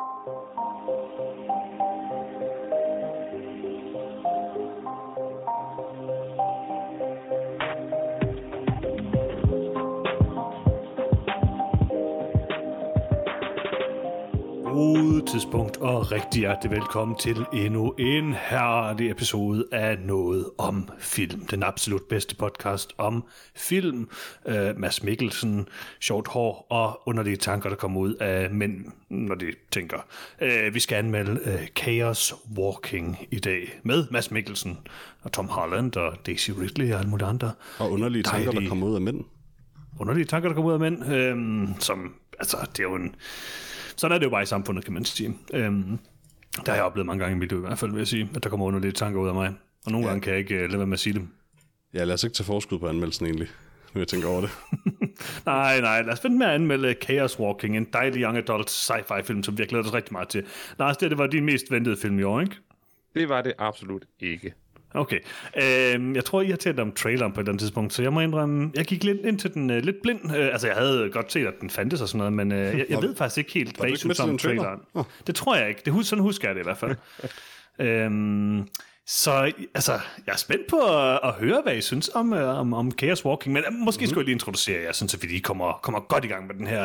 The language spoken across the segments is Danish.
Thank you. God tidspunkt og rigtig hjertelig velkommen til endnu en herlig episode af Noget om Film. Den absolut bedste podcast om film. Uh, Mads Mikkelsen, sjovt hår og underlige tanker, der kommer ud af mænd, når de tænker. Uh, vi skal anmelde uh, Chaos Walking i dag med Mads Mikkelsen og Tom Holland og Daisy Ridley og alle mulige andre. Og underlige tanker, der Dejlige- kommer ud af mænd. underlige tanker, der kommer ud af mænd, øhm, som, altså, det er jo en, sådan er det jo bare i samfundet, kan man sige. Øhm, der har jeg oplevet mange gange i mit liv, i hvert fald vil jeg sige, at der kommer underlige tanker ud af mig. Og nogle ja. gange kan jeg ikke uh, lade være med at sige dem. Ja, lad os ikke tage forskud på anmeldelsen egentlig, når jeg tænker over det. Nej, nej, lad os vente med at anmelde Chaos Walking, en dejlig young adult sci-fi film, som vi har glædet os rigtig meget til. Lars, det, det var din mest ventede film i år, ikke? Det var det absolut ikke. Okay. Øhm, jeg tror, I har talt om traileren på et eller andet tidspunkt, så jeg må indrømme, jeg gik lidt ind til den øh, lidt blind. Øh, altså, jeg havde godt set, at den fandtes og sådan noget, men øh, jeg, jeg ved faktisk ikke helt, hvad I synes om trailer? traileren. Nå. Det tror jeg ikke. Det, hus- sådan husker jeg det i hvert fald. øhm, så altså, jeg er spændt på at, at høre, hvad I synes om, øh, om, om Chaos Walking, men øh, måske skulle jeg lige introducere jer, sådan, så vi lige kommer, kommer godt i gang med den her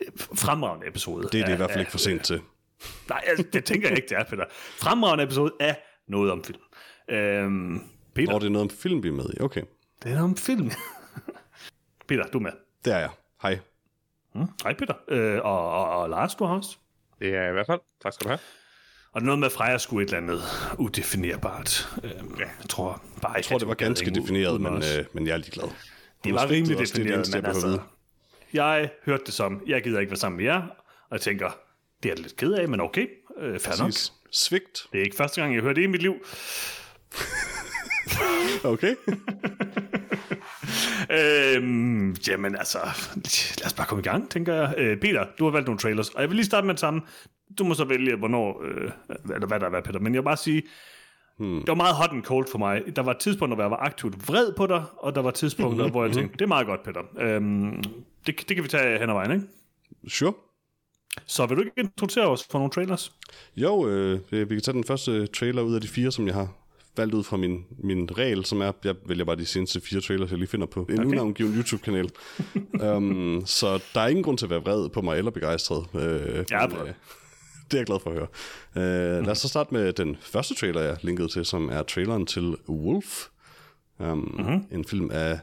øh, fremragende episode. Det er det af- i hvert fald ikke for sent til. Nej, altså, det tænker jeg ikke, det er, Peter. Fremragende episode af Noget om film. Øhm, Peter, Og det er noget om film, vi er med i. Okay, det er om film. Peter, du er med. det er jeg. Hej. Mm. Hej Peter. Øh, og, og, og Lars, du har også. Det er jeg i hvert fald. Tak skal du have. Og det er noget med Freja skulle et eller andet udefinerbart. Øhm, ja. Jeg tror bare Jeg tror, det var ganske defineret, men, øh, men jeg er ligeglad. det var rimelig defineret, det eneste, men altså, jeg hørte det som, jeg gider ikke være sammen med jer, og jeg tænker, det er jeg lidt ked af, men okay, øh, fair nok. Præcis. Svigt. Det er ikke første gang, jeg hører det i mit liv. Okay. Øhm, jamen altså, lad os bare komme i gang, tænker jeg. Øh, Peter, du har valgt nogle trailers, og jeg vil lige starte med det samme. Du må så vælge, hvornår, øh, eller hvad der er, hvad, Peter. Men jeg vil bare sige, hmm. det var meget hot and cold for mig. Der var tidspunkter, hvor jeg var aktivt vred på dig, og der var tidspunkter, hvor jeg tænkte, det er meget godt, Peter. Øhm, det, det kan vi tage hen ad vejen, ikke? Sure. Så vil du ikke introducere os for nogle trailers? Jo, øh, vi kan tage den første trailer ud af de fire, som jeg har valgt ud fra min, min regel, som er, jeg vælger bare de seneste fire trailers, jeg lige finder på en okay. unavngiven YouTube-kanal. um, så der er ingen grund til at være vred på mig eller begejstret. Øh, Jeg er men, øh, det er jeg glad for at høre. Uh, lad os så starte med den første trailer, jeg linkede til, som er traileren til Wolf. Um, mm-hmm. En film af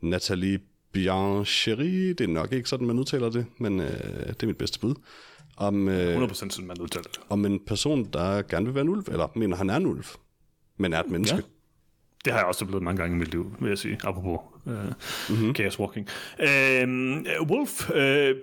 Nathalie Biancheri. Det er nok ikke sådan, man udtaler det, men uh, det er mit bedste bud. Om, uh, 100% sådan, man udtaler det. om en person, der gerne vil være en ulv, eller mener, han er en ulv, men er et menneske. Ja. Det har jeg også blevet mange gange i mit liv, vil jeg sige, apropos øh, mm-hmm. Chaos Walking. Øh, Wolf, øh,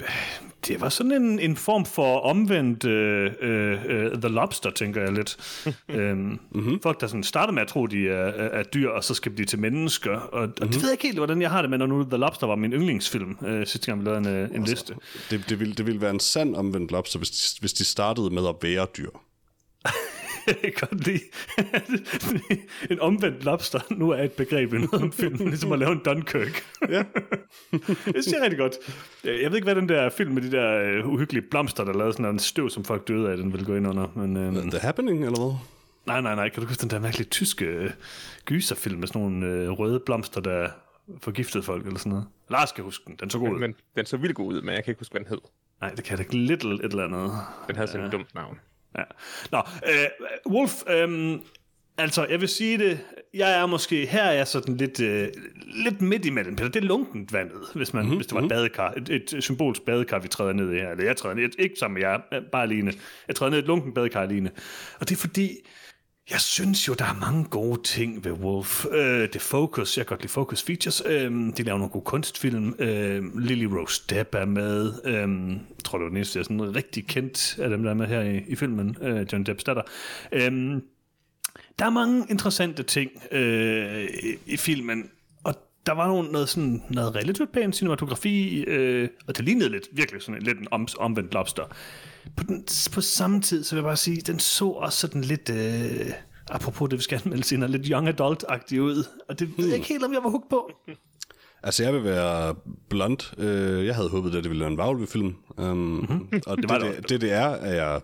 det var sådan en, en form for omvendt øh, øh, The Lobster, tænker jeg lidt. øh, mm-hmm. Folk, der sådan starter med at tro, de er, er, er dyr, og så skal de til mennesker. Og, og mm-hmm. det ved jeg ikke helt, hvordan jeg har det med, når nu The Lobster var min yndlingsfilm, øh, sidste gang vi lavede en, øh, en liste. Det, det, ville, det ville være en sand omvendt lobster, hvis de, hvis de startede med at være dyr. Jeg kan godt lide. en omvendt lobster nu er et begreb i noget om film, ligesom at lave en Dunkirk. Ja. det siger rigtig godt. Jeg ved ikke, hvad den der film med de der uh, uhyggelige blomster, der lavede sådan en støv, som folk døde af, den ville gå ind under. Men, uh, The Happening, eller hvad? nej, nej, nej. Kan du huske den der mærkelige tyske uh, gyserfilm med sådan nogle røde blomster, der forgiftede folk eller sådan noget? Lars skal huske den. Den så god ud. Men den så vildt god ud, men jeg kan ikke huske, hvad den hed. Nej, det kan jeg da ikke. Little et eller andet. Den havde sådan et dumt navn. Ja. Nå, øh, Wolf, øh, altså, jeg vil sige det, jeg er måske, her er jeg sådan lidt, øh, lidt midt imellem, Peter. Det er lunkent vandet, hvis, man, mm-hmm. hvis det var et badekar, et, et symbolsk badekar, vi træder ned i her. Eller jeg træder ned, ikke sammen med jer, bare alene. Jeg træder ned i et lunkent badekar alene. Og det er fordi, jeg synes jo, der er mange gode ting ved Wolf. Øh, The Focus, jeg kan godt lide Focus Features. Øh, de laver nogle gode kunstfilm. Øh, Lily Rose Depp er med. Øh, jeg tror, det var den eneste, jeg er sådan rigtig kendt af dem, der er med her i, i filmen. Øh, John Depps datter. Øh, der er mange interessante ting øh, i, i filmen, og der var nogle, noget, sådan, noget relativt pænt cinematografi, øh, og det lignede lidt, virkelig sådan lidt en om, omvendt lobster. På, den, på samme tid, så vil jeg bare sige, den så også sådan lidt, øh, apropos det, vi skal anmelde senere, lidt young adult-agtig ud, og det ved jeg ikke helt, om jeg var hooked på. Altså, jeg vil være blunt. Øh, jeg havde håbet, at det ville være en varulve-film. Um, mm-hmm. Og det, det, det det, det, er, at jeg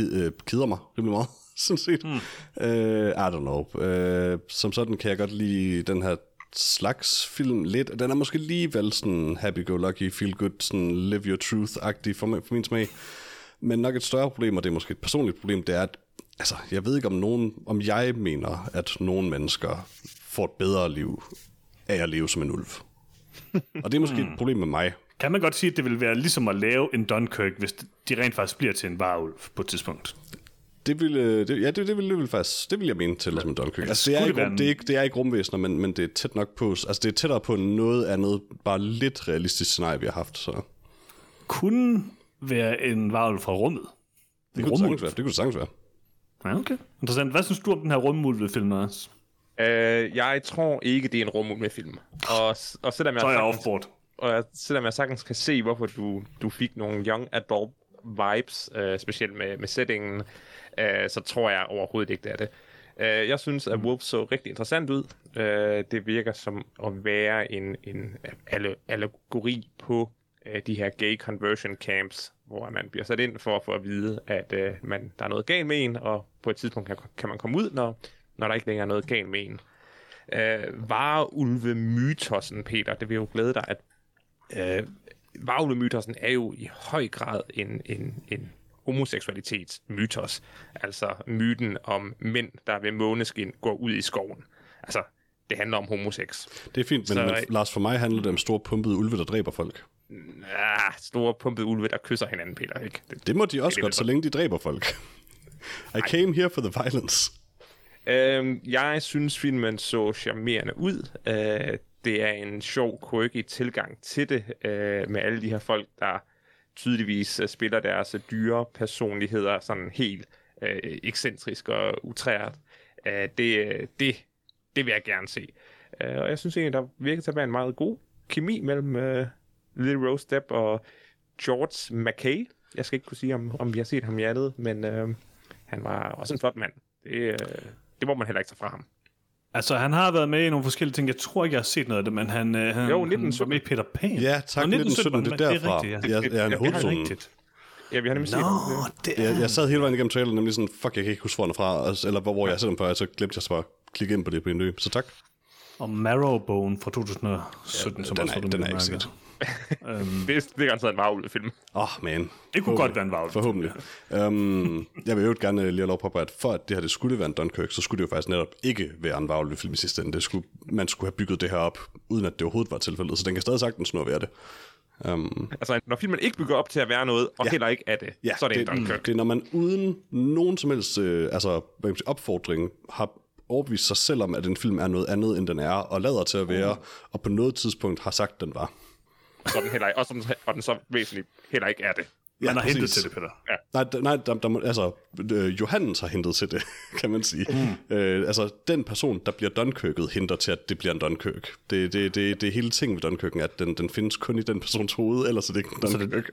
øh, keder mig rimelig meget, sådan set. Mm. Uh, I don't know. Uh, som sådan kan jeg godt lide den her slags film lidt. Den er måske alligevel sådan happy-go-lucky, feel-good, sådan live your truth-agtig for, for min smag. Men nok et større problem, og det er måske et personligt problem, det er, at altså, jeg ved ikke om nogen, om jeg mener, at nogle mennesker får et bedre liv af at leve som en ulv. Og det er måske et problem med mig. Kan man godt sige, at det vil være ligesom at lave en Dunkirk, hvis de rent faktisk bliver til en varulv på et tidspunkt? Det vil, øh, det, ja, det, det, vil, det vil faktisk, det vil jeg mene til som en Dunkirk. Altså, det, er ikke, rum, det, er ikke, det er ikke rumvæsener, men, men det er tæt nok på, altså det er tættere på noget andet, bare lidt realistisk scenarie, vi har haft. Så. Kunne være en varulv fra rummet. Det kunne det sagtens være. Det kunne det sagtens være. Ja, okay. Interessant. Hvad synes du om den her rumulve-film, Anders? Øh, jeg tror ikke, det er en rumuld med film. Og, og selvom jeg, Så er jeg sagtens, og jeg- selvom jeg sagtens kan se, hvorfor du, du fik nogle young adult vibes, øh, specielt med, med settingen, øh, så tror jeg overhovedet ikke, det er det. Øh, jeg synes, at Wolf så rigtig interessant ud. Øh, det virker som at være en, en alle, allegori på øh, de her gay conversion camps, hvor man bliver sat ind for at få at vide, at øh, man, der er noget galt med en, og på et tidspunkt kan, kan man komme ud, når, når der ikke længere er noget galt med en. Øh, Vareulve-mytosen, Peter, det vil jo glæde dig, at øh, Vareulve-mytosen er jo i høj grad en, en, en homoseksualitetsmytos. Altså myten om mænd, der ved måneskin går ud i skoven. Altså, det handler om homosex. Det er fint, men, Så- men Lars, for mig handler det om store pumpede ulve, der dræber folk. Ah, store pumpede ulve, der kysser hinanden, Peter. Ikke? Det, Det må de også det godt, vil så længe de dræber folk. I came here for the violence. Øhm, jeg synes, filmen så charmerende ud. Øh, det er en sjov, quirky tilgang til det, øh, med alle de her folk, der tydeligvis øh, spiller deres øh, dyre personligheder sådan helt øh, ekscentrisk og utræret. Øh, det, øh, det, det vil jeg gerne se. Øh, og jeg synes egentlig, der virker til at være en meget god kemi mellem øh, Lily Rose Depp og George McKay. Jeg skal ikke kunne sige, om, om vi har set ham i andet, men øh, han var også en flot mand. Det, øh, det må man heller ikke tage fra ham. Altså, han har været med i nogle forskellige ting. Jeg tror ikke, jeg har set noget af det, men han, øh, han, Jo, han var 1917. med i Peter Pan. Ja, tak. Nå, 1917, det er derfra. Det er rigtigt, ja. Jeg, jeg er er Det er hovedperson. rigtigt. Ja, vi har nemlig set Nå, ham. det er... Jeg, jeg sad hele vejen igennem traileren, nemlig sådan, fuck, jeg kan ikke huske, hvor den er fra, altså, eller hvor, hvor jeg set den før, og så glemte jeg så bare at klikke ind på det på en løb. Så tak. Og Marrowbone fra 2017, som den også er- den er ikke set. Det, det er garanteret en varulve-film. Åh, oh, man. Det kunne godt være en varulv. Forhåbentlig. um, jeg vil jo gerne lige have lov på, at for at det her det skulle være en Dunkirk, så skulle det jo faktisk netop ikke være en varulve-film i sidste ende. Det skulle, man skulle have bygget det her op, uden at det overhovedet var tilfældet. Så den kan stadig sagtens nå at være det. Um, Altså, når filmen ikke bygger op til at være noget, og Ja. heller ikke er det, ja, så er det, det, en Dunkirk. det er, når man uden nogen som helst øh, altså, hvad kan man sige, opfordring har overbevist sig selv om, at en film er noget andet, end den er, og lader til at være, og på noget tidspunkt har sagt, den var. Så den heller ikke, og, som, og den så væsentligt heller ikke er det. Man har hentet præcis. til det, Peter. Nej, d- nej der, der, må- altså, øh, Johannes har hentet til det, kan man sige. Mm. Øh, altså, den person, der bliver Dunkirket, henter til, at det bliver en Dunkirk. Det, det, det, det er hele ting ved Dunkirken, at den, den findes kun i den persons hoved, ellers er det ikke en Dunkirk.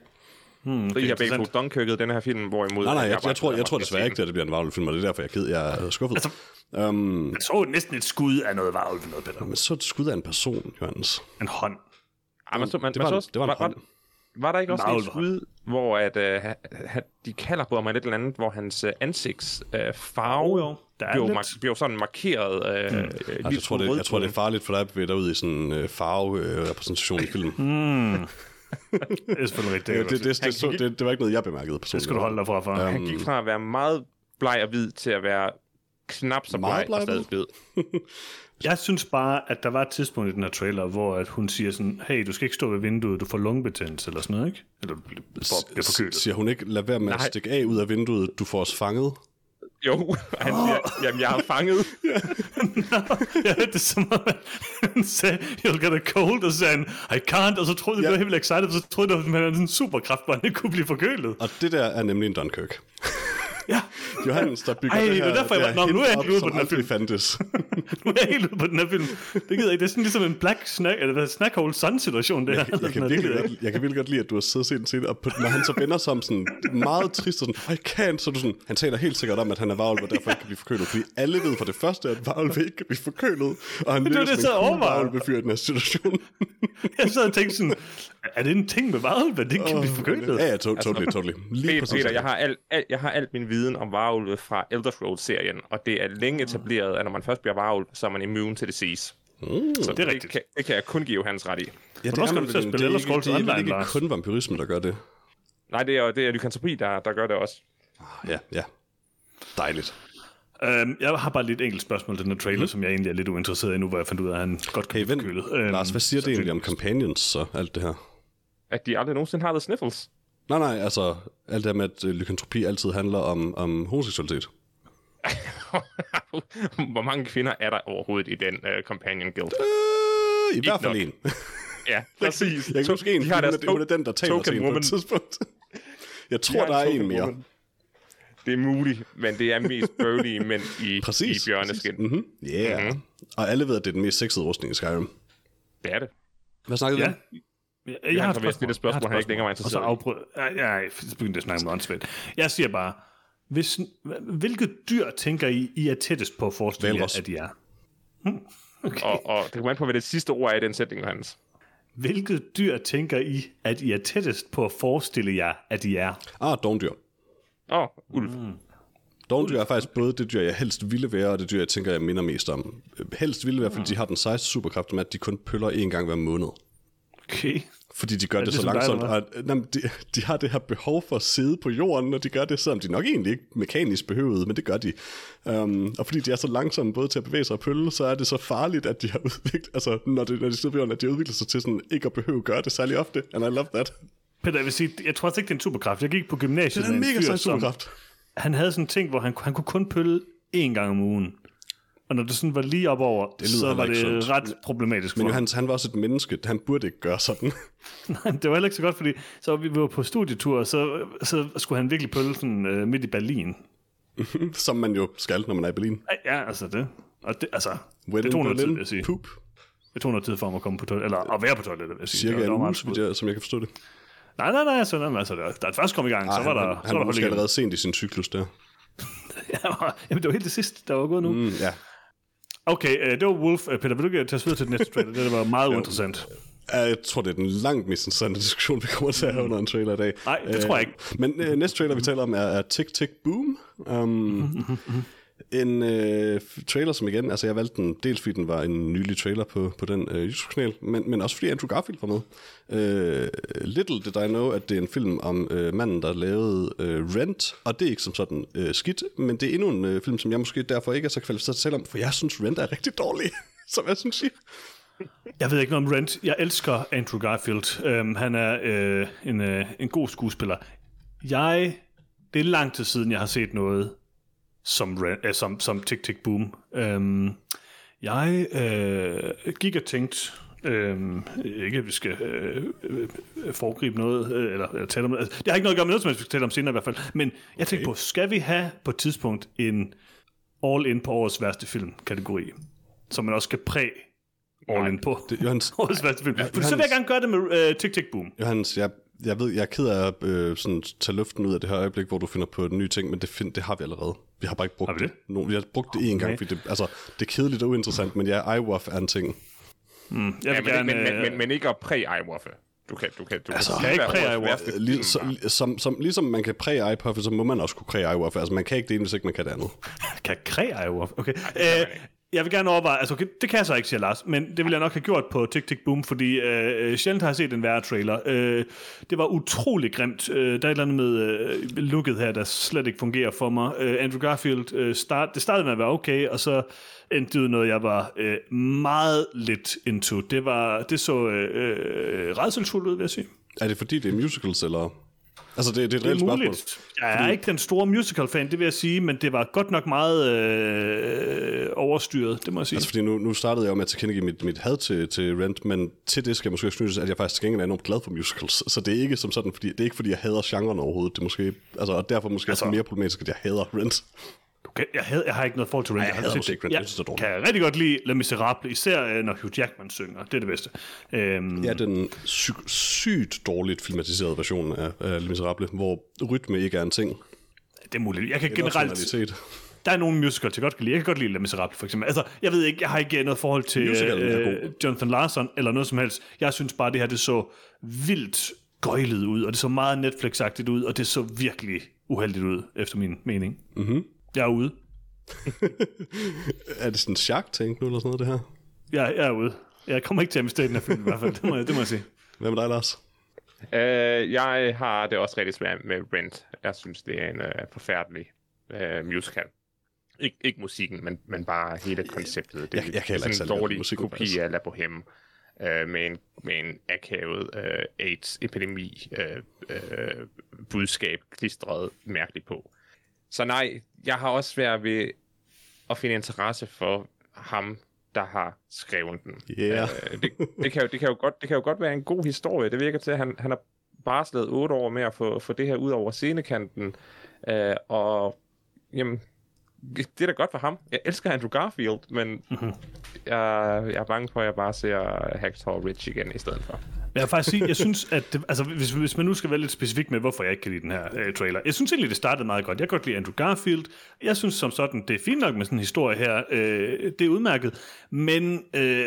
Hmm, Så I har begge to. Dunkirket den her film, hvorimod... Nej, nej, jeg, bare jeg, tror, jeg tror desværre ikke, at det bliver en varulvefilm, og det er derfor, jeg er, ked, jeg er skuffet. Altså, um, Man så næsten et skud af noget varulv noget, Peter. men så det skud af en person, Johannes. En hånd. Ja, men så, man, Det var, man en, så, det var en var, hånd. var, var der ikke også et skud, hvor at, uh, ha, ha, de kalder på mig lidt eller andet, hvor hans uh, ansigts uh, farve Jo, jo. Der er blev, mar- blev sådan markeret uh, mm. Altså, jeg, tror, det, jeg tror, det er farligt for dig at bevæge dig ud i sådan en øh, farverepræsentation i filmen. Det er selvfølgelig rigtigt. Ja, Det, det, det, det, så, det, det var ikke noget, jeg bemærkede personligt. det skal du holde dig fra. for. Han gik fra at være meget bleg og hvid til at være knap så Meget bleg og bleg og stadig hvid. Jeg synes bare, at der var et tidspunkt i den her trailer, hvor at hun siger sådan, hey, du skal ikke stå ved vinduet, du får lungebetændelse eller sådan noget, ikke? Eller du bliver, for, bliver forkølet. Siger hun ikke, lad være med at stikke af ud af vinduet, du får os fanget? Jo, han siger, jamen jeg har fanget. ja, det er som om, han sagde, you'll get a cold, og så sagde han, I can't, og så troede jeg, Ja. ja. blev helt vildt excited, og så troede jeg, at han havde sådan en superkraft, hvor han ikke kunne blive forkølet. Og det der er nemlig en Dunkirk. Ja. Johannes, der bygger Ej, det det her, er derfor, jeg var- det Nå, nu er jeg ikke ude som på den her film. fandtes. nu er jeg helt ude på den her film. Det gider jeg ikke. Det er sådan ligesom en Black Snack, eller hvad, Snack Hole Sun-situation, det her. Jeg kan, Det virkelig jeg godt, jeg kan virkelig godt lide, at du har siddet og set en og på, når han så vender sig om sådan meget trist, og sådan, I can't, så du sådan, han taler helt sikkert om, at han er varulv, og derfor ikke kan blive forkølet, fordi alle ved for det første, at varulv ikke kan blive forkølet, og han det, jeg som sad og en i den her situation. Jeg sad og tænkte sådan, er det en ting med varulv, men det kan blive forkølet? Ja, ja, to, totally, totally. Lige Peter, jeg, har al, al, jeg har alt min viden om varulve fra Elder Scrolls-serien, og det er længe etableret, at når man først bliver varulv, så er man immune til disease. Mm, så det er rigtigt. Kan, det kan jeg kun give hans ret i. Ja, Hvornår skal du til at spille Elder Scrolls det er, Online, ikke Lars? kun vampyrisme, der gør det. Nej, det er, det er lykantropi, der, der gør det også. Ja, ja. Dejligt. Um, jeg har bare lidt enkelt spørgsmål til den her trailer, mm. som jeg egentlig er lidt uinteresseret i nu, hvor jeg fandt ud af, at han godt kan Hey, blive vent. Øhm, Lars, hvad siger det egentlig om companions, så alt det her? At de aldrig nogensinde har the sniffles. Nej, nej, altså alt det med, at øh, lykantropi altid handler om, om homoseksualitet. Hvor mange kvinder er der overhovedet i den uh, Companion Guild? Øh, I hvert fald nok. en. Ja, præcis. Jeg kan To- huske en, de har deres er, hun er den, der taler til på et tidspunkt. Jeg De tror, har der er en mere. woman. Det er muligt, men det er mest burly mænd i, Præcis. i bjørneskin. Mhm. Mm-hmm. Yeah. Mm-hmm. Og alle ved, at det er den mest sexede rustning i Skyrim. Det er det. Hvad snakkede Ja. vi om? Jeg, Jeg jeg har tror, vi har stillet et spørgsmål, Jeg har han ikke længere var Og så interesseret afbrød... Ja, ja, så begyndte jeg at snakke med åndssvagt. Jeg siger bare, hvis, hvilket dyr tænker I, I er tættest på at forestille jer, at I er? Og, og det kommer an på, hvad det sidste ord er i den sætning, Hans. Hvilket dyr tænker I, at I er tættest på at forestille jer, at I er? Ah, dogndyr. Åh, oh, ulv. Mm. Dogndyr er faktisk både det dyr, jeg helst ville være, og det dyr, jeg tænker, jeg minder mest om. Helst ville være, fordi de har den sejeste superkraft med, at de kun pøller én gang hver måned. Okay. Fordi de gør det, det så som dig, langsomt. og, øh, jamen, de, de har det her behov for at sidde på jorden, og de gør det, selvom de nok egentlig ikke mekanisk behøvede, men det gør de. Um, og fordi de er så langsomme både til at bevæge sig og pølle, så er det så farligt, at de har udviklet, altså når, det, når de sidder på jorden, at de har udviklet sig til sådan ikke at behøve at gøre det særlig ofte. And I love that. Peter, jeg vil sige, jeg tror altså ikke, det er en superkraft. Jeg gik på gymnasiet Det er en mega fyr, sej som- superkraft. Han havde sådan en ting, hvor han, han kunne kun pølle én gang om ugen. Og når det sådan var lige op over, lyder så var det sundt. ret problematisk Men for. Johannes, han var også et menneske. Han burde ikke gøre sådan. Nej, det var heller ikke så godt, fordi så var vi var på studietur, så, så skulle han virkelig pølle sådan øh, midt i Berlin. Som man jo skal, når man er i Berlin. Ej, Ja, altså det. Og det, altså, When det tog noget tid, vil jeg sige. Poop. Det tog noget tid for ham at komme på toilet, eller at være på toilettet, vil jeg sige. Cirka Det var- en det var uge, så smooth. jeg, som jeg kan forstå det. Nej, nej, nej, nej, altså da, da det først kom i gang, så Ah, var der, han, så han var var der måske allerede sent i sin cyklus der. Jamen, det var helt det sidste, der var gået nu. Mm, ja. Okay, øh, det var Wolf. Øh, Peter, vil du tage os videre til den næste trailer? Det var meget uinteressant. Jeg tror, det er den langt mest interessante diskussion, vi kommer til at have under en trailer i dag. Nej, det tror jeg ikke. Men øh, næste trailer, vi taler om, er, er Tick Tick Boom. Um, en øh, trailer, som igen, altså jeg valgte den dels fordi den var en nylig trailer på, på den øh, YouTube-kanal, men, men også fordi Andrew Garfield var med. Øh, little did I know, at det er en film om øh, manden, der lavede øh, Rent, og det er ikke som sådan øh, skidt, men det er endnu en øh, film, som jeg måske derfor ikke er så kvalificeret til at tale om, for jeg synes Rent er rigtig dårlig, som jeg synes siger. Jeg ved ikke noget om Rent. Jeg elsker Andrew Garfield. Øhm, han er øh, en, øh, en god skuespiller. Jeg... Det er lang tid siden, jeg har set noget som, øh, som, som Tick Tick Boom. Um, jeg øh, gik og tænkte... Øhm, ikke at vi skal øh, øh, foregribe noget, øh, eller, eller tale om. Altså, det har ikke noget at gøre med noget, som vi skal tale om senere i hvert fald. Men jeg tænkte på, skal vi have på et tidspunkt en all-in på årets værste film-kategori, som man også skal præge all-in på? Det, Johannes, Årets værste film. Ja, så vil jeg gerne gøre det med uh, Tick Tick Boom. Johannes, jeg, jeg ved, jeg er ked af at øh, sådan, tage luften ud af det her øjeblik, hvor du finder på en ny ting, men det, find, det har vi allerede. Vi har bare ikke brugt Har vi det? No, vi har brugt det én Okay. gang, fordi det, altså, det er kedeligt og uinteressant, men ja, iWaff er en ting. Jeg vil Ja, men, gerne... men, men, øh, men, men ikke at præ-ejwaffe. Du kan, du kan, du Altså, kan, kan ikke være årets præ-ejwaffe. værste Øh, Lige, film, så, bare. som, som, ligesom man kan præge iPuff, så må man også kunne præge iWaff. Altså, man kan ikke det ene, hvis ikke man kan det andet. Kan kræ jo. Okay. kan Øh, man ikke jeg vil gerne overveje, altså okay, det kan jeg så ikke, siger Lars, men det ville jeg nok have gjort på Tick Tick Boom, fordi øh, øh, sjældent har jeg set en værre trailer. Øh, det var utrolig grimt. Øh, der er et eller andet med øh, looket her, der slet ikke fungerer for mig. Øh, Andrew Garfield, øh, start, det startede med at være okay, og så endte det noget, jeg var øh, meget lidt into. Det, var, det så øh, øh, redselsfuldt ud, vil jeg sige. Er det fordi, det er musicals, eller? Altså, det, det er et reelt spørgsmål. Jeg er ikke den store musical-fan, det vil jeg sige, men det var godt nok meget øh, overstyret, det må jeg sige. Altså, fordi nu, nu startede jeg jo med at tilkendegive mit, mit had til, til Rent, men til det skal jeg måske knyttes, at jeg faktisk til gengæld er enormt glad for musicals. Så det er ikke som sådan, fordi, det er ikke fordi, jeg hader genren overhovedet. Det er måske, altså, og derfor måske Altså- mere problematisk, at jeg hader Rent. Okay, jeg, havde, jeg har ikke noget forhold til Rent. jeg synes- måske ikke Rent. Jeg, Jeg det er kan rigtig godt lide Les Misérables, især øh, når Hugh Jackman synger. Det er det bedste. Øhm, Ja, den sy- sygt dårligt filmatiserede version af, af Les Misérables, hvor rytme ikke er en ting. Det er muligt. Jeg kan er generelt... Der er nogle musicals, jeg godt kan lide. Jeg kan godt lide Les Misérables, for eksempel. Altså, jeg ved ikke, jeg har ikke noget forhold til øh, Jonathan Larson eller noget som helst. Jeg synes bare, det her, det så vildt gøjlet ud, og det så meget Netflix-agtigt ud, og det så virkelig uheldigt ud, efter min mening. Mm-hmm. Jeg er ude. Er det sådan en chak-ting nu, eller sådan noget, det her? Jeg, jeg er ude. Jeg kommer ikke til at miste den her film, i hvert fald. Det må, jeg- det må jeg sige. Hvad med dig, Lars? Øh, jeg har det også rigtig svært med Rent. Jeg synes, det er en øh, forfærdelig øh, musical. Ik- ikke musikken, men, men bare hele konceptet. Det, Jeg- jeg kan det er sådan en dårlig musikken, kopi af La Boheme. Øh, med, en, med en akavet øh, AIDS-epidemi øh, øh, budskab klistret mærkeligt på. Så nej, jeg har også svært ved at finde interesse for ham, der har skrevet den. Yeah. Øh, det, det, kan jo, det, kan jo godt, det kan jo godt være en god historie. Det virker til, at han, han har barslet otte år med at få, få det her ud over scenekanten. Øh, og jamen, det er da godt for ham. Jeg elsker Andrew Garfield, men Mhm. jeg, jeg er bange for, at jeg bare ser Hacksaw Ridge igen i stedet for. Jeg vil faktisk sige, jeg synes, at det, altså, hvis, hvis man nu skal være lidt specifik med, hvorfor jeg ikke kan lide den her øh, trailer. Jeg synes egentlig, det startede meget godt. Jeg kan godt lide Andrew Garfield. Jeg synes som sådan, det er fint nok med sådan en historie her. Øh, det er udmærket. Men øh,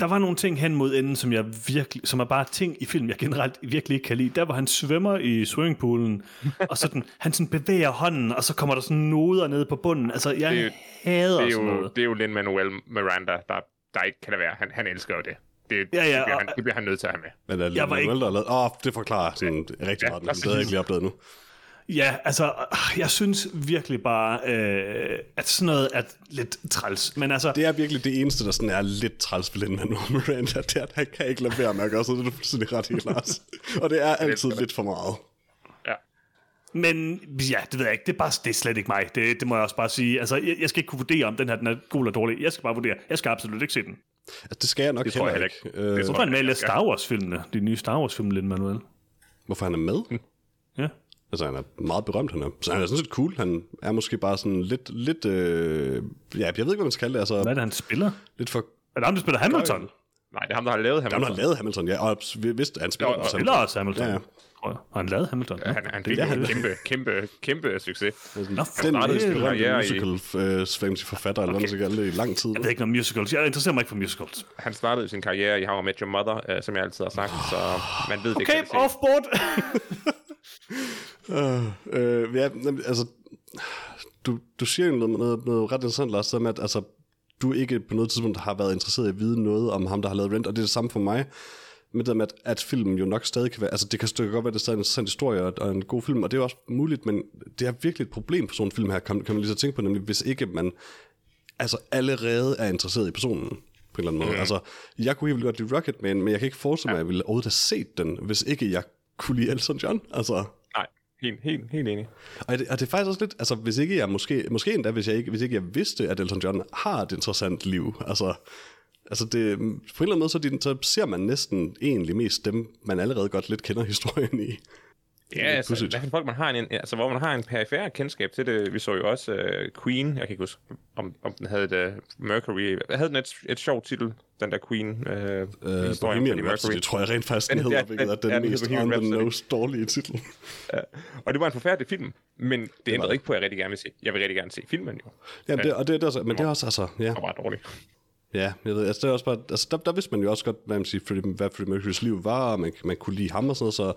der var nogle ting hen mod enden, som jeg virkelig, som er bare ting i film, jeg generelt virkelig ikke kan lide. Der, hvor han svømmer i swimmingpoolen, og sådan, han sådan bevæger hånden, og så kommer der sådan noder ned på bunden. Altså, jeg Det er jo- hader Det er sådan jo, noget. det er jo Lin-Manuel Miranda, der, der ikke kan det være. Han, han elsker jo det. Det, Ja, ja, det, bliver han, det bliver han nødt til at have med. Men er Jeg var det ikke- der lavet... Åh, det forklarer sådan rigtig Ja, meget. Det sige- ikke lige opdaget nu. Ja, altså, øh, jeg synes virkelig bare, øh, at sådan noget er lidt træls. Men altså, Det er virkelig det eneste, der sådan er lidt træls ved Lin-Manuel Miranda, det er, at han kan ikke lade være med at gøre sådan, det er du fuldstændig ret i, Lars. Og det er altid lidt for meget. Ja. men ja, det ved jeg ikke. Det er, bare, det er slet ikke mig. Det, det må jeg også bare sige. Altså, jeg, jeg skal ikke kunne vurdere, om den her den er god eller dårlig. Jeg skal bare vurdere. Jeg skal absolut ikke se den. Altså, det skal jeg nok Det tror jeg heller heller ikke. ikke. Øh, Hvorfor er han skal. Star Wars-filmene? De nye Star Wars-film, Lin Manuel. hvorfor han er med? Ja. Altså, han er meget berømt, han er. Så han er sådan set cool. Han er måske bare sådan lidt, lidt øh, ja, jeg ved ikke, hvad man skal kalde det. Altså, Hvad er det, han spiller? lidt for... Er det ham, der spiller Hamilton? Nej, det er ham, der har lavet ham. Han har lavet Hamilton, ja, og hvis han spiller Jo, jo, og- Spiller også Hamilton. Ja, ja. Har han lavet Hamilton? Han, han fik er han. en kæmpe, kæmpe, kæmpe succes. Nå, Den startede sin karriere i- musical øh, eller hvad man det, i lang tid. Jeg ved ikke noget om musicals. Jeg interesserer mig ikke for musicals. Han startede sin karriere i How I Met Your Mother, øh, som jeg altid har sagt, så man ved det Okay, kan se. off-board. Øh, ja, altså, du, du siger jo noget, noget, noget ret interessant, Lars, det med, at altså, du ikke på noget tidspunkt har været interesseret i at vide noget om ham, der har lavet Rent, og det er det samme for mig, med det med, at, at filmen jo nok stadig kan være, altså det kan stykke godt være, det er en interessant historie og, og en god film, og det er jo også muligt, men det er virkelig et problem for sådan en film her, kan, kan man lige så tænke på, nemlig hvis ikke man altså allerede er interesseret i personen, på en eller anden måde. Mm. Altså, jeg kunne helt godt lide Rocketman, men jeg kan ikke forestille mig, at jeg ville overhovedet have set den, hvis ikke jeg kunne lide Elton John. Altså, helt, helt, helt enig. og det, og det er faktisk også lidt, altså hvis ikke jeg måske, måske endda hvis jeg ikke, hvis ikke jeg vidste, at Elton John har et interessant liv, altså, altså det, på en eller anden måde, så, de, så ser man næsten egentlig mest dem, man allerede godt lidt kender historien i. Ja, altså, pudsigt. hvad for folk man har en, altså, hvor man har en perifær kendskab til det. Vi så jo også uh, Queen, jeg kan ikke huske, om, om den havde det, Mercury, havde den et, et sjovt titel, den der Queen uh, Uh, historie om Bohemian Rhapsody, Mercury. tror jeg rent faktisk, den Den- hedder, ja, hvilket er den- den, ja, den mest on the nose dårlige titel. Og det var en forfærdelig film, men det var ændrede det. ikke på, at jeg rigtig gerne vil se. Jeg vil rigtig gerne se filmen jo. Jamen, det, og det, det er også, men det er også, altså, ja, Det var bare dårligt. ja, jeg ved, altså, det er også bare, altså, der, der vidste man jo også godt, hvad, man siger, Freddie, hvad Freddie Mercurys liv var, og man, man kunne lide ham og sådan noget, så,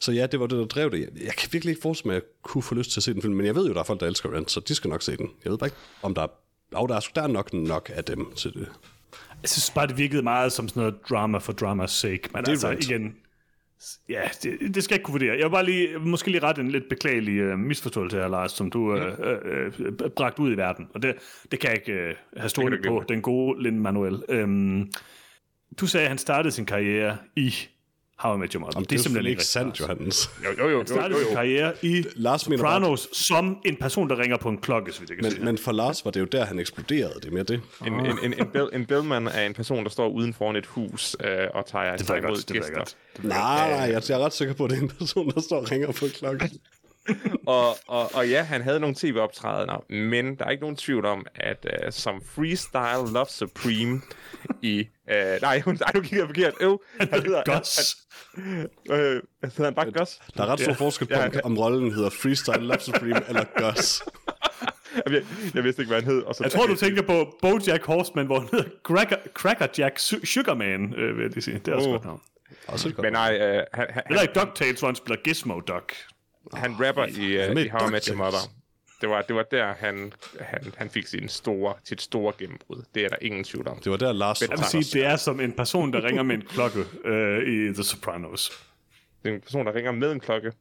så ja, det var det, der drev det. Jeg, kan virkelig ikke forestille mig, at jeg kunne få lyst til at se den film, men jeg ved jo, der er folk, der elsker Rent, så de skal nok se den. Jeg ved bare ikke, om der er, oh, der er, der er nok nok af dem til det. Jeg synes bare, det virkede meget som sådan noget drama for dramas sake. Men er altså Rent. igen, ja, det, det skal jeg ikke kunne vurdere. Jeg vil bare lige, måske lige rette en lidt beklagelig uh, misforståelse her, Lars, som du uh, uh, uh, bragt ud i verden. Og det, det kan jeg ikke uh, have stående på, den gode Lin Manuel. Um, du sagde, at han startede sin karriere i How I Met Your Mother. Jamen, det, er simpelthen ikke sandt, Johannes. Jo, jo, jo. jo, Han startede jo, sin jo. karriere i Lars mener bare- Sopranos som en person, der ringer på en klokke, så vidt jeg kan Men, sige. men for Lars var det jo der, han eksploderede. Det er mere det. En, en, en, en, bell, en bellman er en person, der står uden foran et hus øh, og tager, det tager jeg imod godt, det gæster. godt. Nej, nej, jeg jeg er ret sikker på, at det er en person, der står og ringer på klokken. Og, og, og ja, han havde nogle tv-optrædener, men der er ikke nogen tvivl om, at uh, som Freestyle Love Supreme i... Uh, nej, hun- nej, nu kigger jeg forkert. Øv, han hedder... Gus. Han, øh, hedder han bare Gus? Der er ret stor forskel på, Ja, om- ja. om rollen hedder Freestyle Love Supreme eller Gus. Jeg, jeg vidste ikke, hvad han hed. Og så Jeg tror, du tænker på Bojack Horseman, hvor han hedder Cracker, Cracker Jack Su- Sugarman, øh, vil jeg lige sige. Det er også Oh. godt navn. Også godt Men nej, uh, han, han, Eller ikke DuckTales, hvor han spiller Gizmo Duck. Han rapper i, uh, med i How I Met Your. Mother. Det var, det var der, han, han, han fik sin store, sit store gennembrud. Det er der ingen tvivl om. Det var der, Lars... Jeg vil sige, det er som en person, der ringer med en klokke øh, i The Sopranos. Det er en person, der ringer med en klokke.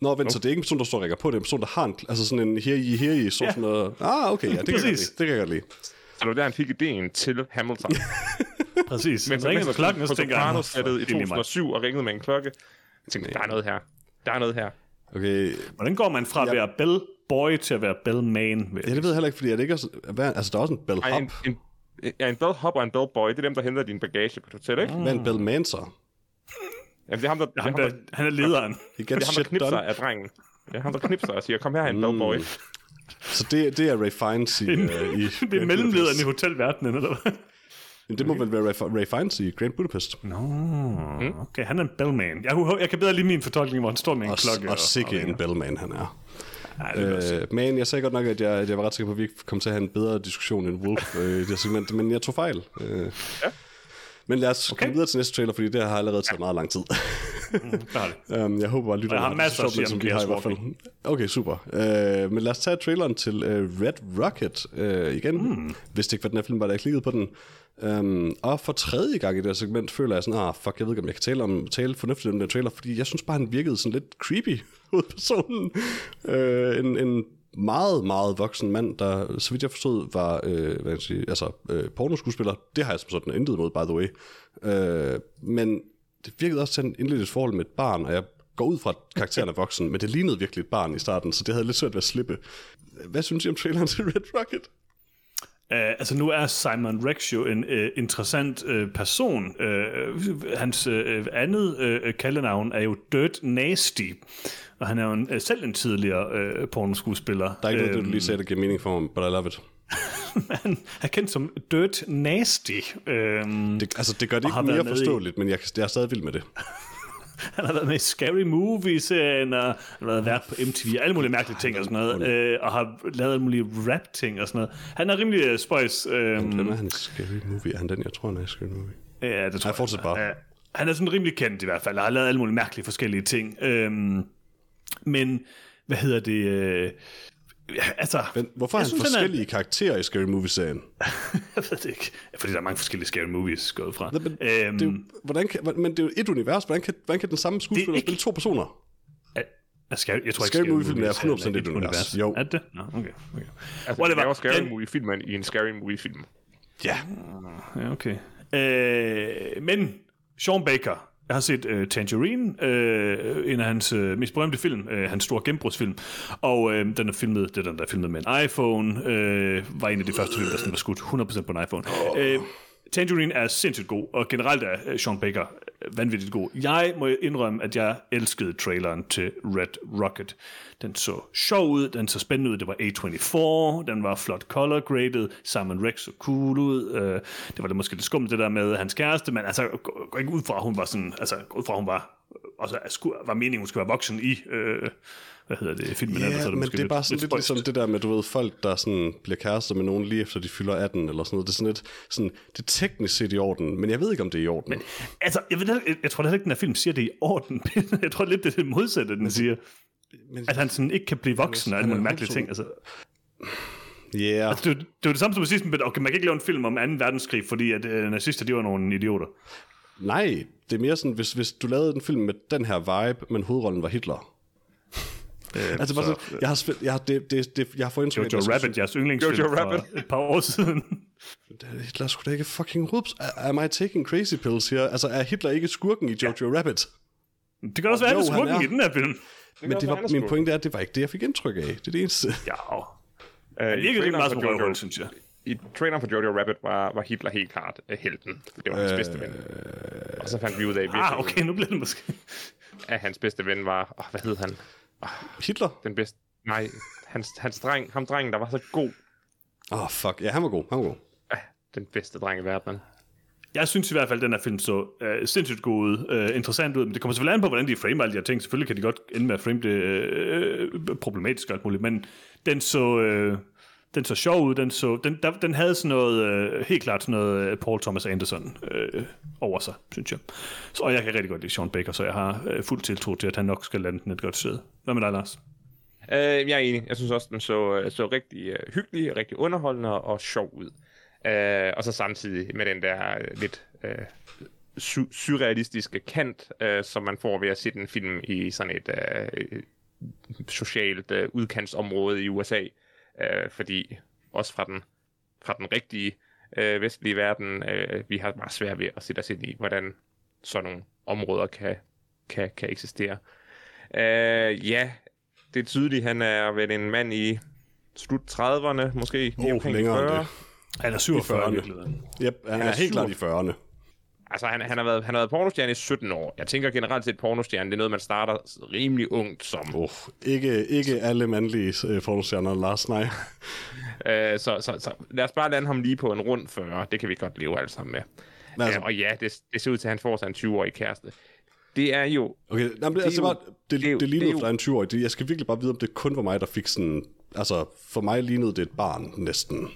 Nå, vent, så det er ikke en person, der står og rækker på, det er en person, der har en, altså sådan en her i, her i, så Ja. sådan noget. Ah, okay, ja, det kan, jeg lide. det kan jeg godt lide. Så det var der, han fik ideen til Hamilton. Præcis. Men Men ringer med klokken, og så tænker han, sættet i "Fuck, ind i mig." 2007 og ringede med en klokke. Jeg tænkte, der er noget her. Der er noget her. Okay, Hvordan går man fra at være bell boy til at være bell man? ja, det ved jeg heller ikke, fordi er det ikke også, altså der er også en bellhop. Ej, en, en, ja, en bellhop og en bellboy, det er dem, der henter din bagage på et hotel, ikke? Hvad er en bellman så? Jamen, det er ham, der, det er ham, Han, der, der, han er lederen. Det er ham, der knipser done. af drengen. Det er ham, der knipser og siger, kom her, en bellboy. Så det, det er Ray Fiennes i... uh, i Det er mellemlederen i hotelverdenen, eller hvad? Jamen, det må vel være Ray, Ray Fiennes i Grand Budapest. Nå, okay, han er en bellman. Jeg, jeg kan bedre lide min fortolkning, hvor han står med en Og, klokke. og sikke en bellman han er. Det godt. Øh, men jeg sagde godt nok, at jeg, at jeg var ret sikker på, at vi ikke kom til at have en bedre diskussion end Wolf øh, i det her segment, men jeg tog fejl. Øh. Ja. Men lad os okay. komme videre til næste trailer, fordi det her har allerede taget meget lang tid. Det det. um, jeg håber bare, at lytterne har masser at sige som om vi har i hvert fald. Okay, super. Uh, men lad os tage traileren til uh, Red Rocket uh, igen. Mm. Hvis det ikke var den her film, var der jeg klikkede på den. Um, og for tredje gang i det her segment føler jeg sådan, ah fuck, jeg ved ikke, om jeg kan tale, om, tale fornuftigt om den der trailer, fordi jeg synes bare, han virkede sådan lidt creepy ud personen. Uh, øh, en, en meget, meget voksen mand, der, så vidt jeg forstod, var øh, hvad kan jeg sige, altså, øh, pornoskuespiller. Det har jeg som sådan intet imod, by the way. Øh, men det virkede også til en indledes forhold med et barn, og jeg går ud fra, at karakteren er voksen, men det lignede virkelig et barn i starten, så det havde lidt svært ved at slippe. Hvad synes I om traileren til Red Rocket? Uh, altså nu er Simon Rex jo en uh, interessant uh, person. Uh, hans uh, andet uh, kaldenavn er jo Dirt Nasty, og han er jo en, uh, selv en tidligere uh, pornoskuespiller. Der er ikke noget, du lige sagde, der giver mening for mig, but I love it. han er kendt som Dirt Nasty. Uh, Det, altså, det gør det ikke mere med i- forståeligt, men jeg, jeg er stadig vild med det. Han har været med i Scary Movie-serien, og han har været vært på MTV, og alle mulige mærkelige ting og sådan noget, øh, og har lavet alle mulige rap-ting og sådan noget. Han er rimelig uh, spøjs. Øh, Hvem er han i Scary Movie? Er han den, jeg tror, han er i Scary Movie? ja, det tror Nej, fortsæt bare. Ja, han er sådan rimelig kendt i hvert fald, og har lavet alle mulige mærkelige forskellige ting. Øhm, men, hvad hedder det... Øh, ja, altså, Men hvorfor er jeg han synes, han er- forskellige karakterer i Scary Movie-serien? jeg ved det ikke. Fordi der er mange forskellige scary movies gået fra. Men, det er jo, hvordan kan, men det er jo et univers. Hvordan kan, hvordan kan den samme skuespiller ikke- spille to personer? jeg, skal, jeg tror ikke, Scary Movie-filmen er Movie-serien 100% et univers. Jo. Er det? Nå, okay. okay. Altså, Whatever. det laver Scary Men- Movie-filmen i en Scary Movie-film. Ja. Ja, okay. Øh, men Sean Baker, jeg har set uh, Tangerine, øh, en af hans øh, mest berømte film, øh, hans store gennembrudsfilm, og øh, den er filmet, det er den, der er filmet med en iPhone, øh, var en af de første film, der sådan var skudt 100% på en iPhone. Øh, Tangerine er sindssygt god, og generelt er øh, Sean Baker øh, vanvittigt god. Jeg må indrømme, at jeg elskede traileren til Red Rocket. Den så sjov ud, den så spændende ud, det var A24, den var flot color graded, Simon Rex så cool ud. Øh, det var det måske lidt skummelt, det der med hans kæreste, men altså, gå, ikke ud fra, at hun var sådan, altså, gå ud fra, at hun var, altså, var meningen, hun skulle være voksen i, øh, hvad hedder det, filmen. Ja, er det men det er bare sådan lidt, lidt ligesom det der med, du ved, folk, der sådan bliver kærester med nogen lige efter de fylder 18 eller sådan noget. Det er sådan lidt, sådan, det er teknisk set i orden, men jeg ved ikke, om det er i orden. Men, Altså, jeg, ved, jeg, jeg tror heller ikke, den her film siger det er i orden. jeg tror lidt, det er det modsatte, den siger. men, At han sådan ikke kan blive voksen og alle er mulige mærkelige ting. Altså, yeah. det, er jo- det er jo det samme som sidst, men okay, man kan ikke lave en film om 2. verdenskrig, fordi at øh, nazister, de var nogle idioter. Nej, det er mere sådan, hvis, hvis du lavede en film med den her vibe, men hovedrollen var Hitler. Øh, Altså, bare sådan, jeg har, spil, jeg har, det, det, det, jeg har fået indtryk af, Jojo Rabbit, jeres yndlingsfilm Jojo Rabbit. et par år siden. Hitler er sgu da ikke fucking rups. Am I taking crazy pills her? Altså, er Hitler ikke skurken i Jojo ja. Rabbit? Det kan også være, at det er han skurken i den her film. Men det var, min pointe er, at det var ikke det, jeg fik indtryk af. Det er det eneste. Ja, Uh, det virker rigtig meget som røvhul, synes jeg. I traileren for Jojo Rabbit var, var Hitler helt klart uh, helten. Det var hans bedste ven. Og så fandt vi ud af, Ah, okay, nu bliver det måske... at hans bedste ven var... Oh, hvad hed han? Hitler? Den bedste... Nej, hans, hans dreng, ham drengen, der var så god. Åh, oh, fuck. Ja, han var god. Han var god. Ah, den bedste dreng i verden. Jeg synes i hvert fald, at den her film så øh, sindssygt god ud, øh, interessant ud, men det kommer selvfølgelig an på, hvordan de framer alle de her ting. Selvfølgelig kan de godt ende med at frame det øh, problematisk og alt muligt, men den så, øh, den så sjov ud, den, så, den, der, den havde sådan noget, øh, helt klart sådan noget øh, Paul Thomas Anderson øh, over sig, synes jeg. Så, og jeg kan rigtig godt lide Sean Baker, så jeg har øh, fuld tiltro til, at han nok skal lande den et godt sted. Hvad med dig, Lars? Øh, jeg er enig. Jeg synes også, den så, øh, så rigtig øh, hyggelig, rigtig underholdende og sjov ud. Øh, og så samtidig med den der øh, lidt øh, su- surrealistiske kant, øh, som man får ved at se den film i sådan et øh, socialt øh, udkantsområde i USA. Uh, fordi også fra den, fra den rigtige uh, vestlige verden, uh, vi har meget svært ved at sætte os ind i, hvordan sådan nogle områder kan, kan, kan eksistere. Uh, ja, det er tydeligt, han er vel en mand i slut 30'erne, måske Oh, længere end 40. det. Han er 47 i 40'erne. virkeligheden. Yep, han er, er helt klart i super. 40'erne. Altså, han, han, har været, han har været pornostjerne i 17 år. Jeg tænker generelt set, pornostjerne, det er noget, man starter rimelig ungt som. Oh, ikke, ikke alle mandlige øh, pornostjerner, Lars, nej. Øh, så, så, så lad os bare lande ham lige på en rund 40. Det kan vi godt leve alle sammen med. Altså- Øh, og ja, det, det ser ud til, at han får sig en 20-årig kæreste. Det er jo... Okay, nej, men det, altså, er jo- det, det, det det, det lignede det jo- en 20-årig. Det- Jeg skal virkelig bare vide, om det kun var mig, der fik sådan... Altså, for mig lignede det et barn, næsten.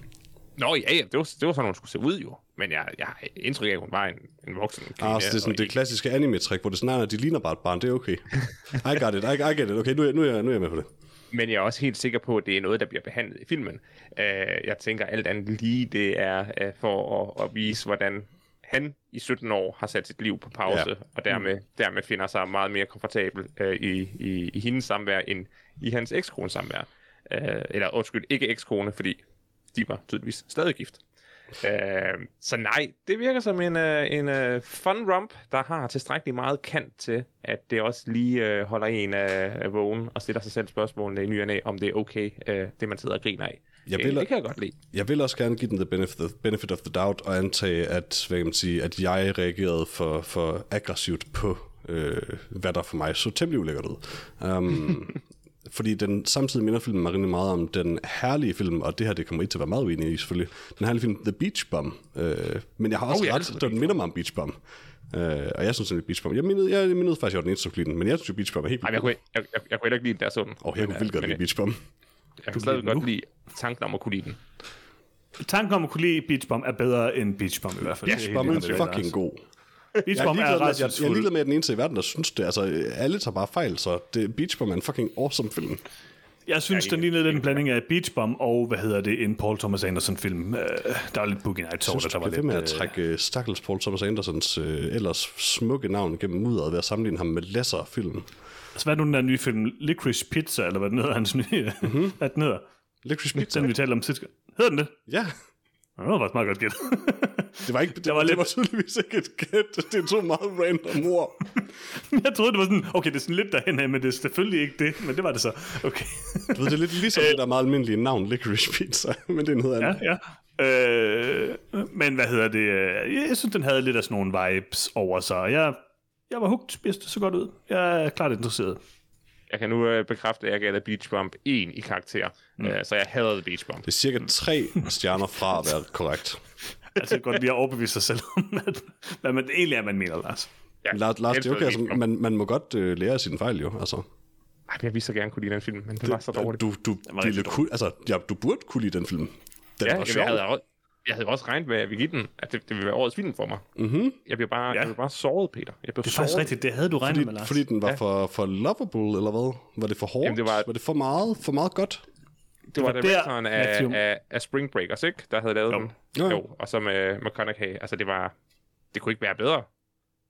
Nå ja, ja det, var, det var sådan, hun skulle se ud jo. Men jeg, jeg har indtryk af, at hun var en, en voksen kvinde. Ah, så det er sådan det klassiske anime-trick, hvor det sådan er, at de ligner bare et barn. Det er okay. I got it, I, I get it. Okay, nu nu, er jeg, nu er jeg med på det. Men jeg er også helt sikker på, at det er noget, der bliver behandlet i filmen. Uh, jeg tænker alt andet lige, det er uh, for at, at vise, hvordan han i 17 år har sat sit liv på pause, Ja. og dermed, dermed finder sig meget mere komfortabel uh, i, i, i hendes samvær, end i hans ekskone samvær. Uh, eller undskyld, ikke ekskone, fordi de var tydeligvis stadig gift. Uh, så nej, det virker som en, uh, en uh, fun romp, der har tilstrækkeligt meget kant til, at det også lige uh, holder en uh, vågen og stiller sig selv spørgsmålene i ny og næ, om det er okay, uh, det man sidder og griner af. Jeg det, vil- det kan jeg godt lide. Jeg vil også gerne give den the benefit, benefit of the doubt, og antage, at, hvad kan man sige, at jeg reagerede for, for aggressivt på, øh, hvad der for mig så temmelig ulækkert ud. Um, fordi den samtidig minder filmen mig rimelig meget om den herlige film, og det her det kommer I til at være meget uenige i selvfølgelig, den herlige film The Beach Bum. Øh, men jeg har også Oh, ret, at den minder mig om Beach Bum. Øh, og jeg synes, den er Beach Bum. Jeg mindede, jeg, mindede faktisk, at jeg var den eneste, der den, men jeg synes, jo, Beach Bum er helt Ej, men jeg, kunne, jeg, jeg, jeg kunne heller ikke lide den der sådan. Og jeg kunne vildt godt lide Beach Bum. Jeg kunne stadig den godt lide tanken om at kunne lide den. Tanken om at kunne lide Beach Bum er bedre end Beach Bum i hvert fald. Beach Bum er fucking god. Beach Jeg er, er ligeglad med, ret at jeg, jeg er ligeglad med, at den eneste i verden, der synes det. Altså, alle tager bare fejl, så det, Beach er en fucking awesome film. Jeg synes, den lignede den blanding af Beach og, hvad hedder det, en Paul Thomas Anderson-film. Uh, der var lidt Boogie Nights over Jeg det, der var bliver ved med lidt... at øh, trække uh, Stakkels Paul Thomas Andersons uh, ellers smukke navn gennem mudderet ved at sammenligne ham med lesser film. Altså, hvad er nu den der nye film? Licorice Pizza, eller hvad den hedder, hans nye... Mm-hmm. hvad den hedder? Licorice Pizza. Den, vi talte om sidste. Hedder den det? Ja, Det var faktisk meget godt gæt. det var, ikke, det, var var, det lidt- var tydeligvis ikke et gæt. Det er to meget random ord. jeg troede, det var sådan, okay, det er sådan lidt derhen af, men det er selvfølgelig ikke det, men det var det så. Okay. Du ved, det er lidt ligesom det der meget almindelige navn, Licorice Pizza, men det er noget ja, andet. ja. Øh, men hvad hedder det? øh, Jeg synes, den havde lidt af sådan nogle vibes over sig. Jeg, jeg var hugt, spiste så godt ud. Jeg er klart interesseret. Jeg kan nu øh, bekræfte, at jeg gav The Beach Bump 1 i karakter, mm. øh, så jeg havde The Beach Bump. Det er cirka tre stjerner fra at være korrekt. Altså, godt lige at overbevise sig selv om, at, hvad man egentlig er, man mener, Lars. Ja, Lars, Lars det er okay, altså, man, man må godt øh, lære af sine fejl jo, altså. Ej, jeg ville så gerne kunne lide den film, men den var så dårlig. Du, du, rigtig kunne, altså, ja, du burde kunne lide den film. Den ja, var jeg, sjov. havde, også- jeg havde også regnet med, at ville give den, at det, det ville være årets film for mig. Mm-hmm. Jeg blev bare, Ja. jeg blev bare såret, Peter. Jeg blev Det er faktisk såret. rigtigt, det havde du regnet med, Fordi, Lars. fordi den var Ja. for, for lovable, eller hvad? Var det for hårdt? Jamen, det var- var det for meget, for meget godt? Det var var directoren der, af, Matthew. af, af Spring Breakers, ikke? Der havde lavet Jo. den. Jo, jo. Og så med McConaughey. Altså, det var... Det kunne ikke være bedre.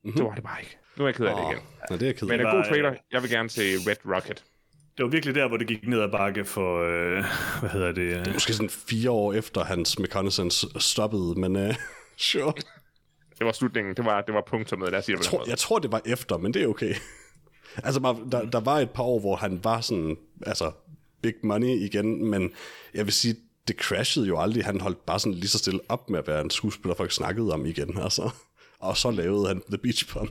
Mm-hmm. Det var det bare ikke. Nu er jeg ked af det Åh, igen. nej, det er jeg ked Men af. en var, god trailer. Jeg vil gerne se Red Rocket. Det var virkelig der, hvor det gik ned ad bakke for, øh, hvad hedder det? Øh, Måske sådan fire år efter hans reconnaissance stoppede, men uh, sure. Det var slutningen. Det var, det var punktummet. Lad os sige det Jeg tror, jeg tror, det var efter, men det er okay. altså, der, der var et par år, hvor han var sådan, altså, big money igen, men jeg vil sige, det crashede jo aldrig. Han holdt bare sådan lige så stille op med at være en skuespiller, folk snakkede om igen, altså. Og så lavede han The Beach Bum.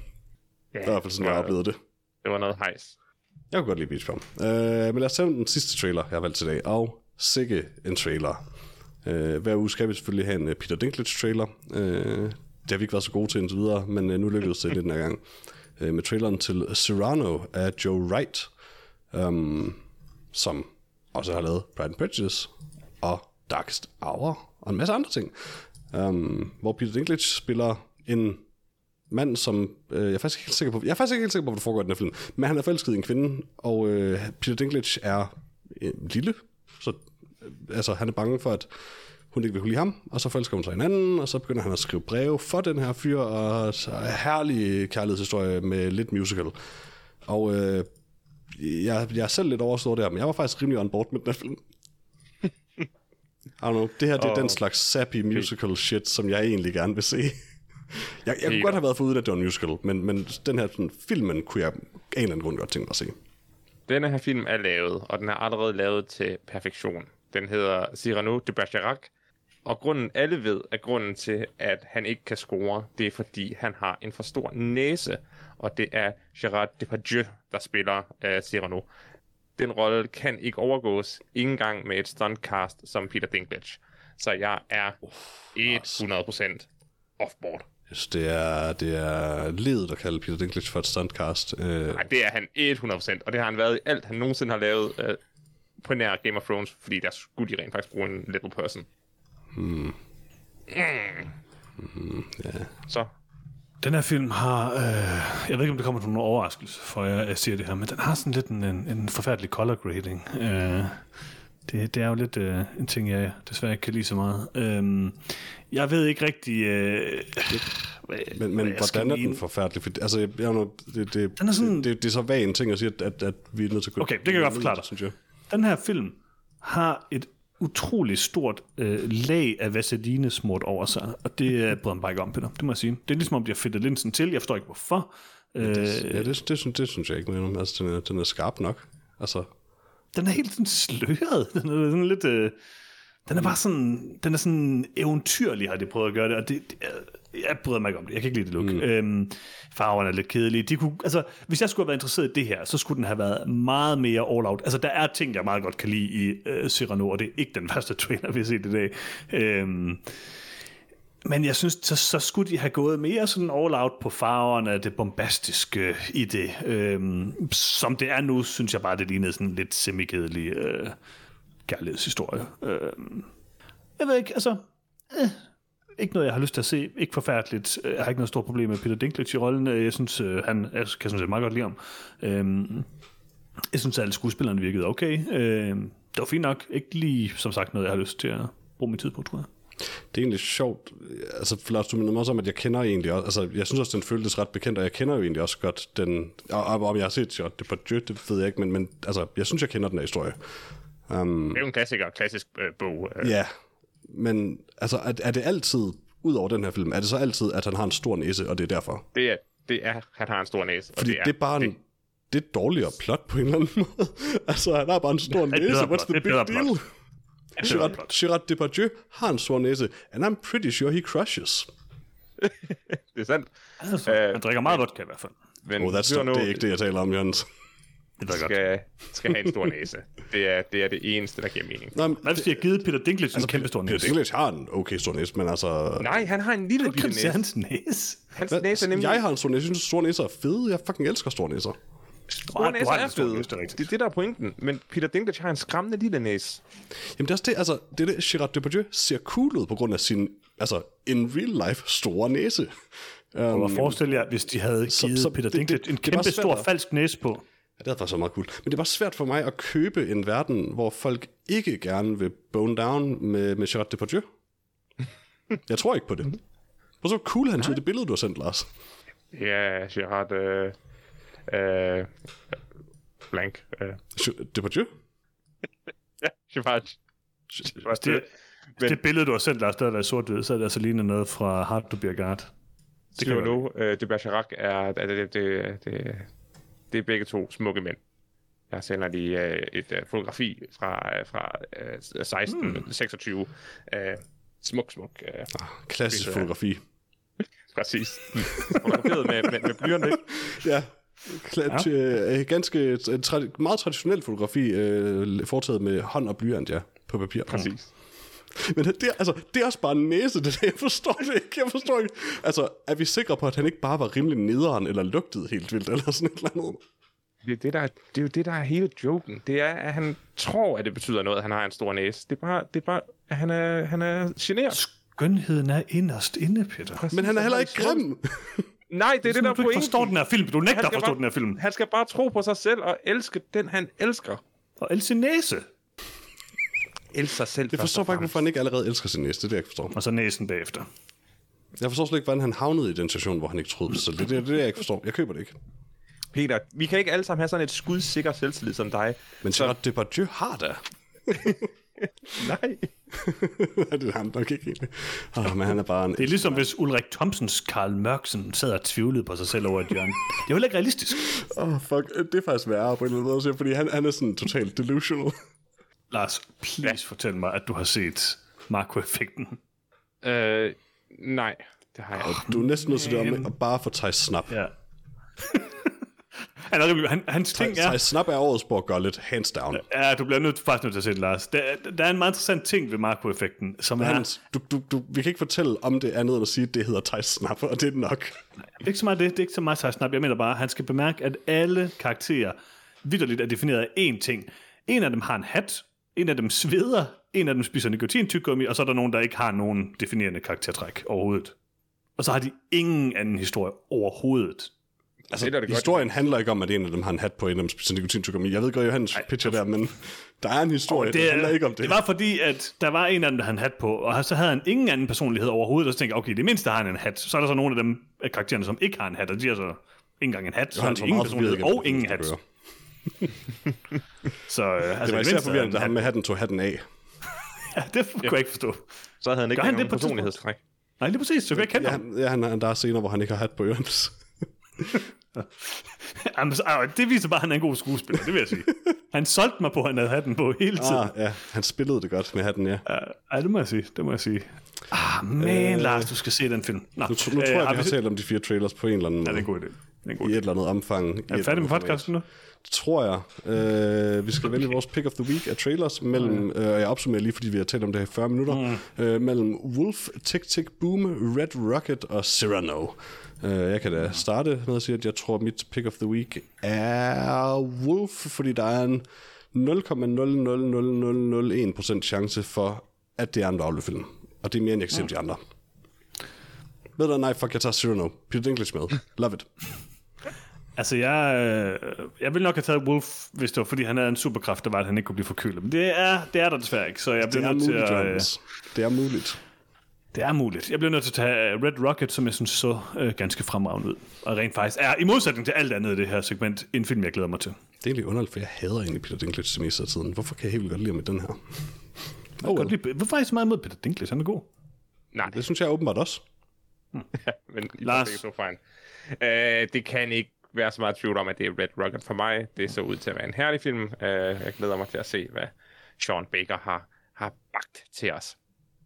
Ja, Det var i hvert fald sådan, jeg oplevede det. det var noget hejs. Jeg kunne godt lide Beach Bum. Øh, men lad os tage den sidste trailer, jeg har valgt til i dag. Og sikke en trailer. Øh, hver uge skal vi selvfølgelig have en uh, Peter Dinklage trailer. Øh, det har vi ikke været så gode til indtil videre, men uh, nu lykkedes det lidt den her gang. Øh, med traileren til Serrano af Joe Wright, um, som også har lavet Pride and Prejudice og Darkest Hour og en masse andre ting. Um, hvor Peter Dinklage spiller en mand, som øh, jeg er faktisk ikke helt sikker på, jeg er faktisk ikke helt sikker på, hvad der foregår i den her film, men han er forelsket i en kvinde, og øh, Peter Dinklage er øh, lille, så øh, altså, han er bange for, at hun ikke vil kunne lide ham, og så forelsker hun sig hinanden, og så begynder han at skrive breve for den her fyr, og så er herlig kærlighedshistorie med lidt musical. Og øh, jeg, jeg er selv lidt overstået der, men jeg var faktisk rimelig on board med den her film. I don't know, det her det er den slags sappy musical shit, som jeg egentlig gerne vil se. Jeg, jeg kunne godt have været foruden, var en musical, men, men den her sådan, filmen kunne jeg af en eller anden grund godt tænke mig at se. Denne her film er lavet, og den er allerede lavet til perfektion. Den hedder Cyrano de Bergerac, og grunden, alle ved, at grunden til, at han ikke kan score, det er fordi, han har en for stor næse, og det er Gerard Depardieu, der spiller uh, Cyrano. Den rolle kan ikke overgås, ikke engang med et stuntcast som Peter Dinklage. Så jeg er 100% offboard. Jeg synes, det er, det er ledet at kalde Peter Dinklage for et stuntcast. Øh, Nej, det er han 100%, og det har han været i alt, han nogensinde har lavet øh, på nær Game of Thrones, fordi der skulle de rent faktisk bruge en little person. Hmm. Mm. ja. Så, Den her film har, øh, jeg ved ikke, om det kommer som nogen overraskelse, for jeg, jeg siger det her, men den har sådan lidt en, en, en forfærdelig color grading. Øh, det, det er jo lidt øh, en ting, jeg desværre ikke kan lide så meget. Øh, jeg ved ikke rigtig... Øh, hvad, Men, men hvad hvordan er den forfærdelig? For, altså, jeg, jeg, det, det, Den er sådan- det, det, det, er så vag en ting at sige, at, at, at vi er nødt til at Okay, det kan jeg godt forklare dig. Synes jeg. Den her film har et utroligt stort øh, lag af vaseline smurt over sig, og det bryder mig bare ikke om, Peter. Det må jeg sige. Det er ligesom, om de har fedtet linsen til. Jeg forstår ikke, hvorfor. Øh, Ja, det, det, synes, det synes jeg ikke. Men, altså, den, er, den er skarp nok. Altså, den er helt sådan sløret. Den er sådan lidt... Øh, den er bare sådan... Den er sådan eventyrlig, har de prøvet at gøre det, og det, det er- jeg bryder mig ikke om det. Jeg kan ikke lide det look. Mm. Øhm, farverne er lidt kedelige. De kunne, altså, hvis jeg skulle have været interesseret i det her, så skulle den have været meget mere all out. Altså, der er ting, jeg meget godt kan lide i øh, Cyrano, og det er ikke den første trailer, vi har set i dag. Øhm, men jeg synes, så, så skulle de have gået mere sådan all out på farverne, det bombastiske i det. Øhm, som det er nu, synes jeg bare, det lignede sådan lidt semikedelig øh, kærlighedshistorie. Øhm, jeg ved ikke, altså... Øh, ikke noget, jeg har lyst til at se. Ikke forfærdeligt. Øh, jeg har ikke noget stort problem med Peter Dinklage i rollen. Øh, jeg synes, øh, han jeg kan sådan set meget godt lide ham. Øhm, jeg synes, at alle skuespillerne virkede okay. Øhm, det var fint nok. Ikke lige, som sagt, noget, jeg har lyst til at bruge min tid på, tror jeg det er egentlig sjovt. Altså, Lars, du minder mig også om, at jeg kender egentlig også, altså, jeg synes også, den føltes ret bekendt, og jeg kender jo egentlig også godt den, og, og om jeg har set Shot det på det ved jeg ikke, men, men altså, jeg synes, jeg kender den her historie. Um, det er jo en klassiker, klassisk øh, bog. Øh. ja, men altså, er, er det altid, ud over den her film, er det så altid, at han har en stor næse, og det er derfor? Det er, det er, han har en stor næse. og Fordi det er, det er bare en, det er et dårligere plot på en eller anden måde. altså, han har bare en stor næse. What's the Det big deal? plot. Gerard, Gerard Depardieu har en stor næse, and I'm pretty sure he crushes. det er sandt. Altså, Øh, han drikker meget vodka i hvert fald. Men Oh, that's not, det er ikke det, jeg taler om, Jens. Det ved jeg godt. skal, skal have en stor næse. Det er, det er det eneste, der giver mening. Nå, men, Hvad hvis de har givet Peter Dinklage altså, en kæmpe stor Peter næse? Dinklage har en okay stor næse, men altså... Nej, han har en lille bitte næse. hans næse. Hans næse er nemlig... Jeg har en stor næse. Jeg synes, store næser er fede. Jeg fucking elsker store næser. Store næser er en fede. næse, det er. Det er det, der er pointen. Men Peter Dinklage har en skræmmende lille næse. Jamen det er også det, altså, det er det, Gerard Depardieu ser cool ud på grund af sin, altså, in real life store næse. Um, Og forestil jer, hvis de havde givet så Peter det- det- Dinklage en det er bare kæmpe stor at- falsk næse på. Ja, det er faktisk meget cool. Men det er bare svært for mig at købe en verden, hvor folk ikke gerne vil bone down med, med Gerard Depardieu. Jeg tror ikke på det. Hvor så cool han så det billede, du har sendt, Lars. Ja, Gerard... Øh, øh, blank. Uh, Depardieu? ja, Chevage. Hvis det, hvis det billede, du har sendt, Lars, der er der sort så er det altså ligner noget fra Hard to Guard. Det kan jo nu, uh, de Bergerac er, er det, det, det, det er begge to smukke mænd. Jeg sender lige uh, et uh, fotografi fra, uh, fra uh, 1626. Mm. Uh, smuk, smuk. Uh, ah, klassisk fotografi. Præcis. Fotograferet med, med, med ikke? Ja. Kla- ja. Ganske tra- meget traditionelt fotografi, øh, foretaget med hånd og blyant, ja, på papir. Præcis. Men det, altså, det er også bare en næse, det der. Jeg forstår det ikke. Jeg forstår ikke. Altså, er vi sikre på, at han ikke bare var rimelig nederen, eller lugtede helt vildt, eller sådan et eller andet? Det er, det, der, det er jo det, der er hele joken. Det er, at han tror, at det betyder noget, at han har en stor næse. Det er bare, det er bare at han er, han er generet. Skønheden er inderst inde, Peter. Præcis, Men han er heller ikke grim. Nej, det er det, der er Du ikke forstår den her film. Du nægter at forstå bare, den her film. Han skal bare tro på sig selv og elske den, han elsker. Og elske sin næse. Elsker sig selv. Jeg forstår bare ikke, hvorfor han ikke allerede elsker sin næse. Det er det, jeg forstår. Og så næsen bagefter. Jeg forstår slet ikke, hvordan han havnede i den situation, hvor han ikke troede på sig selv. Det er det, det, jeg ikke forstår. Jeg køber det ikke. Peter, vi kan ikke alle sammen have sådan et skudsikker selvtillid som dig. Men så Depardieu har da. Nej. det er ham nok ikke egentlig. Oh, men han er bare en... Det er ligesom hvis Ulrik Thomsens Karl Mørksen sad og tvivlede på sig selv over et hjørne. Det er jo heller ikke realistisk. Åh, oh, fuck. Det er faktisk værre på en eller anden måde, fordi han, han er sådan totalt delusional. Lars, please ja. fortæl mig, at du har set Marco-effekten. Øh, nej, det har jeg ikke. Du er næsten nødt til det at bare få Thijs Snap. Ja. Han, er, han, hans ting er... Snap er årets lidt hands down. Ja, du bliver nødt, faktisk nødt til at se det, Lars. Der, der er en meget interessant ting ved Marco-effekten, som er... Hans, du, du, du, vi kan ikke fortælle om det andet end at sige, at det hedder Thijs Snap, og det er nok. Nej, det er ikke så meget det, det er ikke så meget Thijs Snap. Jeg mener bare, at han skal bemærke, at alle karakterer vidderligt er defineret af én ting. En af dem har en hat, en af dem sveder, en af dem spiser nikotintyggegummi, og så er der nogen, der ikke har nogen definerende karaktertræk overhovedet. Og så har de ingen anden historie overhovedet. Altså, det er det historien godt. handler ikke om, at en af dem har en hat på, en af dem spiser. Jeg ved godt, Johannes Ej, pitcher der, men der er en historie, oh, det, det handler ikke om det. Det var fordi, at der var en af dem, der havde en hat på, og så havde han ingen anden personlighed overhovedet, og så tænkte jeg, okay, det mindste har han en hat. Så er der så nogle af dem af karaktererne, som ikke har en hat, og de har så ikke engang en hat, så har de ingen personlighed og ingen hat. så øh, altså, det var især forvirrende, at han med hatten tog hatten af. ja, det kunne jeg ikke forstå. Så havde han ikke han nogen personlighedstræk. Nej, det er præcis, så kan jeg kende ja, ham. Ja, han, der er scener, hvor han ikke har hat på Jørgens. Jamen, det viser bare, at han er en god skuespiller, det vil jeg sige. Han solgte mig på, at han havde hatten på hele tiden. Ah, ja, han spillede det godt med hatten, ja. Ja, det må jeg sige, det må jeg sige. Ah, men øh, Lars, du skal se den film. Nå, nu, nu tror jeg, øh, vi har talt om de fire trailers på en eller anden Ja, det er en god idé. En god I et eller andet omfang. Er vi færdige med podcasten nu? Det tror jeg. Øh, vi skal vælge vores pick of the week af trailers mellem, øh, jeg opsummerer lige, fordi vi har talt om det her i 40 minutter, mm. øh, mellem Wolf, Tick Tick Boom, Red Rocket og Cyrano. Uh, jeg kan da starte med at sige, at jeg tror, at mit pick of the week er Wolf, fordi der er en 0,00001% chance for, at det er en daglig film. Og det er mere, end jeg kan se de andre. Ved du, nej, fuck, jeg tager Cyrano. Peter Dinklage med. Love it. Altså, jeg, øh, jeg ville nok have taget Wolf, hvis det var, fordi han havde en superkraft, der var, at han ikke kunne blive forkølet. Men det er, det er der desværre ikke, så jeg bliver nødt til at... Øh, det er muligt. Det er muligt. Jeg bliver nødt til at tage Red Rocket, som jeg synes så øh, ganske fremragende ud. Og rent faktisk er, i modsætning til alt andet i det her segment, en film, jeg glæder mig til. Det er egentlig underligt, for jeg hader egentlig Peter Dinklage til mest af tiden. Hvorfor kan jeg helt godt lide med den her? Oh, well. lide, hvorfor er jeg så meget mod Peter Dinklage? Han er god. Nej. Det synes jeg åbenbart også. Hmm. men Lars. Det er så fine. Uh, det kan ikke være så meget tvivl om, at det er Red Rocket for mig. Det så ud til at være en herlig film. Uh, jeg glæder mig til at se, hvad Sean Baker har, har bagt til os.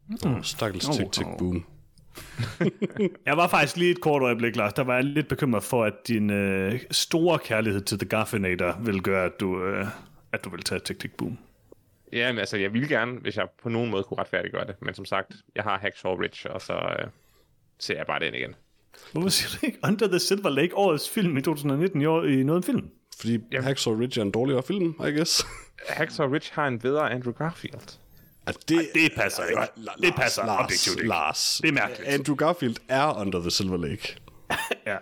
Mm. Stakkels oh, tick tick boom. jeg var faktisk lige et kort øjeblik, Lars. Der var jeg lidt bekymret for, at din øh, store kærlighed til The Gaffinator vil gøre, at du, øh, at du vil tage Tick Tick Boom. Ja, men altså, jeg ville gerne, hvis jeg på nogen måde kunne retfærdiggøre det. Men som sagt, jeg har Hacksaw Ridge, og så øh, ser jeg bare den igen. Hvorfor siger du ikke Under the Silver Lake, årets film i 2019 i, år, i noget film? Fordi Jamen. Hacksaw Ridge er en dårligere film, I guess. Hacksaw Ridge har en bedre Andrew Garfield. At det, Ej, det passer ikke. Lars, det passer Lars, objektivt ikke. Lars, det er mærkeligt. Andrew Garfield er Under the Silver Lake. ja.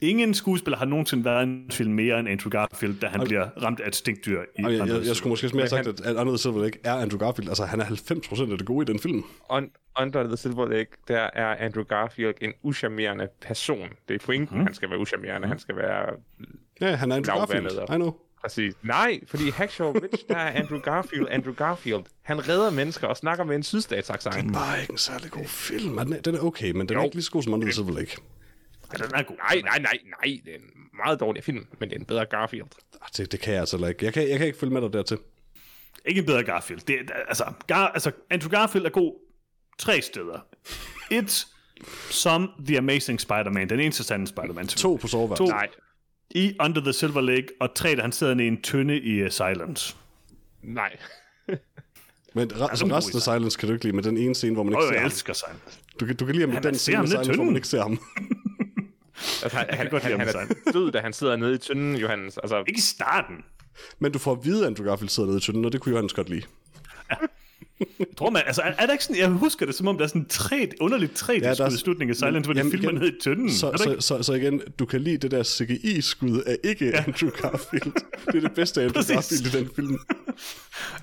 Ingen skuespiller har nogensinde været en film mere end Andrew Garfield, da han okay. bliver ramt af et stinkdyr i okay, jeg, jeg, jeg skulle måske mere have sagt, at Under the Silver Lake er Andrew Garfield. Altså, han er 90% af det gode i den film. On, Under the Silver Lake, der er Andrew Garfield en uschammerende person. Det er pointen, mm. han skal være uschammerende. Mm. Han skal være Ja, han er Andrew Garfield. I know. Præcis. Nej, fordi Hacksaw Ridge, der er Andrew Garfield. Andrew Garfield, han redder mennesker og snakker med en sydstatsaksang. Bare ikke en særlig god film. Den er, den er okay, men den er Jo. ikke lige så god som Under the Silver Lake. Ja, den er god. Nej, nej, nej, nej. Det er en meget dårlig film, men det er en bedre Garfield. Ah, Det, det kan jeg altså ikke. Jeg kan, jeg kan ikke følge med dig dertil. Ikke en bedre Garfield. Det, er- altså, Gar, altså, Andrew Garfield er god tre steder. Et, som The Amazing Spider-Man, den eneste sande Spider-Man. To på soveværelset. To. Nej, I Under the Silver Lake, og tre, da han sidder i en tynde i uh, Silence. nej. Men re- altså, resten af Silence kan du ikke lide med den ene scene, hvor man ikke Åh, ser jeg ham. elsker Silence. Du, kan- du kan lide ham den scene Silence, hvor man ikke ser ham. Altså, han, han, godt han, han ham, er død, da han sidder nede i tynden, Johannes. Altså, Ikke i starten. Men du får at vide, at Andrew Garfield sidder nede i tynden, og det kunne Johannes godt lide. Tror man, altså, er, er der ikke sådan, jeg husker det, som om der er sådan tre, underligt tre ja, er- i slutningen af Silence, hvor de filmer igen, ned i tynden. Så, så, så, så igen, du kan lide det der CGI-skud af ikke ja. Andrew Garfield. Det er det bedste af Andrew. Garfield i den film.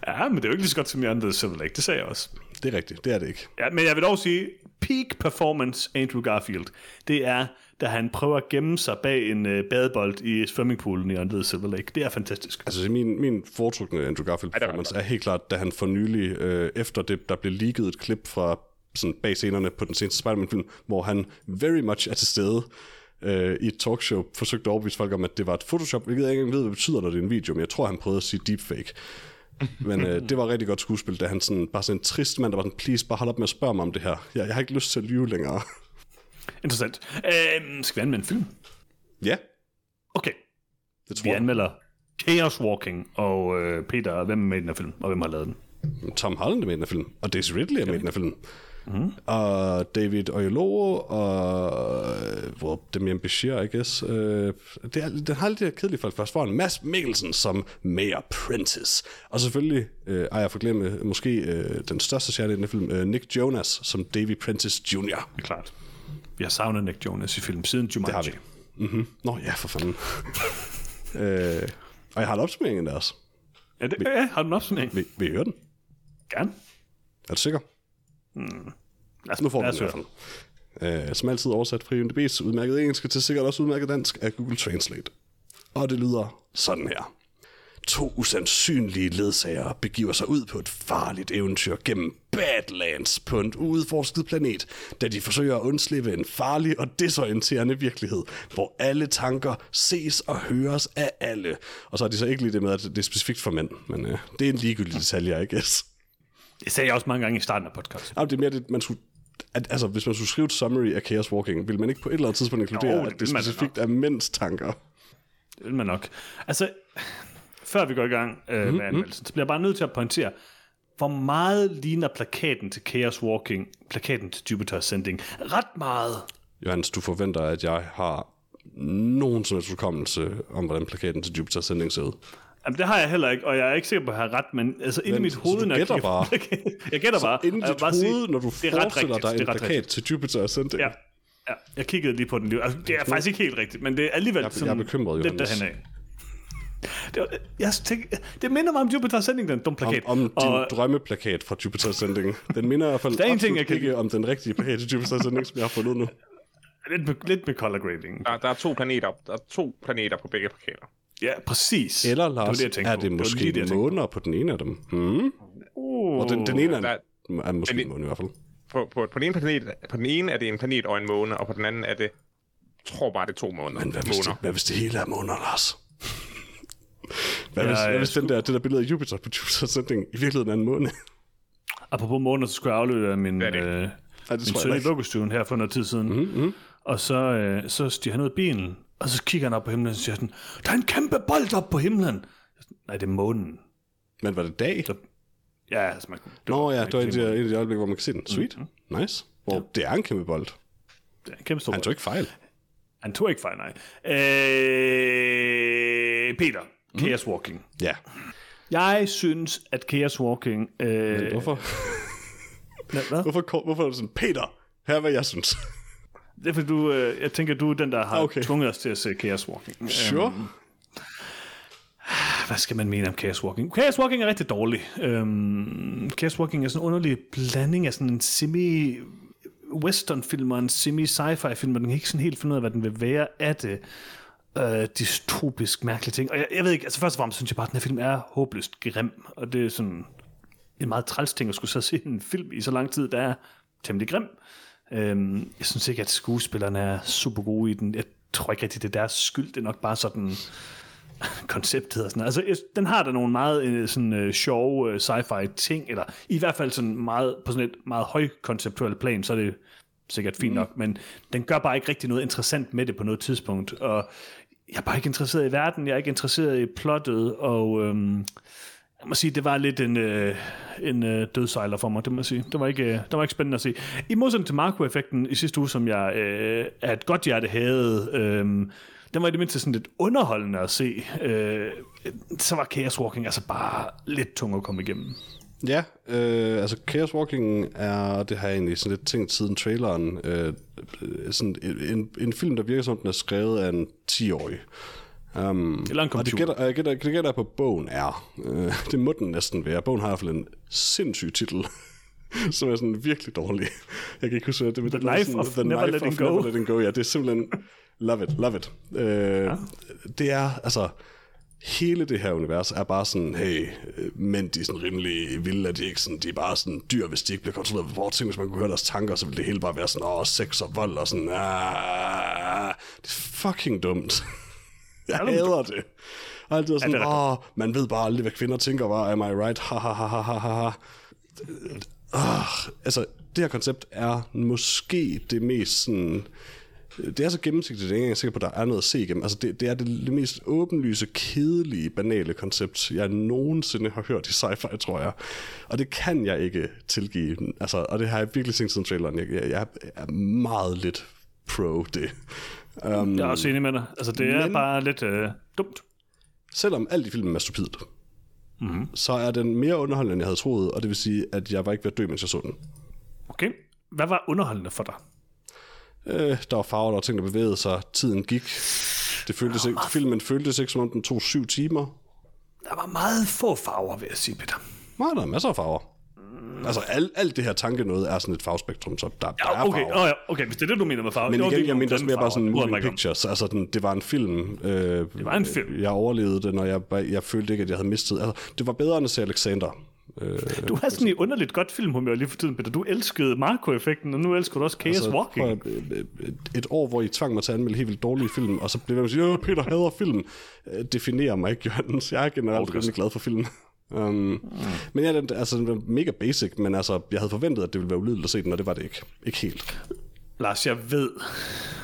Ja, men det er jo ikke lige så godt som i the Silver Lake, det sagde jeg også. Det er rigtigt, det er det ikke. Ja, men jeg vil dog sige, peak performance Andrew Garfield, det er, da han prøver at gemme sig bag en øh, badebold i swimmingpoolen i Under the Silver Lake. Det er fantastisk. Altså min, min foretrukne Andrew Garfield er performance er helt klart, da han for nylig, øh, efter det, der blev leaget et klip fra sådan bag scenerne på den seneste Spider-Man-film, hvor han very much er til stede øh, i et talkshow, forsøgte at overbevise folk om, at det var et Photoshop, hvilket jeg ikke engang ved, hvad det betyder, når det er en video, men jeg tror, han prøvede at sige deepfake. Men øh, det var rigtig godt skuespil, da han sådan, bare sådan en trist mand, der var sådan, please, bare hold op med at spørge mig om det her. Jeg, jeg har ikke lyst til at lyve længere. Interessant. Øh, skal vi anmelde en film? ja, Okay, det tror vi jeg. anmelder Chaos Walking, og øh, Peter, hvem er med i den her film, og hvem har lavet den? Tom Holland er med i den her film, og Daisy Ridley er med i den her film. Mm. Og David Oyelowo og øh, well, Damien Bashir, I guess. Øh, det er, den har lidt de her kedelige folk først. For en Mads Mikkelsen som Mayor Prentice. Og selvfølgelig, øh, ej jeg forglemme, måske øh, den største stjerne i den film, øh, Nick Jonas som Davy Prentice Jr. Det er klart. Vi har savnet Nick Jonas i film siden Jumanji. Det har vi. Mm-hmm. Nå ja, for fanden. øh, og jeg har en opsummering af deres. Ja, det, ja, har du en opsummering? Vil, vil I høre den? Gerne. Er du sikker? Lad os, Nu får vi os den i hvert fald. Øh, som altid oversat fra UNDB's udmærket engelsk til sikkert også udmærket dansk af Google Translate. Og det lyder sådan her. To usandsynlige ledsagere begiver sig ud på et farligt eventyr gennem Badlands på en udforsket planet, da de forsøger at undslippe en farlig og desorienterende virkelighed, hvor alle tanker ses og høres af alle. Og så er de så ikke lige det med, at det er specifikt for mænd, men øh, det er en ligegyldig detalje, I guess. Det sagde jeg også mange gange i starten af podcasten. Jamen, det er mere det, man skulle... At, altså, hvis man skulle skrive et summary af Chaos Walking, ville man ikke på et eller andet tidspunkt inkludere, Jo, det at det specifikt er mænds tanker? Det vil man nok. Altså, før vi går i gang øh, Mhm, mm-hmm. med anmeldelsen, så bliver jeg bare nødt til at pointere, hvor meget ligner plakaten til Chaos Walking, plakaten til Jupiter Ascending? Ret meget. Johannes, du forventer, at jeg har nogen som helst hukommelse om, hvordan plakaten til Jupiter Sending ser ud. Jamen, det har jeg heller ikke, og jeg er ikke sikker på, at jeg har ret, men altså inde i mit så hoved... når jeg gætter bare? Jeg gætter bare. Inden og jeg dit bare sige, hoved, når du er forestiller dig en plakat til Jupiter Ascending. Ja, ja, jeg kiggede lige på den lige. Altså, det er faktisk ikke helt rigtigt, men det er alligevel jeg sådan er bekymret, lidt derhen af. Det, jeg tænker, det minder mig om Jupiter Ascending, den dumme Om, plakat. om din og, drømmeplakat fra Jupiter Ascending. Den minder i hvert fald Der er en ting, jeg kan ikke om den rigtige plakat til Jupiter Ascending, som jeg har fundet nu. lidt, med, lidt med color grading. Der, der, er to planeter, der er to planeter på begge plakater. Ja, præcis. Eller, det var Lars, det, jeg tænkte er på. det var måske det, jeg tænkte måner på den ene af dem? Hmm? Uh, Og den, den ene er, der- er måske en måne i hvert fald. På, på, på, den ene planet, på den ene er det en planet og en måne, og på den anden er det, jeg tror bare, det er to måneder. Men hvad hvis, det, måner. hvad hvis det hele er måner, Lars? Hvad, Ja, hvis, hvad jeg hvis den der, det der billede af Jupiter på Jupiter Ascending i virkeligheden er en måne? Apropos måneder, så skulle jeg aflevere min, Hvad det? øh, Ja, det min søn i ikke. vuggestuen her for noget tid siden. Mm-hmm. Og så, øh, så stiger han ud af bilen, og så kigger han op på himlen og siger sådan, der er en kæmpe bold op på himlen. Nej, det er månen. Men var det dag? Så, ja, altså, man, det Nå ja, det var et af ikke de, et af de øjeblikke, hvor man kan se den. Sweet. Nice. Hvor det er en kæmpe bold. det er en kæmpe stor Han tog ikke fejl. Han tog ikke fejl, nej. Øh, Peter, Chaos Walking. Ja. Jeg synes, at Chaos Walking... Øh, Hvorfor? hvad? hvad? Hvorfor, hvorfor er du sådan, Peter, her er hvad jeg synes. Det er fordi, du, øh, jeg tænker, du er den, der har Okay. okay. tvunget os til at se Chaos Walking. Sure. Hvad skal man mene om Chaos Walking? Chaos Walking er rigtig dårlig. Øhm, Chaos Walking er sådan en underlig blanding af sådan en semi western film og en semi sci-fi film, og den kan ikke sådan helt finde ud af, hvad den vil være af det. Øh, dystopisk mærkelige ting. Og jeg, jeg ved ikke, altså først og fremmest synes jeg bare, at den her film er håbløst grim, og det er sådan en meget træls ting at skulle så se en film i så lang tid, der er temmelig grim. Øhm, jeg synes ikke, at skuespillerne er super gode i den. Jeg tror ikke rigtig, det er deres skyld. Det er nok bare sådan konceptet og sådan Altså, jeg- den har der nogle meget øh, sådan, øh, sjove øh, sci-fi ting, eller i hvert fald sådan meget, på sådan et meget højkonceptuelt plan, så er det sikkert fint nok, men den gør bare ikke rigtig noget interessant med det på noget tidspunkt, og jeg er bare ikke interesseret i verden, jeg er ikke interesseret i plottet, og øhm, jeg må sige, det var lidt en, øh, en øh, dødsejler for mig, det må jeg sige. Det var ikke, øh, det var ikke spændende at se. I modsætning til Marco-effekten i sidste uge, som jeg øh, af et godt hjerte havde, øh, den var i det mindste sådan lidt underholdende at se. Øh, så var Chaos Walking altså bare lidt tung at komme igennem. Ja, øh, altså Chaos Walking er, det har jeg egentlig sådan lidt tænkt siden traileren, øh, øh, sådan en, en film, der virker som, den er skrevet af en 10-årig. Um, Eller en og det computer. gætter, jeg gætter, det gætter på, bogen er. Øh, det må den næsten være. Bogen har i hvert fald en sindssyg titel, som er sådan virkelig dårlig. Jeg kan ikke huske, det er. The Life of Never Letting Go. Never Letting Go. Ja, det er simpelthen... Love it, love it. Øh, ja. Det er, altså hele det her univers er bare sådan, hey, øh, mænd de er sådan rimelig vilde, at de ikke sådan, de er bare sådan dyr, hvis de ikke bliver kontrolleret vores ting. Hvis man kunne høre deres tanker, så ville det hele bare være sådan, åh, sex og vold og sådan, ah, det er fucking dumt. Jeg Er det hader det. Og altid sådan, er åh, man ved bare aldrig, hvad kvinder tænker, var, am I right? Ha, ha, ha, ha, ha, ha. Uh, altså, det her koncept er måske det mest sådan... Det er så gennemsigtigt, at jeg ikke er sikker på, at der er noget at se igennem. Altså, det, det er det, det mest åbenlyse, kedelige, banale koncept, jeg nogensinde har hørt i sci-fi, tror jeg. Og det kan jeg ikke tilgive. Altså, og det har jeg virkelig tænkt siden traileren. Jeg, jeg, jeg er meget lidt pro det. Um, Jeg er også enig med dig. Altså, det er Men- bare lidt øh, dumt. selvom alt i filmen er stupidt, mm-hmm. så er den mere underholdende, end jeg havde troet, og det vil sige, at jeg var ikke ved at dø, mens jeg så den. Okay. Hvad var underholdende for dig? Øh, der var farver, der var ting, der bevægede sig, tiden gik. Det føltes ikke, filmen føltes ikke, som om den tog syv timer. Der var meget få farver, vil jeg sige, Peter. Nej, der er masser af farver. Altså, alt, alt det her tanke noget er sådan et farvespektrum, så der, der er Ja, okay, farver. oh, ja, okay, hvis det er det, du mener med farver. Men jo, det er igen, jeg mener også mere bare sådan moving om. pictures. Altså, den, det var en film. Øh, det var en film. Jeg overlevede den, og jeg, jeg følte ikke, at jeg havde mistet. Altså, det var bedre end at se Alexander. Øh, Du har sådan et underligt godt filmhumør lige for tiden, Peter. Du elskede Marco-effekten, og nu elsker du også Chaos altså, Walking. prøv at, et, år, hvor I tvang mig til at anmelde helt vildt dårlige film, og så blev jeg sige, at Peter hader film. Øh, definerer mig ikke, Johannes. Jeg er generelt Okay. rimelig glad for film. Um, mm. Men ja, den, altså, den var mega basic, men altså, jeg havde forventet, at det ville være ulydeligt at se den, og det var det ikke. Ikke helt. Lars, jeg ved,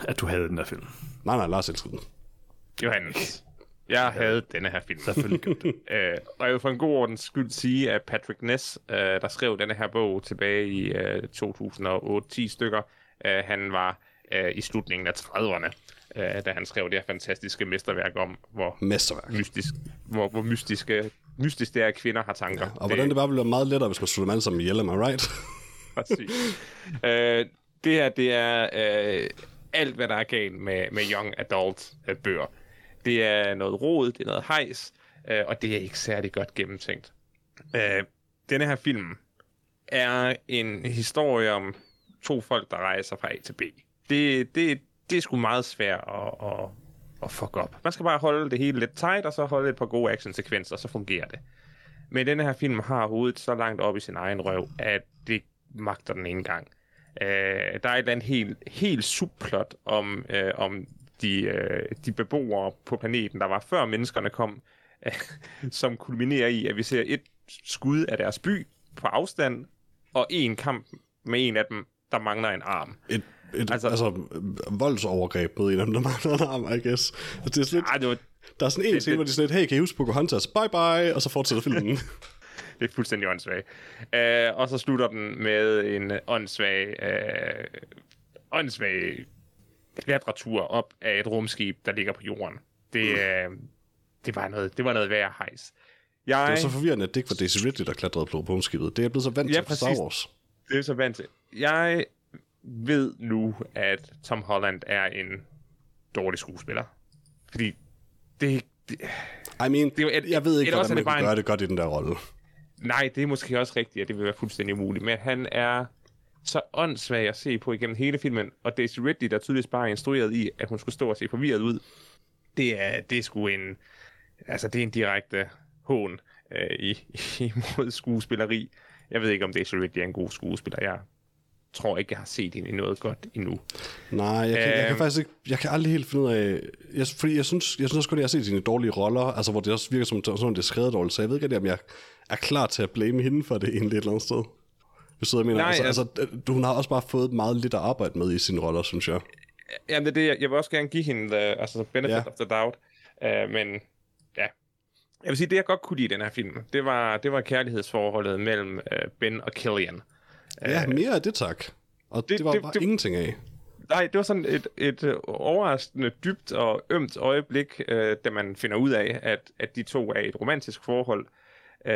at du havde den der film. Nej, nej, Lars elskede den. Johannes, jeg havde denne her film. Selvfølgelig gjorde du. Øh, og jeg vil for en god ordens skyld sige, at Patrick Ness, øh, der skrev denne her bog tilbage i øh, 2008-10 stykker, øh, han var øh, i slutningen af 30'erne, øh, da han skrev det her fantastiske mesterværk om, hvor Mesterværk. mystisk, hvor, hvor mystiske, mystisk det er, at kvinder har tanker. Og hvordan det bare ville være meget lettere, hvis man dem alle sammen ihjel, am I right? Præcis. øh, det her, det er øh, alt, hvad der er galt med, med young adult øh, bøger. Det er noget rod, det er noget hejs, øh, og det er ikke særlig godt gennemtænkt. Øh, denne her film er en historie om to folk, der rejser fra A til B. Det, det, det er sgu meget svært at, at, at fuck op. Man skal bare holde det hele lidt tight, og så holde et par gode actionsekvenser, og så fungerer det. Men denne her film har hovedet så langt op i sin egen røv, at det magter den ikke engang. Øh, der er et eller andet helt, helt subplot om, øh, om de, øh, de beboere på planeten, der var før menneskerne kom, øh, som kulminerer i, at vi ser et skud af deres by på afstand, og en kamp med en af dem, der mangler en arm. Et, et, Altså- altså, voldsovergreb mod en af dem, der mangler en arm, I guess. Altså, det er sådan lidt, det, var, der er sådan en det- scene, hvor de sådan lidt, hey, kan I huske Pocahontas? Bye bye, og så fortsætter filmen. det er fuldstændig åndssvagt. Øh, og så slutter den med en åndssvag, øh, åndssvag klatretur op af et rumskib, der ligger på jorden. Det, øh, det, var, noget, det var noget værd hejs. Jeg, Det var så forvirrende, at det ikke var Daisy Ridley, der klatrede på rumskibet. Det er jeg blevet så vant Ja, til fra Star præcis. Wars. det er så vant til. Jeg ved nu, at Tom Holland er en dårlig skuespiller. Fordi det, det I mean, Det et- jeg ved ikke, hvordan er man det kunne bare en- gøre det godt i den der rolle. Nej, det er måske også rigtigt, at det vil være fuldstændig umuligt. Men han er så åndssvag at se på igennem hele filmen. Og Daisy Ridley, der tydeligvis bare er instrueret i, at hun skulle stå og se forvirret ud, det er, det er sgu en, altså det er en direkte hån øh, i, imod skuespilleri. Jeg ved ikke, om Daisy Ridley er en god skuespiller. Jeg tror ikke, jeg har set hende i noget godt endnu. Nej, jeg kan, jeg kan Øhm. faktisk ikke, jeg kan aldrig helt finde ud af, jeg, fordi jeg synes, jeg synes også godt, at jeg har set sine dårlige roller, altså hvor det også virker som, som det er skrevet dårligt, så jeg ved ikke om jeg er klar til at blame hende for det egentlig et eller andet sted. Hvis du mener. Nej, altså, altså, du- hun har også bare fået meget lidt at arbejde med i sine roller, synes jeg. Jamen, det er det, jeg, jeg vil også gerne give hende the, altså benefit Ja. of the doubt. Uh, men ja, jeg vil sige, det jeg godt kunne lide i den her film, det var, det var kærlighedsforholdet mellem uh, Ben og Killian. Ja, mere af det tak. Og det, det var det- bare det- ingenting af. Nej, det var sådan et, et øh, overraskende dybt og ømt øjeblik, øh, da man finder ud af, at, at de to er i et romantisk forhold. Øh,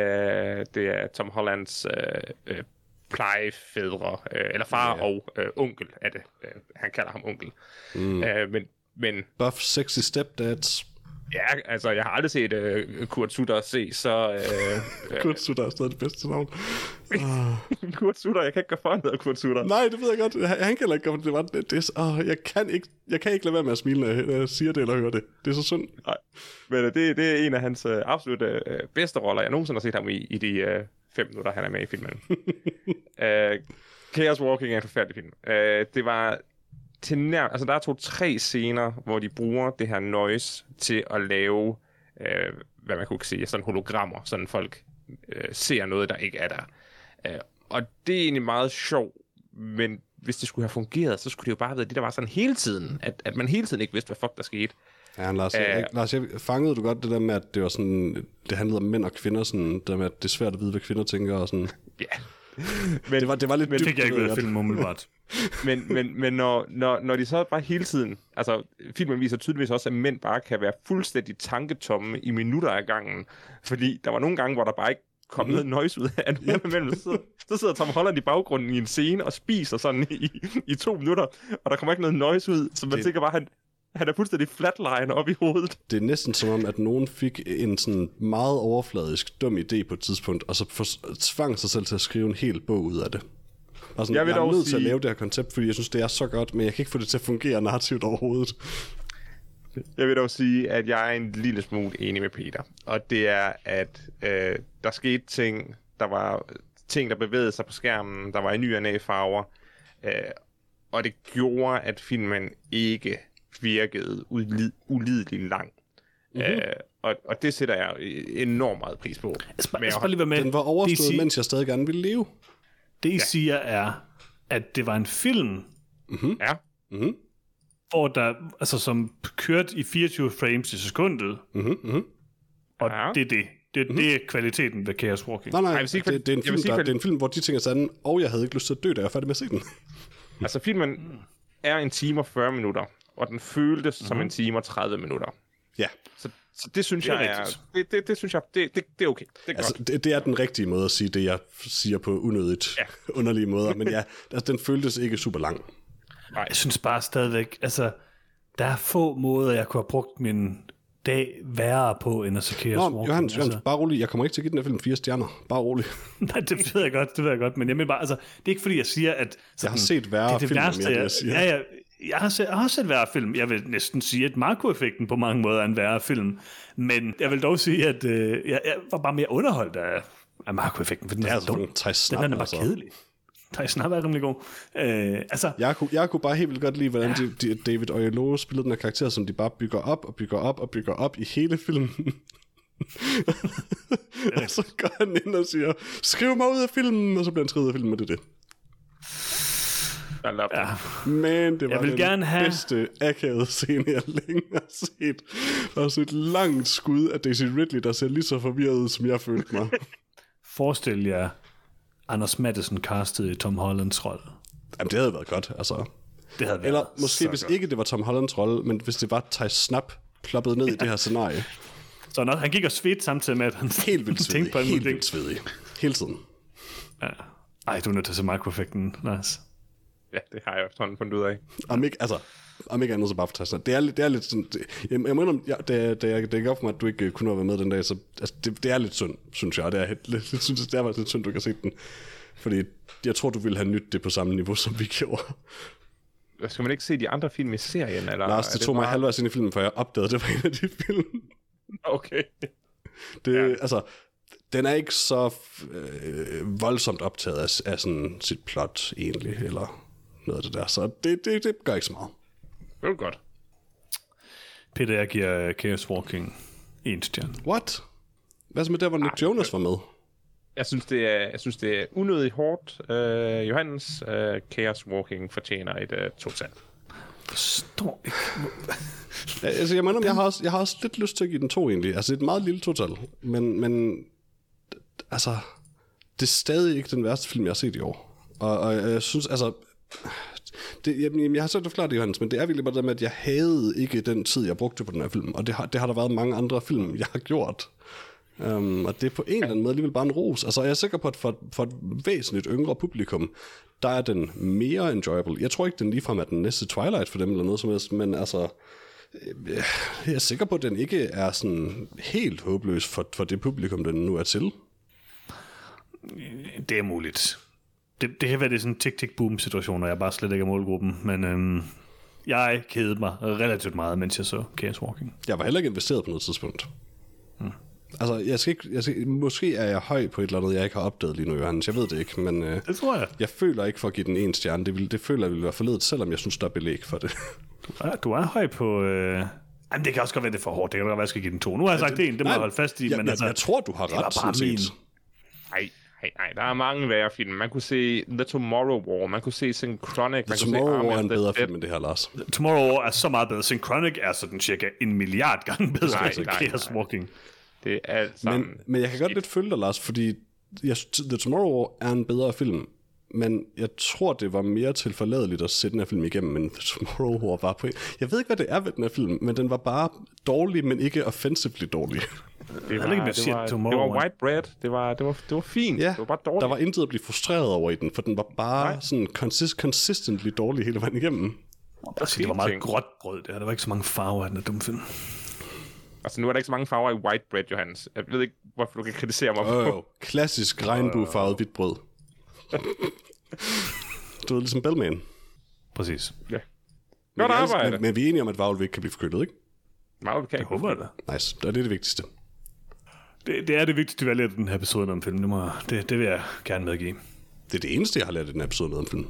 det er Tom Hollands øh, øh, plejefædre, øh, eller far Ja. og øh, onkel er det. Øh, han kalder ham onkel. Mm. Øh, men, men Buff, sexy stepdads. ja, altså, jeg har aldrig set øh, Kurt Sutter se så... Øh, Kurt Sutter er stadig det bedste navn. øh, Kurt Sutter, jeg kan ikke gøre for, han hedder Kurt Sutter. Nej, det ved jeg godt. Han, han kan ikke gøre det. Var, det, det åh, jeg, kan ikke, jeg kan ikke lade være med at smile, når jeg, når jeg siger det eller hører det. Det er så synd. Nej. Men øh, det, det er en af hans øh, absolut øh, bedste roller, jeg nogensinde har set ham i, i de øh, fem minutter, han er med i filmen. øh, Chaos Walking er en forfærdelig film. Øh, det var til nær... Altså, der er to-tre scener, hvor de bruger det her noise til at lave, øh, hvad man kunne sige, sådan hologrammer, sådan folk øh, ser noget, der ikke er der. Øh, og det er egentlig meget sjovt, men hvis det skulle have fungeret, så skulle det jo bare have været det, der var sådan hele tiden. At, at man hele tiden ikke vidste, hvad fuck der skete. Ja, Lars, jeg, Øh. Lars, jeg fangede du godt det der med, at det var sådan, det handlede om mænd og kvinder, sådan, det med, at det er svært at vide, hvad kvinder tænker, og sådan. Ja. Men, Det var, det var lidt Men dybt, Det kan jeg ikke ved ved at godt. filme umiddelbart. men, men, men når, når, når de så bare hele tiden... Altså, filmen viser tydeligvis også, at mænd bare kan være fuldstændig tanketomme i minutter af gangen. Fordi der var nogle gange, hvor der bare ikke kom noget noise ud af nogen yep. imellem. Så, sidder- så sidder Tom Holland i baggrunden i en scene og spiser sådan i, i to minutter, og der kommer ikke noget noise ud, så man Det- tænker bare, han, han er fuldstændig flatline op i hovedet. Det er næsten som om, at nogen fik en sådan meget overfladisk, dum idé på et tidspunkt, og så for, tvang sig selv til at skrive en hel bog ud af det. Og sådan, Jeg vil jeg er nødt til at sige- lave det her koncept, fordi jeg synes, det er så godt, men jeg kan ikke få det til at fungere narrativt overhovedet. Jeg vil dog sige, at jeg er en lille smule enig med Peter. Og det er, at øh, der skete ting, der var ting, der bevægede sig på skærmen, der var i ny og farver. Øh, og det gjorde, at filmen ikke virkede ulid, ulideligt lang. Mm-hmm. Øh, og, og det sætter jeg enormt meget pris på. Jeg skal, jeg lige være med. Den var overstået, siger- mens jeg stadig gerne ville leve. det, I siger, er, at det var en film, Ja, hvor der, altså, som kørte i 24 frames i sekundet, Mm-hmm, mm-hmm. og Ja. det er det. Det, det er kvaliteten ved Chaos Walking. Nej, nej, jeg vil sige, det, det, er en film, sige, der, det er en film, hvor de tænker sådan, og jeg havde ikke lyst til at dø, da jeg var færdig med at se den. altså filmen er en time og 40 minutter, og den føltes mm-hmm. som en time og 30 minutter. Ja, Så, så det synes Det er jeg er... rigtigt. Det, det, det synes jeg, det, det, det er okay. Det er altså, godt. det, det er den rigtige måde at sige det, jeg siger på unødigt ja. underlige måder, men ja, altså, den føltes ikke super lang. Jeg synes bare stadigvæk, altså, der er få måder, jeg kunne have brugt min dag værre på, end at se Chaos Nå. Johannes, Johannes, altså. bare rolig, jeg kommer ikke til at give den her film fire stjerner. Bare rolig. Nej, det ved jeg godt, det ved jeg godt, men jeg mener bare, altså, det er ikke fordi, jeg siger, at... Sådan, Jeg har set værre det det film, er værste, jeg, jeg siger. Ja, ja, jeg har, set, jeg har set værre film. Jeg vil næsten sige, at Marco-effekten på mange måder er en værre film. Men jeg vil dog sige, at øh, jeg, jeg var bare mere underholdt af, af Marco-effekten, for den er, så altså dum. Den er bare altså. kedelig. Thijs Snap er rimelig god. Øh, altså, Jeg kunne, jeg kunne bare helt vildt godt lide, hvordan de, de, David Oyelowo spillede den her karakter, som de bare bygger op og bygger op og bygger op i hele filmen. og så går han ind og siger, skriv mig ud af filmen, og så bliver han skrevet ud af filmen, og det er det. Ja, Men det var vil den gerne have- bedste akavede scene, jeg længe har set. Der er et langt skud af Daisy Ridley, der ser lige så forvirret ud, som jeg følte mig. forestil jer Anders Madsen castet i Tom Hollands rolle. Jamen, det havde været godt, altså. Det havde været Eller måske, så hvis godt. ikke det var Tom Hollands rolle, men hvis det var Thijs Snap kloppet ned i det her scenarie. Så når, han gik og svedte samtidig med, at han Helt vildt svedig. tænkte på en Helt vildt svedig. Hele tiden. Ja. Ej, du er nødt til at se Marco-effekten, Lars. Ja, det har jeg efterhånden fundet ud af. Om ikke, altså, om ikke andet så bare for Snap. Det er, det er lidt sådan... Det, jeg, jeg mener, ja, da, da, jeg, jeg gav for mig, at du ikke øh, kunne have været med den dag, så altså, det, det, er lidt synd, synes jeg. Det er, lidt, synes, det er faktisk lidt synd, du ikke har set den. Fordi jeg tror, du ville have nyt det på samme niveau, som vi gjorde. Skal man ikke se de andre film i serien? Eller Lars, det, er tog mig bare- halvvejs ind i filmen, før jeg opdagede, det var en af de film. Okay. Det, ja. altså, den er ikke så øh, voldsomt optaget af, af sådan sit plot, egentlig, eller noget af det der. Så det, det, det gør ikke så meget. Det er godt. Peter, jeg giver uh, Chaos Walking en stjerne. What? Hvad så med der, hvor Nick Jonas var med? Jeg synes, det er, jeg synes, det er unødigt hårdt. Øh, Johannes øh, Chaos Walking fortjener et øh, total. Forstår ikke. Ja, Altså, jeg mener, jeg har, også, jeg har også lidt lyst til at give den to, egentlig. Altså, det er et meget lille total. Men, men altså, det er stadig ikke den værste film, jeg har set i år. Og, og jeg synes, altså... Det, jeg, jeg har sagt det klart, Johannes, men det er virkelig bare det med, at jeg havde ikke den tid, jeg brugte på den her film. Og det har, det har der været mange andre film, jeg har gjort. Um, og det er på en eller anden måde alligevel bare en ros. Altså, jeg er sikker på, at for, for et væsentligt yngre publikum, der er den mere enjoyable. Jeg tror ikke, den ligefrem er den næste Twilight for dem eller noget som helst, men altså, øh, jeg er sikker på, at den ikke er sådan helt håbløs for, for det publikum, den nu er til. Det er muligt. Det, det kan være, det sådan en tik-tik-boom-situation, og jeg bare slet ikke er målgruppen. Men øhm, jeg kedede mig relativt meget, mens jeg så Chaos Walking. Jeg var heller ikke investeret på noget tidspunkt. Altså, jeg skal ikke, jeg skal, måske er jeg høj på et eller andet, jeg ikke har opdaget lige nu, Johannes. Jeg ved det ikke, men øh, Det tror jeg. jeg føler ikke for at give den en stjerne. Det, vil, det føler jeg vil være forledet, selvom jeg synes, der er belæg for det. Du er, du er høj på... Øh... Jamen, det kan også godt være, det er for hårdt. Det kan godt være, at jeg skal give den to. Nu har jeg sagt en, det må jeg holde fast i. jeg, men jeg, altså, jeg tror, du har det var ret, sådan min. set. Nej, nej, nej. Der er mange værre film. Man kunne se The Tomorrow War. Man kunne se Synchronic. Man kunne se Tomorrow War er en the bedre film end det her, Lars. Tomorrow er så meget bedre. Synchronic er sådan cirka en milliard gange bedre Nej, end Chaos. Walking. Det er alt sammen... Men, men jeg kan godt lidt følge dig, Lars, fordi jeg, The Tomorrow War er en bedre film, men jeg tror, det var mere til forladeligt at se den her film igennem, end The Tomorrow War var på. Jeg ved ikke, hvad det er ved den her film, men den var bare dårlig, men ikke offensively dårlig. Det heller ikke, det var, det Tomorrow var War. white bread. Det var, det var, det var fint. Ja, det var bare dårligt. der var intet at blive frustreret over i den, for den var bare Nej. sådan consist, consistently dårlig hele vejen igennem. Altså, det var meget ting. gråt brød, det her. Der var ikke så mange farver af den her dumme film. Altså, nu er der ikke så mange farver i white bread, Johannes. Jeg ved ikke, hvorfor du kan kritisere mig for. Oh, klassisk regnbuefarvet hvidt brød. du ved, ligesom Bellman. Præcis. Ja. Men, Godt vi er- arbejde. men, men vi er enige om, at Vagl ikke kan blive forkølet, ikke? Meget bekendt. Jeg håber jeg da. Nice, det er det, det vigtigste. Det, det er det vigtigste valg af den her episode om film. Det, må, det, det vil jeg gerne medgive. Det er det eneste, jeg har lært i den her episode om film.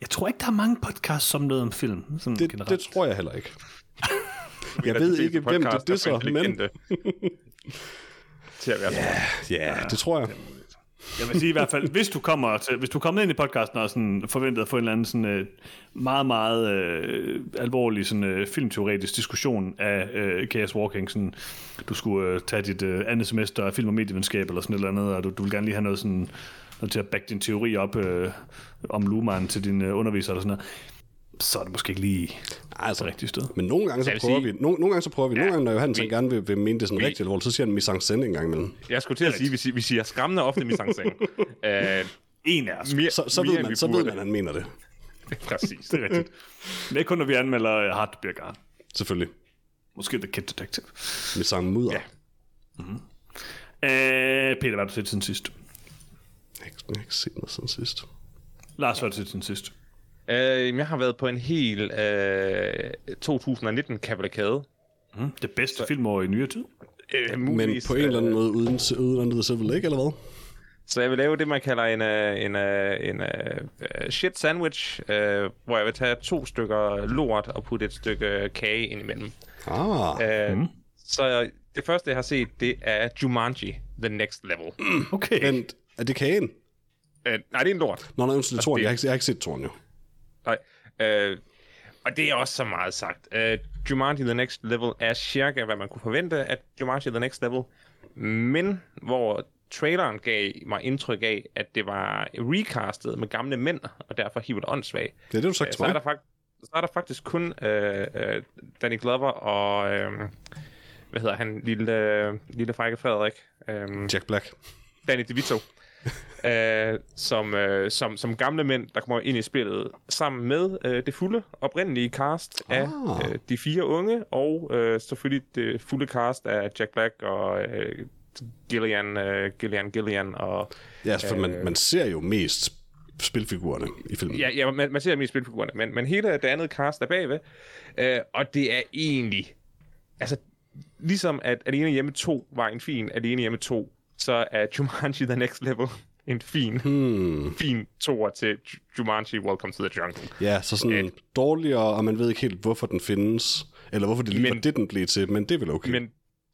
Jeg tror ikke, der er mange podcasts om noget om film. Sådan Det, generelt. det tror jeg heller ikke. Jeg ved ikke, hvem det er en men. Til at være sådan. ja, det tror jeg. Jeg vil sige i hvert fald, hvis du kommer til, hvis du kommer ind i podcasten og sådan forventet at få en eller anden sådan, øh, meget, meget øh, alvorlig sådan, øh, filmteoretisk diskussion af øh, Chaos Walking, sådan, du skulle øh, tage dit øh, andet semester af film- og medievidenskab eller sådan et eller andet, og du, du vil gerne lige have noget, sådan, noget til at back din teori op øh, om Luhmann til din øh, underviser eller sådan noget, så er det måske ikke lige Altså, det rigtige sted. men nogle gange så prøver sige- vi, nogle, nogle gange så prøver vi, nogle gange når Johansen vi- gerne vil, vil mene det sådan vi- rigtig alvorligt, så siger han mise en gang imellem. Jeg skulle til at sige, vi siger, vi siger skræmmende ofte mise en scène. uh, En af os. mere, Så, så, mere, ved man, så ved man, at han mener det. Præcis. Det er rigtigt. Men ikke kun, når vi anmelder øh, Garn. Selvfølgelig. Måske The Kid Detective. Mise en mudder. Ja. Øh, Peter, hvad har du set siden sidst? Jeg har ikke- jeg har ikke set noget siden sidst. Lars, hvad har du set siden sidst? Uh, jeg har været på en hel uh, 2019 kavalkade. Mm, det bedste filmår i nyere tid? Uh, Men på en eller anden måde uden, uden Under the Civil Lake, eller hvad? Så jeg vil lave det, man kalder en, uh, en, uh, en uh, shit sandwich, uh, hvor jeg vil tage to stykker lort og putte et stykke kage ind imellem. Ah, Uh, mm. Så det første, jeg har set, det er Jumanji, The Next Level. Mm. Okay. vent, er det kagen? Uh, nej, det er en lort. Nå, nej, undskyld, det er Toren. Jeg har ikke, jeg har ikke set Toren, jo. Nej. Øh, og det er også så meget sagt. Øh, Jumanji The Next Level er cirka, hvad man kunne forvente af Jumanji The Next Level. Men hvor traileren gav mig indtryk af, at det var recastet med gamle mænd, og derfor hiver det åndssvagt. Det er det, du sagt til Så er, der fakt- så er der faktisk kun øh, øh, Danny Glover og... Øh, hvad hedder han? Lille, øh, lille frække Frederik. Øh, Jack Black. Danny DeVito, øh, som, øh, som, som gamle mænd, der kommer ind i spillet, sammen med øh, det fulde oprindelige cast af Ah. øh, de fire unge, og øh, selvfølgelig det fulde cast af Jack Black og øh, Gillian, øh, Gillian, Gillian og... Ja, for man, man ser jo mest spilfigurerne i filmen. Ja, ja man, man ser i spilfigurerne, men, men hele det andet cast er bagved, øh, og det er egentlig... Altså, ligesom at Alene Hjemme 2 var en fin Alene Hjemme 2, så er Jumanji The Next Level en fin, hmm. fin toer til Jumanji Welcome to the Jungle. Ja, så sådan Et, dårligere, og man ved ikke helt, hvorfor den findes, eller hvorfor det lige men, var det, den blev til, men det er vel okay. Men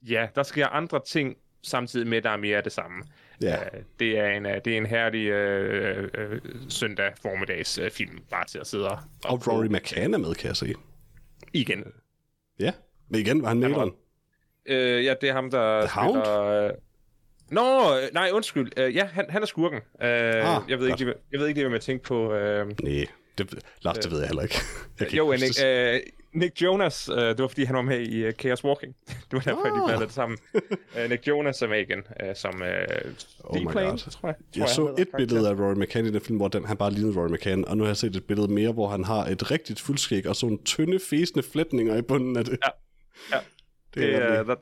ja, der sker andre ting, samtidig med, at der er mere af det samme. Ja. Uh, det, er en, uh, det er en herlig uh, uh, søndag formiddags uh, film, bare til at sidde og... Og Rory McCann er med, kan jeg se. Igen. Ja, men igen var han nælderen. Øh, ja, det er ham, der The spiller... Hound? Nå, nej, undskyld. Uh, ja, han, han er skurken. Uh, ah, jeg, ved ikke, lige, jeg ved ikke hvad jeg tænker på. Uh, Nej, det, Lars, det ved jeg heller ikke. Jeg jo, Nick, uh, Nick Jonas, uh, det var fordi, han var med i uh, Chaos Walking. det var derfor, ah. de blandede det sammen. Uh, Nick Jonas er med igen, uh, som uh, oh my Plane, God. tror jeg. Tror jeg, så et billede af Rory McCann i den film, hvor den, han bare lignede Rory McCann, og nu har jeg set et billede mere, hvor han har et rigtigt fuldskæg og sådan tynde, fæsende flætninger i bunden af det. Ja, ja. Det, er, det,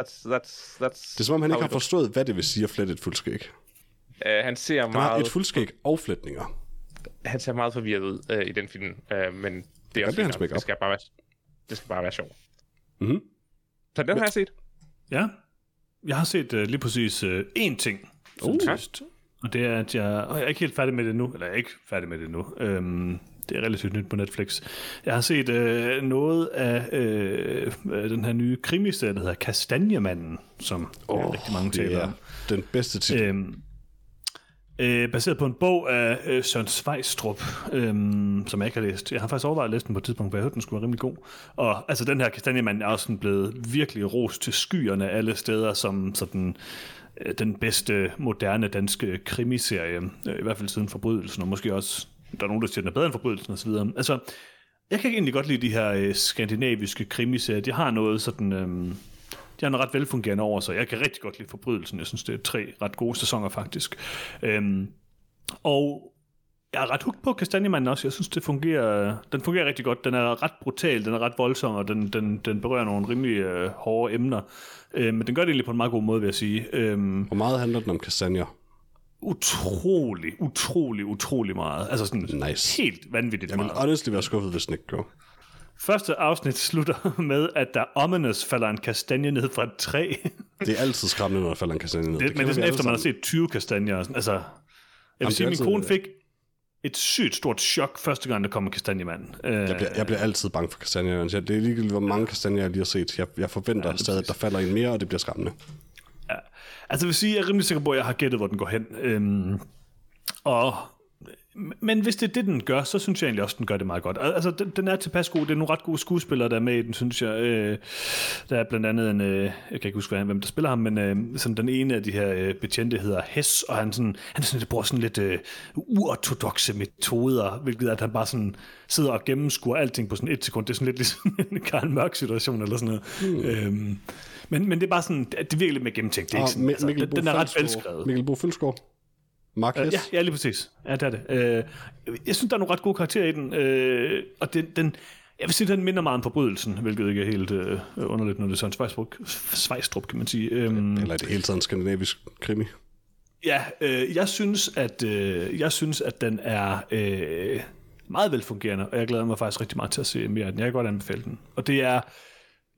That's, that's, that's det er som om, han ikke har forstået, hvad det vil sige at flette et fuldskæg. Uh, han ser han meget... har et fuldskæg og flætninger. Han ser meget forvirret ud uh, i den film, uh, men det er også det, det skal bare være, det skal bare være sjovt. Mm-hmm. Så den men, har jeg set. Ja, jeg har set uh, lige præcis uh, én ting. Uh. Og det er, at jeg, og jeg er ikke helt færdig med det nu, eller jeg er ikke færdig med det nu. Øhm, det er relativt nyt på Netflix. Jeg har set øh, noget af øh, den her nye krimiserie, der hedder Kastanjemanden, som oh, rigtig mange taler om. Den bedste titel. Øhm, øh, baseret på en bog af øh, Søren Svejstrup, øh, som jeg ikke har læst. Jeg har faktisk overvejet at læse den på et tidspunkt, for jeg hørte, den skulle være rimelig god. Og altså, den her Kastanjemanden er også sådan blevet virkelig ros til skyerne alle steder, som sådan øh, den bedste moderne danske krimiserie, øh, i hvert fald siden forbrydelsen, og måske også der er nogen, der siger, den er bedre end forbrydelsen osv. Altså, jeg kan egentlig godt lide de her øh, skandinaviske krimiserier. De har noget sådan... Øh, de har noget ret velfungerende over sig. Jeg kan rigtig godt lide forbrydelsen. Jeg synes, det er tre ret gode sæsoner faktisk. Øhm, og jeg er ret hooked på Kastanjemanden også. Jeg synes, det fungerer, den fungerer rigtig godt. Den er ret brutal, den er ret voldsom, og den, den, den berører nogle rimelig øh, hårde emner. Øh, men den gør det egentlig på en meget god måde, vil jeg sige. Øh, Hvor meget handler den om kastanjer? Utrolig, utrolig, utrolig meget. Altså sådan nice. helt vanvittigt Jeg vil honestly være skuffet, hvis den ikke går. Første afsnit slutter med, at der ominous falder en kastanje ned fra et træ. det er altid skræmmende, når der falder en kastanje ned. Det, det men det er sådan efter, man har set 20 kastanjer. Altså, jeg vil Jamen, sige, min kone fik et sygt stort chok første gang, der kom en kastanjemand. Jeg bliver, jeg bliver altid bange for kastanjer. Det er ligegyldigt, hvor mange kastanjer jeg lige har set. Jeg, jeg forventer ja, stadig, at der falder en mere, og det bliver skræmmende. Ja. Altså jeg vil sige, jeg er rimelig sikker på, at jeg har gættet, hvor den går hen. Øhm, og men hvis det er det, den gør, så synes jeg egentlig også, den gør det meget godt. Altså, den, den er tilpas god. Det er nogle ret gode skuespillere, der er med i den, synes jeg. Øh, der er blandt andet en, øh, jeg kan ikke huske, hvem der spiller ham, men øh, sådan den ene af de her øh, betjente hedder Hess, og han, sådan, han sådan, bruger sådan lidt øh, uortodoxe metoder, hvilket er, at han bare sådan sidder og gennemskuer alting på sådan et sekund. Det er sådan lidt ligesom en Karl Mørk situation eller sådan noget. Mm. Øhm, men, men det er bare sådan, det er virkelig med gennemtænkt. Det er ikke sådan, altså, den, den er ret velskrevet. Mikkel Bo Følsgaard. Mark uh, ja, ja, lige præcis. Ja, det er det. Uh, jeg synes, der er nogle ret gode karakterer i den, uh, og den, den, jeg vil sige, den minder meget om forbrydelsen, hvilket ikke er helt uh, underligt, når det er sådan Svejstrup, Svejstrup kan man sige. Um, Eller er det hele taget skandinavisk krimi? Ja, uh, jeg synes, at uh, jeg synes, at den er uh, meget velfungerende, og jeg glæder mig faktisk rigtig meget til at se mere af den. Jeg kan godt anbefale den. Og det er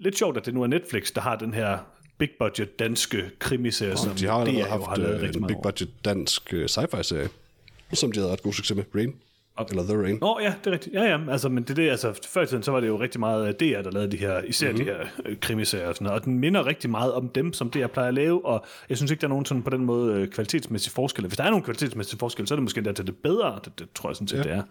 lidt sjovt, at det nu er Netflix, der har den her big budget danske krimiserie, oh, som de har allerede haft har lavet øh, en big budget dansk uh, sci-fi serie, som de havde ret god succes med, Rain. Eller The Rain. Oh, ja, det er rigtigt. Ja, ja, altså, men det er det, altså, før i tiden, så var det jo rigtig meget DR, der lavede de her, især mm-hmm. de her øh, krimiserier og sådan noget, og den minder rigtig meget om dem, som DR plejer at lave, og jeg synes ikke, der er nogen sådan på den måde øh, kvalitetsmæssige forskel. Hvis der er nogen kvalitetsmæssige forskel, så er det måske der til det bedre, det, det tror jeg sådan set, ja. det er.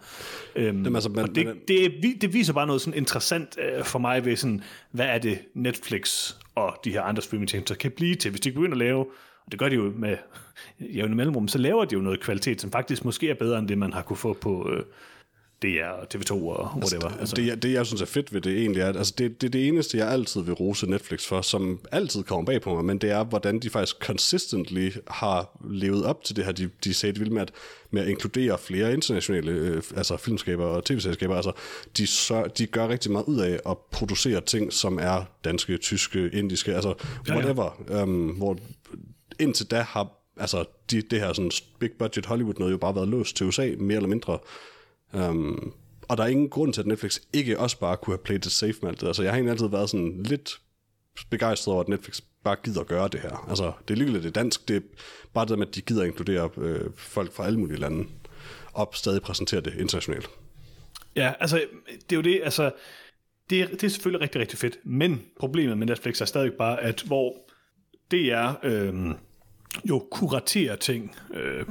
Øhm, Dem, altså, man, og det, man, det, det, viser bare noget sådan interessant øh, for mig ved sådan, hvad er det Netflix og de her andre streamingtjenester kan blive til, hvis de begynder at lave og det gør de jo med jævne mellemrum, så laver de jo noget kvalitet, som faktisk måske er bedre end det, man har kunne få på, øh, DR og TV2 og altså, whatever. Altså, Det, det, jeg synes er fedt ved det egentlig, er, at altså, det, det er det eneste, jeg altid vil rose Netflix for, som altid kommer bag på mig, men det er, hvordan de faktisk consistently har levet op til det her, de, de sagde, de ville med at, med at inkludere flere internationale øh, altså filmskaber og tv-selskaber. Altså, de, så, de gør rigtig meget ud af at producere ting, som er danske, tyske, indiske, altså whatever. Ja, ja. Um, hvor indtil da har altså, de, det her sådan big budget Hollywood noget jo bare været låst til USA, mere eller mindre. Um, og der er ingen grund til, at Netflix ikke også bare kunne have played it safe med alt det. Altså, jeg har egentlig altid været sådan lidt begejstret over, at Netflix bare gider gøre det her. Altså, det er ligegyldigt, det er dansk, det er bare det med, at de gider inkludere øh, folk fra alle mulige lande, og stadig præsentere det internationalt. Ja, altså, det er jo det, altså, det er, det er selvfølgelig rigtig, rigtig fedt, men problemet med Netflix er stadig bare, at hvor det er øh, jo kuraterer ting øh,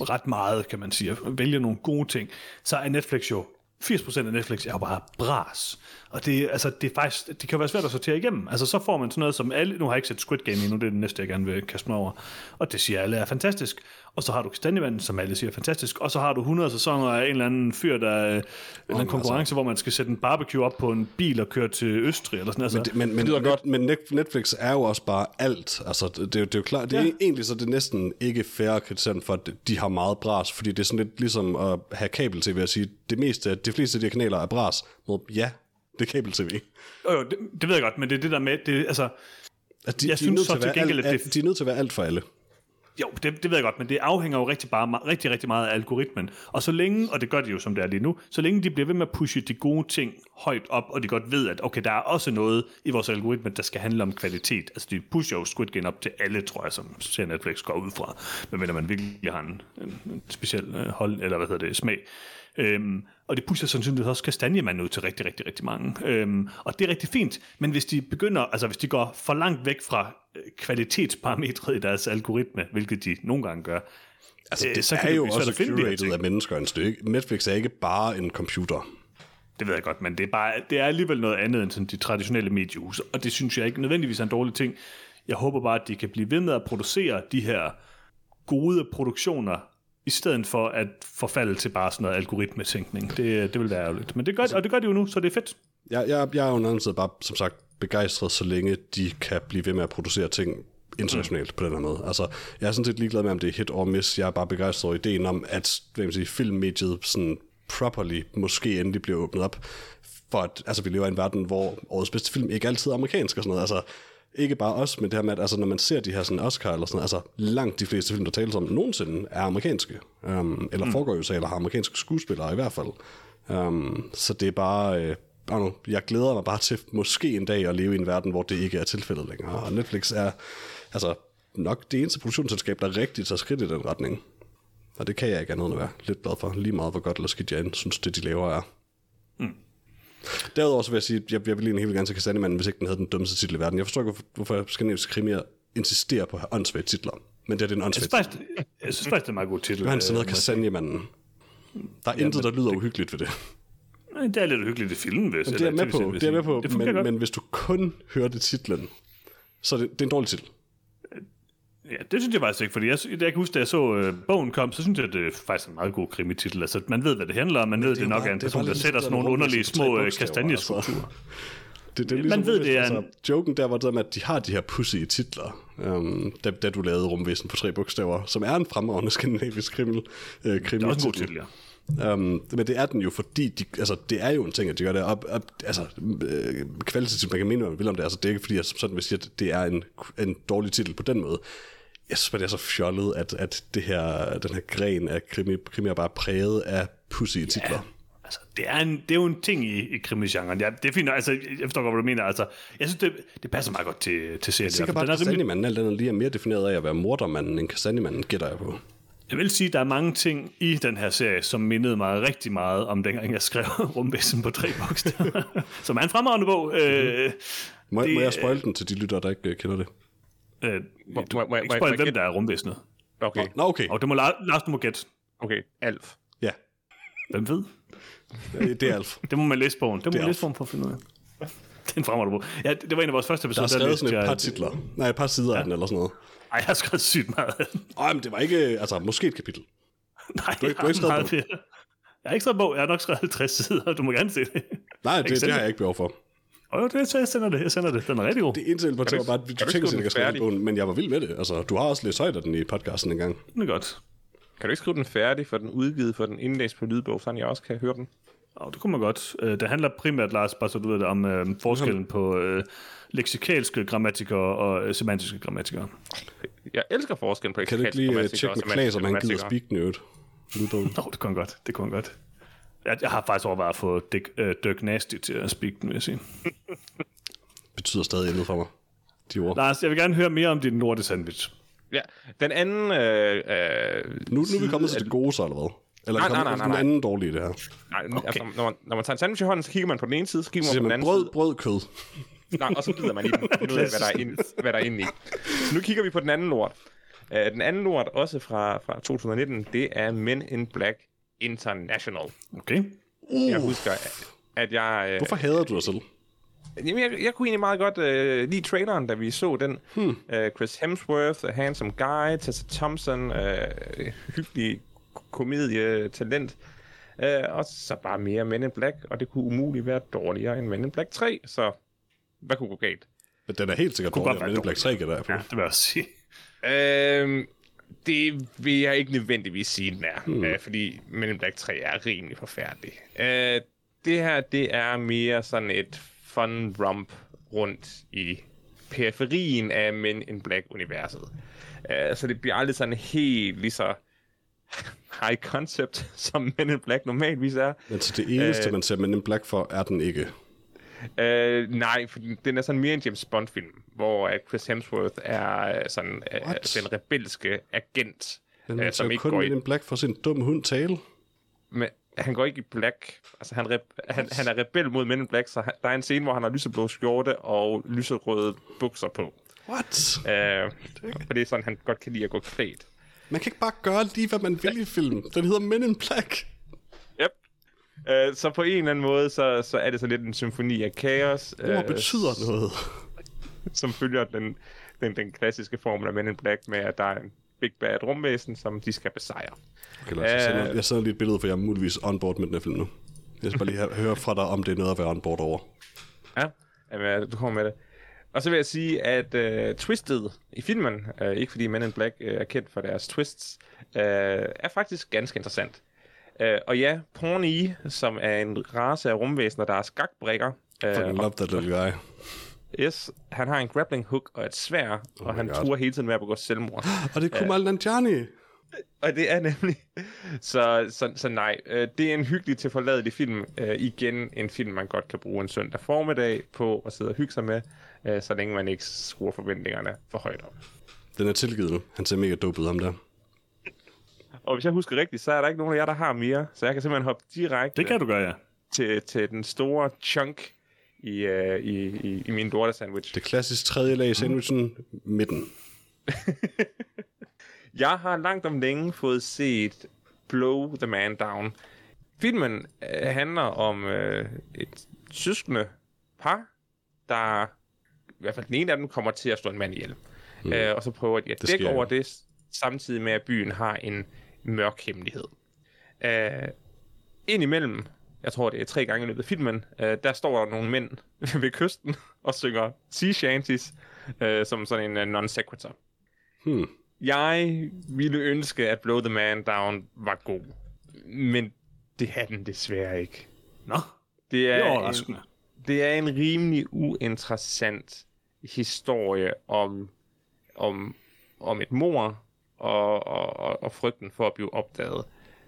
ret meget, kan man sige, og vælger nogle gode ting, så er Netflix jo 80% af Netflix er jo bare bras. Og det, altså, det, er faktisk, det kan være svært at sortere igennem. Altså, så får man sådan noget som alle... Nu har jeg ikke set Squid Game endnu, det er det næste, jeg gerne vil kaste mig over. Og det siger alle er fantastisk. Og så har du Kastanjevand, som alle siger er fantastisk. Og så har du 100 sæsoner af en eller anden fyr, der er en oh, konkurrence, altså. hvor man skal sætte en barbecue op på en bil og køre til Østrig. Eller sådan, altså. Men, men, men, godt. men Netflix er jo også bare alt. Altså, det, det, er jo klart, det er ja. egentlig så det er næsten ikke fair at kritisere for, at de har meget bras, fordi det er sådan lidt ligesom at have kabel-tv at sige, det meste, de fleste af de her kanaler er bras. Ja, det er kabel-tv. Jo, jo, det, det ved jeg godt, men det er det der med, det, altså, at de, jeg de synes så til gengæld, at det... De er nødt til at være alt for alle. Jo, det, det ved jeg godt, men det afhænger jo rigtig, bare, rigtig, rigtig meget af algoritmen. Og så længe, og det gør de jo som det er lige nu, så længe de bliver ved med at pushe de gode ting højt op, og de godt ved, at okay, der er også noget i vores algoritme, der skal handle om kvalitet. Altså de pusher jo Squid Game op til alle, tror jeg, som ser Netflix går ud fra. Men man virkelig har en, en, en speciel øh, hold, eller hvad hedder det, smag. Øhm, og det pusher sandsynligvis også kastanjemanden ud til rigtig, rigtig, rigtig mange. Øhm, og det er rigtig fint, men hvis de begynder, altså hvis de går for langt væk fra øh, kvalitetsparametret i deres algoritme, hvilket de nogle gange gør, Altså, øh, det så er jo også curated af mennesker en stykke. Netflix er ikke bare en computer. Det ved jeg godt, men det er, bare, det er alligevel noget andet end sådan de traditionelle mediehuse, og det synes jeg ikke nødvendigvis er en dårlig ting. Jeg håber bare, at de kan blive ved med at producere de her gode produktioner, i stedet for at forfalde til bare sådan noget algoritmetænkning. Det, det vil være ærgerligt. Men det gør, og det gør de jo nu, så det er fedt. Jeg, jeg, jeg er jo anden bare, som sagt, begejstret, så længe de kan blive ved med at producere ting internationalt mm. på den her måde. Altså, jeg er sådan set ligeglad med, om det er hit or miss. Jeg er bare begejstret over ideen om, at hvad man sige, filmmediet sådan properly måske endelig bliver åbnet op. For at, altså, vi lever i en verden, hvor årets bedste film ikke altid er amerikansk og sådan noget. Altså, ikke bare os, men det her med, at altså, når man ser de her sådan Oscar eller sådan altså langt de fleste film, der tales om nogensinde, er amerikanske. Um, eller mm. foregår jo så, eller har amerikanske skuespillere i hvert fald. Um, så det er bare... Øh, know, jeg glæder mig bare til måske en dag at leve i en verden, hvor det ikke er tilfældet længere. Og Netflix er altså nok det eneste produktionsselskab, der rigtig tager skridt i den retning. Og det kan jeg ikke andet end at være lidt glad for, lige meget hvor godt eller skidt jeg synes, det de laver er. Derudover så vil jeg sige, at jeg, jeg vil egentlig helt gerne til Kastanjemanden, hvis ikke den havde den dummeste titel i verden. Jeg forstår ikke, hvorfor skandinaviske krimier insisterer på at have åndssvage titler. Men det er den åndssvage jeg, synes jeg synes faktisk, det er en meget god titel. Han hedder Kastanjemanden. Der er ja, intet, der lyder det, uhyggeligt ved det. Det er lidt uhyggeligt i filmen, hvis. Det er med på, det er med på men, men hvis du kun hørte titlen, så er det, det er en dårlig titel. Ja, det synes jeg faktisk ikke, fordi jeg, jeg kan huske, da jeg så øh, bogen kom, så synes jeg, at det er faktisk en meget god krimititel. Altså, man ved, hvad det handler om, man ved, det, det nok er en person, der sætter sådan nogle underlige små øh, kastanjeskulpturer. Altså. Det, det er ligesom, man ved, det er altså, en... Joken der var det med, at de har de her pussy titler, um, da, da du lavede Rumvæsen på tre bogstaver, som er en fremragende skandinavisk krimi. Øh, krimi det er også en god titel, ja. Um, men det er den jo, fordi de, altså, det er jo en ting, at de gør det op, op altså, øh, kvalitativt, man kan mene, hvad man vil om det, altså, det er ikke fordi, jeg sådan vil sige, at det er en, en dårlig titel på den måde jeg synes det er så fjollet, at, at det her, den her gren af krimi, krimi er bare præget af pussy titler. Ja. Altså, det, er en, det er jo en ting i, i krimigenren. Ja, det er fint. Altså, jeg forstår godt, hvad du mener. Altså, jeg synes, det, det passer meget godt til, til serien. Jeg er bare, at Kastanjemanden alt andet lige er mere defineret af at være mordermanden end Kastanjemanden, gætter jeg på. Jeg vil sige, at der er mange ting i den her serie, som mindede mig rigtig meget om dengang, jeg skrev Rumvæsen på tre bogstaver, som er en fremragende bog. Mm-hmm. Øh, må, det, må jeg spoil den til de lyttere, der ikke kender det? Øh, må, du, må, må, ikke spørge, hvem der er rumvæsenet. Okay. Nå, okay. Og det må Lars, du må gætte. Okay, Alf. Ja. Hvem ved? det er Alf. det må man læse bogen. Det må det man læse bogen for at finde ud af. det er en fremragende bog. Ja, det var en af vores første episoder. Der er skrevet sådan et par titler. Nej, et par sider ja. af den eller sådan noget. Ej, jeg har skrevet sygt meget af den. Ej, men det var ikke... Altså, måske et kapitel. Nej, du, du har ikke skrevet. Jeg har ikke skrevet bog. Jeg har nok skrevet 50 sider. Du må gerne se det. Nej, det, det har jeg ikke behov for. Og det, så jeg sender det, jeg sender det. Den er rigtig god. Det eneste, jeg var bare, at du tænker sig, at jeg bogen, men jeg var vild med det. Altså, du har også læst højt af den i podcasten en gang. Det er godt. Kan du ikke skrive den færdig, for den udgivet, for den indlæst på lydbog, så jeg også kan høre den? Oh, det kunne man godt. Øh, Det handler primært, Lars, bare så du ved det, om øh, forskellen på øh, leksikalske grammatikere og øh, semantiske grammatikere. Jeg elsker forskellen på Kan du ikke lige uh, tjekke med Klaas, om han gider speak nødt? Ludo. Nå, oh, det kunne godt. Det kunne godt. Jeg, jeg har faktisk overvejet at få Dick, øh, Dirk Nasty til at speak den, vil jeg sige. Betyder stadig noget for mig. De ord. Lars, jeg vil gerne høre mere om din lorte sandwich. Ja, den anden... Øh, øh, Nu, nu er vi kommet til det gode, så eller hvad? Eller Nej, nej, nej, nej, nej, den anden dårlige, det her. nej, okay. altså, når, man, når man tager en sandwich i hånden, så kigger man på den ene side, så kigger Så man siger på den anden brød, brød, kød. side. Nej, og så bider man i den. Ud af, hvad der er inde, hvad der er inde i. Så nu kigger vi på den anden lort. Uh, den anden lort, også fra, fra 2019, det er Men in Black International. Okay. Uh. Jeg husker, at- jeg... øh, Hvorfor hader du dig selv? Jamen, jeg, jeg kunne egentlig meget godt øh, lide traileren, da vi så den. Hmm. Øh, Chris Hemsworth, A Handsome Guy, Tessa Thompson, øh, hyggelig komedie, talent. Øh, og så bare mere Men in Black, og det kunne umuligt være dårligere end Men in Black 3, så hvad kunne gå galt? Men Den er helt sikkert dårligere, godt men den Black 3 kan der på. Ja, det vil jeg også sige. Øh, det vil jeg ikke nødvendigvis sige, den er. Hmm. Øh, fordi Men in Black 3 er rimelig forfærdelig. Øh, det her, det er mere sådan et fun romp rundt i periferien af Men in Black-universet. Øh, så det bliver aldrig sådan helt lige så high concept, som Men in Black normalvis er. Men så det eneste, man ser Men in Black for, er den ikke. Øh, nej, for den er sådan mere en James Bond-film, hvor øh, Chris Hemsworth er øh, sådan øh, den rebelske agent, Men øh, som ikke kun går i in Black for sin dum hund tale. men han går ikke i black. Altså, han, rep, han, han er rebel mod Men in Black, så han, der er en scene, hvor han har lyseblå skjorte og lyserøde bukser på. What? Øh, for det er sådan, han godt kan lide at gå klædt. Man kan ikke bare gøre lige, hvad man vil i film. Den hedder Men in Black. Yep. Øh, så på en eller anden måde, så, så er det så lidt en symfoni af kaos, Ord øh, betyder noget. som følger den, den, den klassiske formel af Men in Black med, at der er en big bad rumvæsen, som de skal besejre. Okay, Lars, jeg, sender, jeg sender lige et billede, for jeg er muligvis on board med den her film nu. Jeg skal bare lige høre fra dig, om det er noget at være on board over. Ja, jamen, du kommer med det. Og så vil jeg sige, at uh, twistet i filmen, uh, ikke fordi Men in Black uh, er kendt for deres twists, uh, er faktisk ganske interessant. Uh, og ja, Pawnee, som er en race af rumvæsener, der er skakbrikker. Fucking Uh, love that little guy. yes, han har en grappling hook og et svær, oh og han God. truer hele tiden med at begå selvmord. Og det er Kumail Nanjiani. Og det er nemlig... Så, så, så nej, øh, det er en hyggelig til forladelig film. Øh, igen en film, man godt kan bruge en søndag formiddag på at sidde og hygge sig med, øh, så længe man ikke skruer forventningerne for højt op. Den er tilgivet nu. Han ser mega dope ud, ham der. Og hvis jeg husker rigtigt, så er der ikke nogen af jer, der har mere, så jeg kan simpelthen hoppe direkte Det kan du gøre, ja. til, til den store chunk i, øh, i, i, i min dorte sandwich. Det klassiske tredje lag i sandwichen, midten. Jeg har langt om længe fået set Blow the Man Down. Filmen øh, handler om øh, et søskende par, der i hvert fald den ene af dem kommer til at slå en mand ihjel. Mm. Øh, og så prøver de at dække over det, samtidig med at byen har en mørk hemmelighed. Øh, indimellem, jeg tror det er tre gange i løbet af filmen, øh, der står der nogle mænd ved kysten og synger sea shanties, øh, som sådan en uh, non sequitur. Hmm. Jeg ville ønske, at Blow the Man Down var god. Men det er den desværre ikke. Nå, Det det er, er en, det er en rimelig uinteressant historie om, om, om et mor og, og, og, og frygten for at blive opdaget.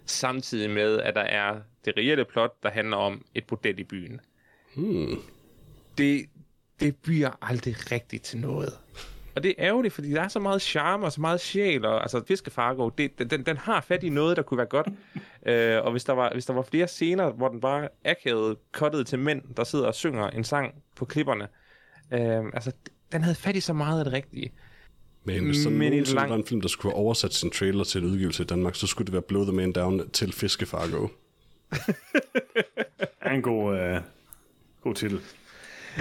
Samtidig med, at der er det reelle plot, der handler om et bordel i byen. Hmm. det, det bliver aldrig rigtigt til noget. Og det er ærgerligt, fordi der er så meget charme og så meget sjæl, og altså Fiskefargo, det, den, den har fat i noget, der kunne være godt. øh, og hvis der, var, hvis der var flere scener, hvor den bare akavet kottet til mænd, der sidder og synger en sang på klipperne, øh, altså den havde fat i så meget af det rigtige. Men hvis der Men en nogensinde lang- var en film, der skulle have oversat sin trailer til en udgivelse i Danmark, så skulle det være Blow the Man Down til Fiskefargo. er en god, øh, god titel.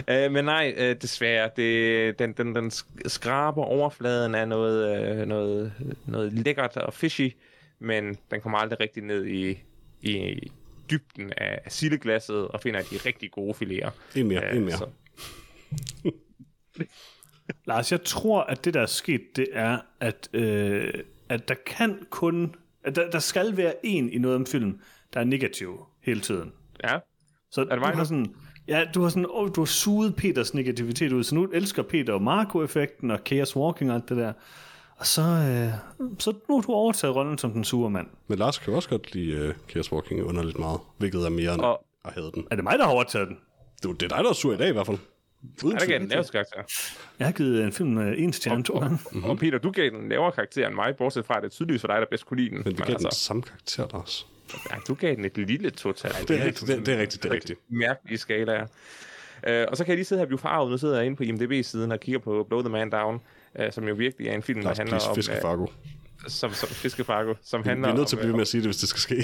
Øh, men nej, øh, desværre, det, den, den, den sk- skraber overfladen af noget, øh, noget, noget lækkert og fishy, men den kommer aldrig rigtig ned i, i dybden af sildeglasset og finder de rigtig gode filéer. En mere, en mere. så- Lars, jeg tror, at det, der er sket, det er, at, øh, at der kan kun... At der, der skal være en i noget om film, der er negativ hele tiden. Ja, Så det mig du har nu? sådan, ja, du har sådan, oh, du har suget Peters negativitet ud, så nu elsker Peter Marco-effekten og Chaos Walking og alt det der. Og så, øh, så nu har du overtaget rollen som den sure mand. Men Lars kan jo også godt lide uh, Chaos Walking underligt meget, hvilket er mere end Og- at have den. Er det mig, der har overtaget den? Det, det er dig, der er sur i dag i hvert fald. Uden der gav tvivl. den laveste karakter. Jeg har givet en film øh, en stjerne to gange. Mm-hmm. Og Peter, du gav den lavere karakter end mig, bortset fra, at det er tydeligvis for dig, der bedst kunne lide den. Men vi gav den altså, samme karakter, Lars. ja, du gav den et lille total. Det er rigtigt, det, det er rigtigt, det er rigtigt. Mærkelige skalaer. Uh, og så kan jeg lige sidde her og blive farvet. Nu sidder jeg inde på IMDb-siden og kigger på Blow the Man Down, uh, som jo virkelig er en film, der Lars, handler please, om... Fiskefargo. øh, som, som Fiskefargo, som Vi handler er nødt til at om, blive øh, med at sige det, hvis det skal ske.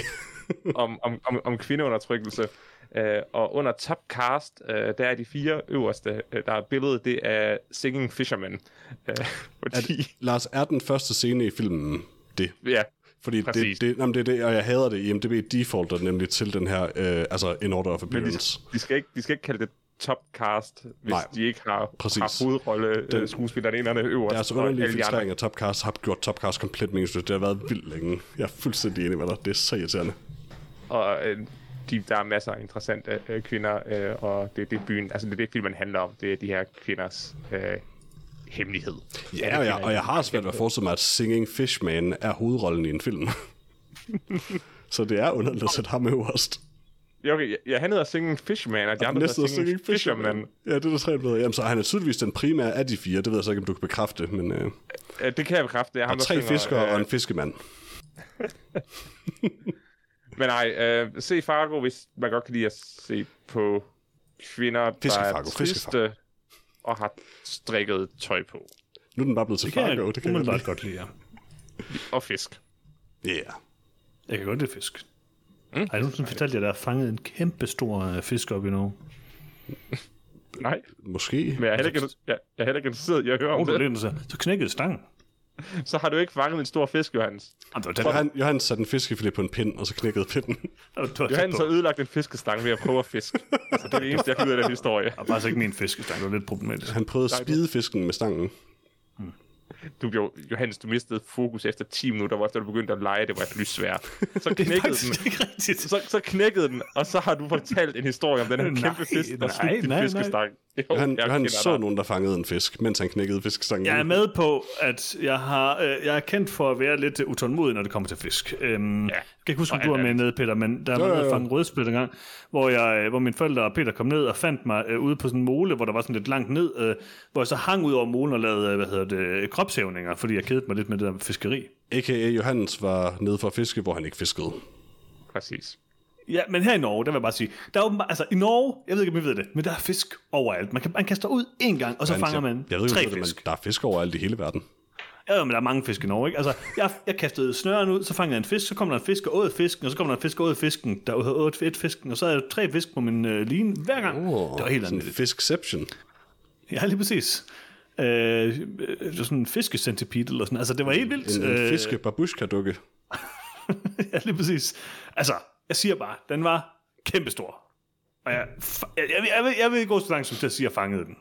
om, om, om, om kvindeundertrykkelse. Øh, og under top cast, øh, der er de fire øverste, øh, der er billedet, det er Singing Fisherman. Øh, fordi, Lars, er den første scene i filmen det? ja, Fordi det, Præcis. det, jamen det er det, og jeg hader det. IMDb defaulter nemlig til den her, øh, altså in order of men de, appearance. de, skal ikke, de skal ikke kalde det top cast, hvis Nej, de ikke har, præcis. har hovedrolle øh, skuespillerne inderne øverst. Deres underlige filtrering af Topcast har gjort Topcast komplet meningsløst. Det har været vildt længe. Jeg er fuldstændig enig med dig. Det er så irriterende. Og øh, de, der er masser af interessante øh, kvinder, øh, og det er det byen, altså det er det filmen handler om, det er de her kvinders øh, hemmelighed. Ja, og jeg, og jeg har svært ved at forestille mig, at Singing Fishman er hovedrollen i en film. så det er underligt at sætte ham øverst. Ja, okay, ja, han hedder Singing Fishman, og de andre hedder er Singing Fisherman. Ja, det er der tre bedre. Jamen, så er han er tydeligvis den primære af de fire. Det ved jeg så ikke, om du kan bekræfte. Men øh, Øh, Det kan jeg bekræfte. Det er ham, tre synger, fiskere øh, og en fiskemand. Men nej, øh, se Fargo, hvis man godt kan lide at se på kvinder, der Fiskefargo, er triste fiskefargo. og har strikket tøj på. Nu er den bare blevet til Det kan Fargo. jeg Det kan jeg godt lide, ja. Og fisk. Ja. Jeg kan godt lide fisk. Mm. Har jeg nogensinde fortalt jer, at der er fanget en kæmpe stor øh, fisk op i Norge? Nej, Måske. men jeg er heller ikke, jeg, jeg er heller ikke interesseret i at høre om Oh, det. så knækkede stangen. Så har du ikke fanget en stor fisk, Johannes. Jamen, det var tæt, Johan, Johan satte en fiskefilet på en pind, og så knækkede pinden. Johannes har ødelagt en fiskestang ved at prøve at fiske. altså, det er det eneste, jeg kan ud af den historie. Var faktisk ikke min fiskestang, det var lidt problematisk. Han prøvede at spide fisken med stangen. Du blev, Johannes, du mistede fokus efter 10 minutter, hvor efter du begyndte at lege, det var et lysvær. Så knækkede den. Så, så knækkede den, og så har du fortalt en historie om den her Nej, kæmpe fisk, der nej, slugte din nej, nej. Jo, Johan kender så dig. nogen, der fangede en fisk, mens han knækkede fiskestangen. Jeg er med på, at jeg, har, øh, jeg er kendt for at være lidt utålmodig, når det kommer til fisk. Øhm, ja. Jeg kan ikke huske, om du var med nede, Peter, men der var jo. at fange rødspil en gang, hvor, jeg, øh, hvor mine forældre og Peter kom ned og fandt mig øh, ude på sådan en mole, hvor der var sådan lidt langt ned, øh, hvor jeg så hang ud over molen og lavede, øh, hvad hedder det, kropshævninger, fordi jeg kedede mig lidt med det der fiskeri. A.k.a. Johannes var nede for at fiske, hvor han ikke fiskede. Præcis. Ja, men her i Norge, der vil jeg bare sige, der er åbenbart, altså i Norge, jeg ved ikke, om I ved det, men der er fisk overalt. Man, kan, man kaster ud en gang, og så Johannes, fanger jeg, man jeg ved ikke, tre ved det, fisk. men der er fisk overalt i hele verden. Ja, men der er mange fisk i Norge, ikke? Altså, jeg, jeg kastede snøren ud, så fangede jeg en fisk, så kom der en fisk og åd fisken, og så kom der en fisk og åd fisken, der åd et fisken, og så havde jeg tre fisk på min øh, line hver gang. Oh, det var helt andet. Fiskception. Ja, lige præcis. Øh, øh, det sådan en fiskecentipede eller sådan. Altså, det var helt vildt. En, en fiske babushka-dukke. ja, lige præcis. Altså, jeg siger bare, den var kæmpestor. Og jeg, jeg, jeg, vil- jeg, vil, jeg vil gå så langt som til at sige, at jeg fangede den.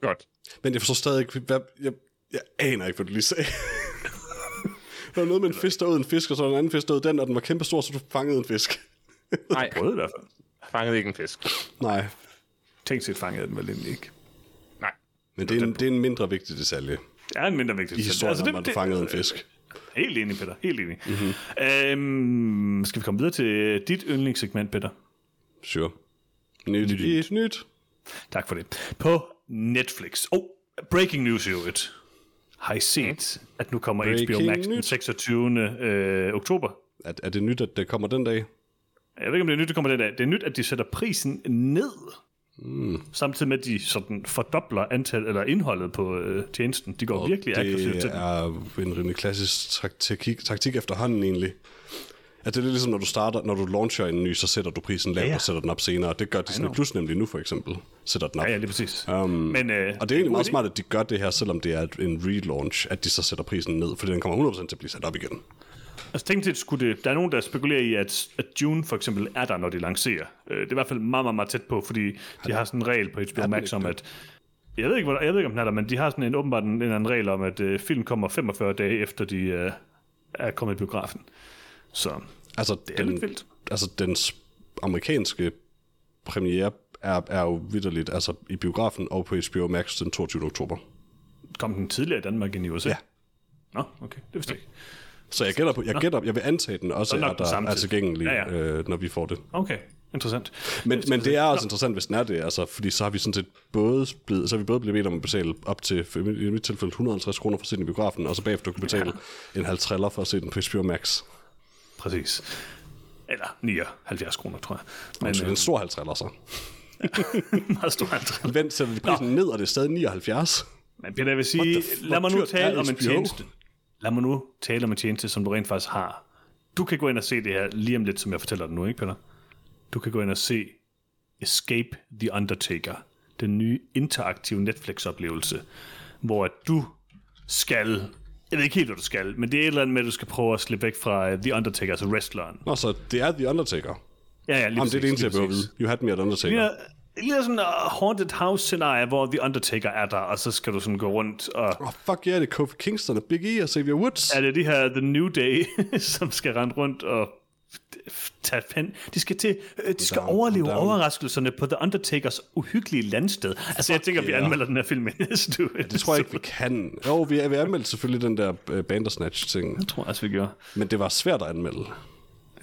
Godt. Men jeg forstår stadig ikke, hvad, jeg, jeg aner ikke, hvad du lige sagde. der var noget med en fisk, der en fisk, og så en anden fisk, der den, og den var kæmpe stor, så du fangede en fisk. Nej, Prøvede i hvert fald. fangede ikke en fisk. Nej, Tænk set fangede den vel ikke. Nej. men det er en, det er en mindre vigtig detalje Det er en mindre vigtig i historien altså, om, at du fangede en fisk. Helt enig, Peter. Helt enig. Mhm. Mm-hmm. Øhm, skal vi komme videre til dit yndlingssegment, Peter? Sure. Nyt, nyt. nyt. Tak for det. På Netflix. Oh, breaking news i øvrigt. Har I set, at nu kommer Breaking HBO Max den nyt. 26. Øh, oktober? Er, er det nyt, at det kommer den dag? Jeg ved ikke, om det er nyt, det kommer den dag. Det er nyt, at de sætter prisen ned. Mm. Samtidig med, at de sådan fordobler antal, eller indholdet på øh, tjenesten. De går virkelig aggressivt det til den. er en rimelig klassisk taktik, taktik efterhånden egentlig. At det er lidt ligesom, når du starter, når du launcher en ny, så sætter du prisen lavt Ja, ja, og sætter den op senere. Det gør Disney. Plus nemlig nu for eksempel. Sætter den op. Ja, ja, lige præcis. Um, Men, øh, og det er egentlig meget smart, at de gør det her, selvom det er en relaunch, at de så sætter prisen ned, fordi den kommer 100% til at blive sat op igen. Altså tænk til, skulle det, der er nogen, der spekulerer i, at, at June for eksempel er der, når de lancerer. Øh, Det er i hvert fald meget, meget, meget tæt på, fordi de har sådan en regel på HBO Max om, at... Jeg ved, ikke, hvor, jeg ved ikke, om den er der, men de har sådan en åbenbart en, en anden regel om, at øh, film kommer 45 dage efter, de øh, er kommet i biografen. Så Altså, det er lidt vildt. altså den amerikanske premiere er, er jo vidderligt altså i biografen og på HBO Max den 22. oktober. Kom den tidligere i Danmark end i USA? Ja. Nå, okay, det vidste jeg ikke. Så jeg gætter på, jeg gætter, jeg vil antage den også den der er tilgængelig, Ja, ja, ja. ja. Øh, når vi får det. Okay, interessant. Men, men det er også interessant, hvis den er det, altså, fordi så har vi sådan set både blevet, så har vi både blevet bedt om at betale op til, i mit tilfælde, 150 kroner for at se den i biografen, og så bagefter kunne betale ja. en halv triller for at se den på HBO Max. Præcis. Eller 79 kroner, tror jeg. Men det er øh, en stor halv triller, så. meget stor antal. Vent, sætter de prisen ned, og det er stadig 79. Men Peter, jeg vil sige, lad mig nu tale om en tjeneste. Lad mig nu tale om en tjeneste, som du rent faktisk har. Du kan gå ind og se det her lige om lidt, som jeg fortæller dig nu, ikke Peter? Du kan gå ind og se Escape the Undertaker. Den nye interaktive Netflix-oplevelse, hvor du skal... Jeg ved ikke helt, hvad du skal, men det er et eller andet med, at du skal prøve at slippe væk fra uh, The Undertaker, altså wrestleren. Nå, så det er The Undertaker. Ja, ja, lige Jamen, det er det eneste, jeg behøver vide. You had me at Undertaker. Det ligner sådan en uh, haunted house scenarie, hvor The Undertaker er der, og så skal du sådan gå rundt og... Oh, fuck yeah, det er Kofi Kingston og Big E og Xavier Woods. er det de her The New Day, som skal rende rundt og tage pen. De skal til, øh, de skal down, overleve down. overraskelserne på The Undertakers uhyggelige landsted. Altså, jeg tænker, vi yeah. anmelder den her film i næste uge. Det tror jeg ikke, vi kan. Jo, vi, vi anmeldte selvfølgelig den der uh, Bandersnatch-ting, Jeg tror også, vi gjorde. men det var svært at anmelde.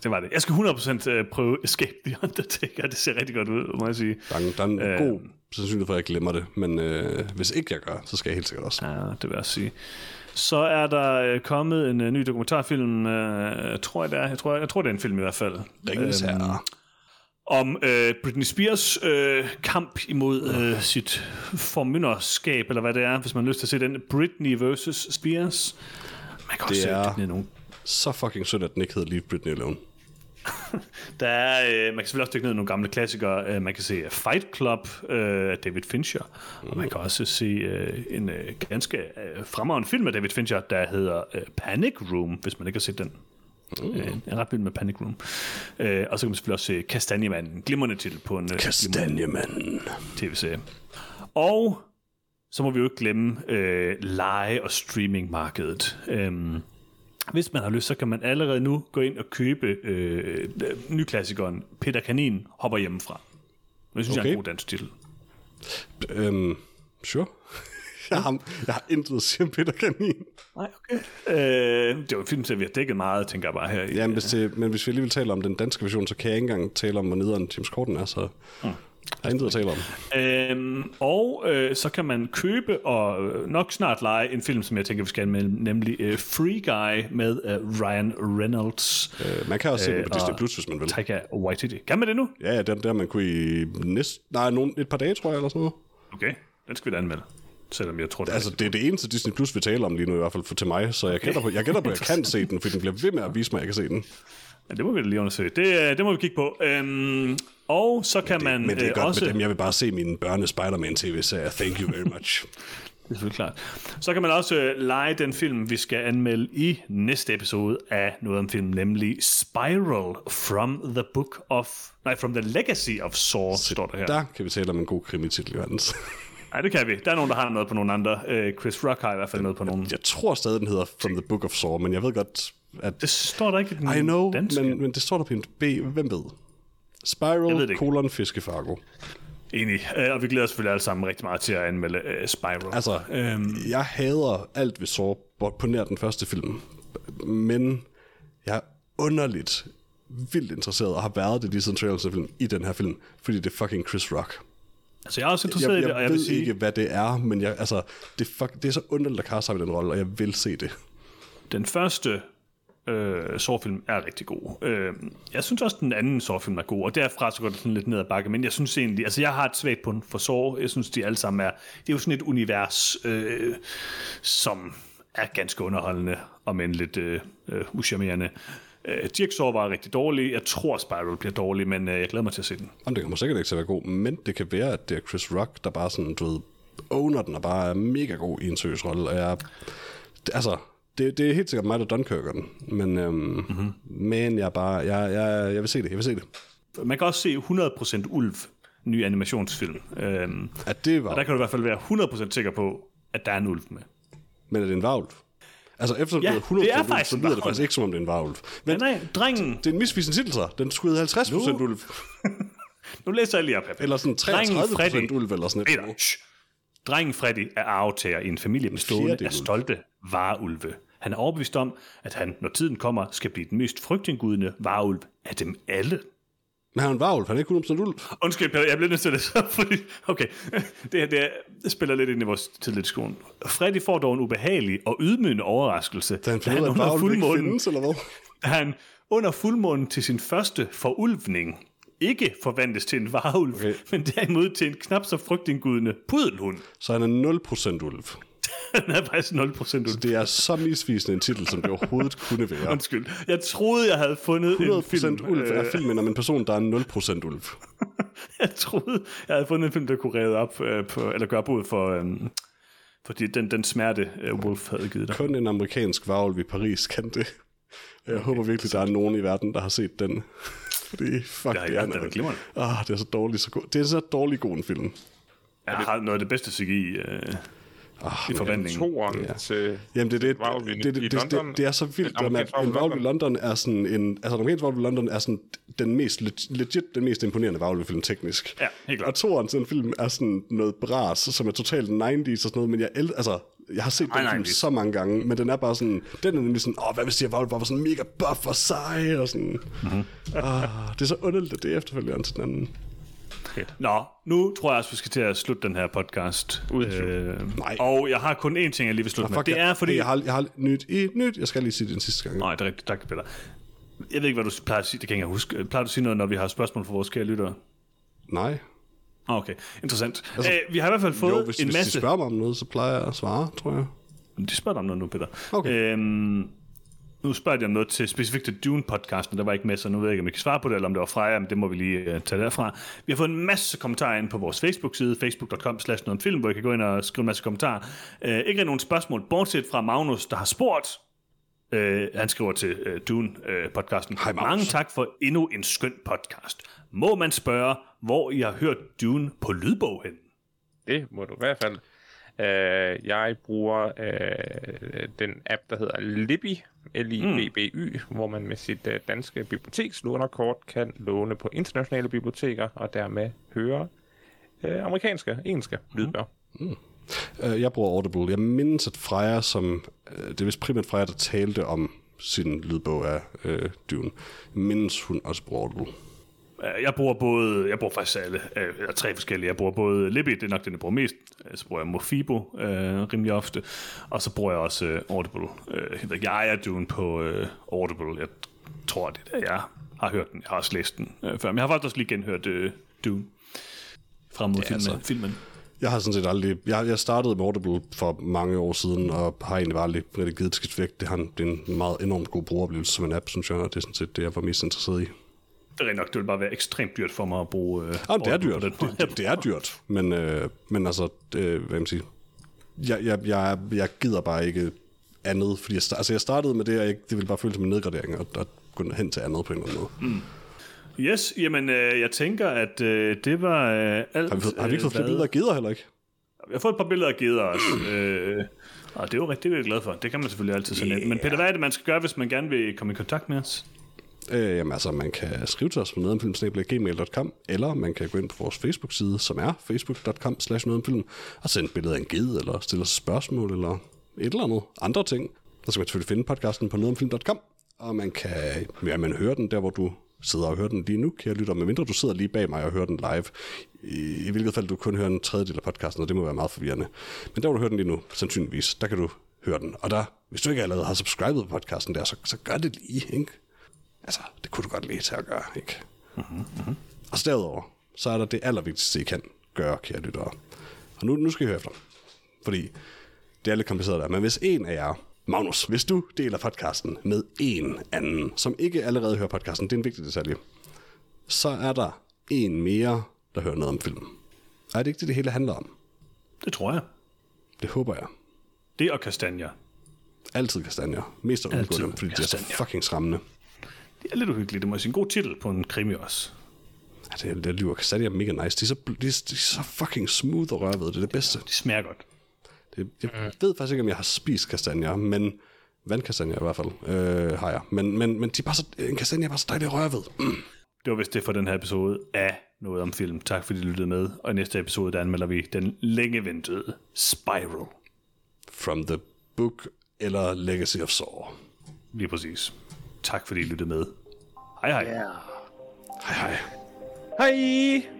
Det var det. Jeg skal 100% øh, prøve Escape the Undertaker. Det ser rigtig godt ud, må jeg sige. Der er, en- der er en Øh. god sandsynlighed for, at jeg glemmer det, men øh, hvis ikke jeg gør, så skal jeg helt sikkert også. Ja, det vil jeg sige. Så er der øh, kommet en øh, ny dokumentarfilm, øh, tror jeg det er. Jeg tror, jeg tror, det er en film i hvert fald. Ringens Øhm, Herre. om øh, Britney Spears øh, kamp imod øh, sit formynderskab, eller hvad det er, hvis man har lyst til at se den. Britney versus Spears. Man kan også Det det er- nogen. Så fucking sødt, at den ikke hedder Leave Britney Alone. Der er, øh, man kan selvfølgelig også dykke ned i nogle gamle klassikere. Øh, man kan se Fight Club øh, af David Fincher. Mm. Og man kan også se øh, en øh, ganske øh, fremragende film af David Fincher, der hedder øh, Panic Room, hvis man ikke har set den. Mm. Øh, jeg er ret vild med Panic Room. Øh, og så kan man selvfølgelig også se Kastanjemanden. Glimrende titel på en øh, Kastanjemanden. tv-serie. Og så må vi jo ikke glemme øh, leje- og streamingmarkedet. Øhm, hvis man har lyst, så kan man allerede nu gå ind og købe øh, nyklassikeren Peter Kanin hopper hjemmefra. Det synes okay. jeg er en god dansk titel. Øhm, sure. jeg, har, jeg har intet at sige om Peter Kanin. Nej, okay. Øh, det var en film, som vi har dækket meget, tænker jeg bare her. i- Ja, men hvis, det, men hvis vi alligevel taler om den danske version, så kan jeg ikke engang tale om, hvor nederen James Corden er, så Mm. Jeg har intet at tale om. Øhm, og øh, så kan man købe og øh, nok snart lege en film, som jeg tænker, vi skal anmelde, nemlig øh, Free Guy med øh, Ryan Reynolds, Øh, man kan også se den på Øh, Disney Plus, hvis man vil. Taika Waititi. Kan man det nu? Ja, den der man kunne i næst, nej, nogen, et par dage, tror jeg, eller sådan noget. Okay, den skal vi da anmelde. Selvom jeg tror, det er Altså, det er det eneste Disney Plus, vi taler om lige nu, i hvert fald for til mig, så jeg gætter på, jeg gætter på, jeg kan se den, for den bliver ved med at vise mig, at jeg kan se den. Ja, det må vi da lige undersøge. Det, øh, det må vi kigge på. Øhm, og så kan man Men det er øh, godt også... med dem. Jeg vil bare se mine børne Spider-Man tv-serier. Thank you very much. Det er selvfølgelig klart. Så kan man også øh, lege den film, vi skal anmelde i næste episode af noget om film, nemlig Spiral from the Book of... Nej, from the Legacy of Saw, står der her. Der kan vi tale om en god krimititel, Johannes. Nej, det kan vi. Der er nogen, der har noget på nogle andre. Øh, Chris Rock har i hvert fald noget på nogle. Jeg tror stadig, den hedder From the Book of Saw, men jeg ved godt, at... Det står der ikke i den I know, danske. men, men det står der på en B. Hvem ved? Jeg Spiral, kolon, fiskefargo. Enig. Øh, og vi glæder os selvfølgelig alle sammen rigtig meget til at anmelde øh, Spiral. Altså, Øhm, jeg hader alt ved Saw på nær den første film. Men jeg er underligt vildt interesseret og har været det lige siden trailers film i den her film, fordi det er fucking Chris Rock. altså, jeg er også interesseret Jeg, i det, jeg, og jeg jeg ved vil sige... ikke, hvad det er, men jeg, altså, det, er fuck, det er så underligt at kaste ham i den rolle, og jeg vil se det. Den første øh, sårfilm er rigtig god. Øh, jeg synes også, den anden sårfilm er god, og derfra så går det sådan lidt ned ad bakke, men jeg synes egentlig, altså jeg har et svagt punkt for sår, jeg synes, de alle sammen er, det er jo sådan et univers, øh, som er ganske underholdende, og men lidt øh, øh, uschammerende. Øh, Jigsaw var rigtig dårlig, jeg tror Spiral bliver dårlig, men øh, jeg glæder mig til at se den. Jamen, det kommer sikkert ikke til at være god, men det kan være, at det er Chris Rock, der bare sådan, du ved, owner den, og bare er mega god i en seriøs rolle, og jeg, altså, det, det er helt sikkert mig, der dunkirker den, men, øhm, mm-hmm. men jeg bare, jeg, jeg, jeg vil se det, jeg vil se det. Man kan også se 100% Ulv, ny animationsfilm. Øh, At det var, og der kan du i hvert fald være 100% sikker på, at der er en ulv med. men er det en varulv? Altså, efter Ja, det er 100% det er ulv, så lyder det faktisk ikke, som om det er en varulv. Men Men nej, drengen, det er en misvisende titel, så. Den skulle hedde 50% ulv. Nu læser jeg lige op her. Eller sådan Drengen 33 Freddy- procent ulv, eller sådan et. Peter. Drengen Freddy er arvtager i en familie bestående fjerdedel af stolte vareulve. Han er overbevist om, at han, når tiden kommer, skal blive den mest frygtindgydende vareulv af dem alle. Men han var ulv, han er ikke 100% ulv. Undskyld, Peter, jeg bliver nødt til det fordi... Okay, det her det, er, spiller lidt ind i vores tidlige diskussion. Freddy får dog en ubehagelig og ydmygende overraskelse, Da han ud af, at varulv ikke findes, eller hvad? da han under fuldmånen til sin første forulvning ikke forvandles til en varulv, okay. Men derimod til en knap så frygtindgydende pudelhund. Så han er 0% ulv. Han er faktisk 0% ulv. Det er så misvisende en titel, som det overhovedet kunne være. Undskyld. Jeg troede, jeg havde fundet en 100% film. ulv øh, er filmen om en person, der er 0% ulv. jeg troede, jeg havde fundet en film, der kunne redde op øh, på, eller gøre bod for, øh, for de, den, den smerte, øh, Wolf havde givet dig. Kun en amerikansk varulv i Paris kan det. Jeg håber virkelig, der er nogen i verden, der har set den. Fordi, fuck, Det har det, er, den er ah, det er så dårligt, så god. Det er så dårlig god en film. Jeg har noget af det bedste CGI øh, Ah, i forvandlingen. Toren Ja. til... Jamen, det, er det, det, det, det, det, London. det, det er så vildt, at en varulv i London er sådan en... Altså, en amerikansk varulv i London er sådan den mest, leg- legit den mest imponerende varulvefilm teknisk. Ja, helt klart. Og toren til en film er sådan noget bras, som er totalt 90's og sådan noget, men jeg, el- altså, jeg har set den Ej, film 90's. så mange gange, men den er bare sådan, den er nemlig sådan, åh, hvad hvis de varulv var sådan mega buff og sej, og sådan. Mhm. ah, det er så underligt, at det er efterfølgende til den anden. Nå, nu tror jeg også, vi skal til at slutte den her podcast. Øh, Nej. og jeg har kun én ting, jeg lige vil slutte med. Fuck, Det er fordi... Jeg, har, jeg har nyt i nyt, jeg skal lige sige det den sidste gang. Nej, det er rigtigt. Tak, Peter. Jeg ved ikke, hvad du plejer at sige. Det kan jeg huske. Plejer du at sige noget, når vi har spørgsmål fra vores kære lyttere? Nej. Ah, Okay, interessant. Altså, Æh, vi har i hvert fald fået Jo, hvis, en hvis masse... de spørger mig om noget, så plejer jeg at svare, tror jeg. De spørger dig om noget nu, Peter. Okay. Øhm, nu spørger de om noget til specifikt til Dune-podcasten, der var ikke med, så nu ved jeg ikke, om jeg kan svare på det, eller om det var Freja, men det må vi lige uh, tage derfra. Vi har fået en masse kommentarer ind på vores Facebook-side, facebook.com slash film, hvor I kan gå ind og skrive en masse kommentarer. Uh, ikke rigtig nogen spørgsmål, bortset fra Magnus, der har spurgt, uh, han skriver til uh, Dune-podcasten. Hej, Magnus. Mange tak for endnu en skøn podcast. Må man spørge, hvor I har hørt Dune på lydbog hen? Det må du i hvert fald. Uh, jeg bruger uh, den app, der hedder Libby, L-I-B-B-Y, mm. hvor man med sit uh, danske bibliotekslånerkort kan låne på internationale biblioteker, og dermed høre uh, amerikanske, engelske lydbøger. Uh, jeg bruger Audible. Jeg mindes, at Freja, som... Uh, det er vist primært Freja, der talte om sin lydbog af uh, Dune. Mindes, hun også bruger Audible. Øh, Jeg bruger både, jeg bruger faktisk alle, øh, tre forskellige. Jeg bruger både Libby, det er nok den, jeg bruger mest. Øh, Så bruger jeg Mofibo øh, rimelig ofte. Og så bruger jeg også øh, Audible. Øh, jeg, er Dune på øh, Audible. Jeg tror, det er jeg har hørt den. Jeg har også læst den øh, før. Men jeg har faktisk også lige genhørt øh, Dune. Frem mod ja, filmen, altså. filmen. Jeg har sådan set aldrig... Jeg, jeg startede med Audible for mange år siden, og har egentlig bare aldrig rigtig givet et skidt væk. Det, har, det er en meget enormt god brugeroplevelse som en app, synes jeg, og det er sådan set det, jeg var mest interesseret i. Det er nok, det vil bare være ekstremt dyrt for mig at bruge øh, Ja, det er dyrt. Det, det, det er dyrt, men, øh, men altså, det, hvad man sige, jeg, jeg, jeg, jeg gider bare ikke andet, fordi jeg, altså jeg startede med det, og jeg, det ville bare føles som en nedgradering, og, og gå hen til andet på en eller anden måde. Mm. Yes, jamen øh, jeg tænker, at øh, det var øh, alt. Har vi, har vi ikke fået flere hvad- billeder af gider heller ikke? Vi har fået et par billeder af geder også. øh, og det er jo rigtig det er jeg glad for. Det kan man selvfølgelig altid sende ind. Men Peter, hvad er det, man skal gøre, hvis man gerne vil komme i kontakt med os? Øh, jamen altså, man kan skrive til os på nedenfilm.gmail.com, eller man kan gå ind på vores Facebook-side, som er facebook.com slash nedomfilm, og sende et billede af en ged, eller stille os spørgsmål, eller et eller andet andre ting. Så skal man selvfølgelig finde podcasten på nedomfilm.com, og man kan, ja, man hører den der, hvor du sidder og hører den lige nu, kære lytter, medmindre du sidder lige bag mig og hører den live, i, i hvilket fald du kun hører en tredjedel af podcasten, og det må være meget forvirrende. Men der, hvor du hører den lige nu, sandsynligvis, der kan du høre den. Og der, hvis du ikke allerede har subscribet på podcasten der, så, så gør det lige, ikke? Altså, det kunne du godt lide til at gøre, ikke? Mm-hmm. Og så derudover, så er der det allervigtigste, I kan gøre, kære lyttere. Og nu, nu skal I høre efter. Fordi det er lidt kompliceret der. Men hvis en af jer, Magnus, hvis du deler podcasten med en anden, som ikke allerede hører podcasten, det er en vigtig detalje, så er der en mere, der hører noget om film. Er det ikke det, det hele handler om? Det tror jeg. Det håber jeg. Det og kastanjer. Altid kastanjer. Mest Altid dem, fordi de er så kastanjer. fucking skræmmende. Det er lidt uhyggeligt. Det må sige en god titel på en krimi også. Ja, det, det lyver kastanjer mega nice. De er, så, de, de er så fucking smooth og rørved. Det er det bedste. Ja, de smager godt. Det, jeg ved faktisk ikke, om jeg har spist kastanjer, men vandkastanjer i hvert fald øh, har jeg. Men, men, men de er bare så, en kastanje er bare så dejlig rørved. Mm. Det var vist det for den her episode af Noget om Film. Tak fordi du lyttede med, og i næste episode der anmelder vi den længe ventede Spiral. From the Book eller Legacy of Saw. Lige præcis. Tak fordi I lyttede med. Hej hej. Yeah. Hej hej. Hej!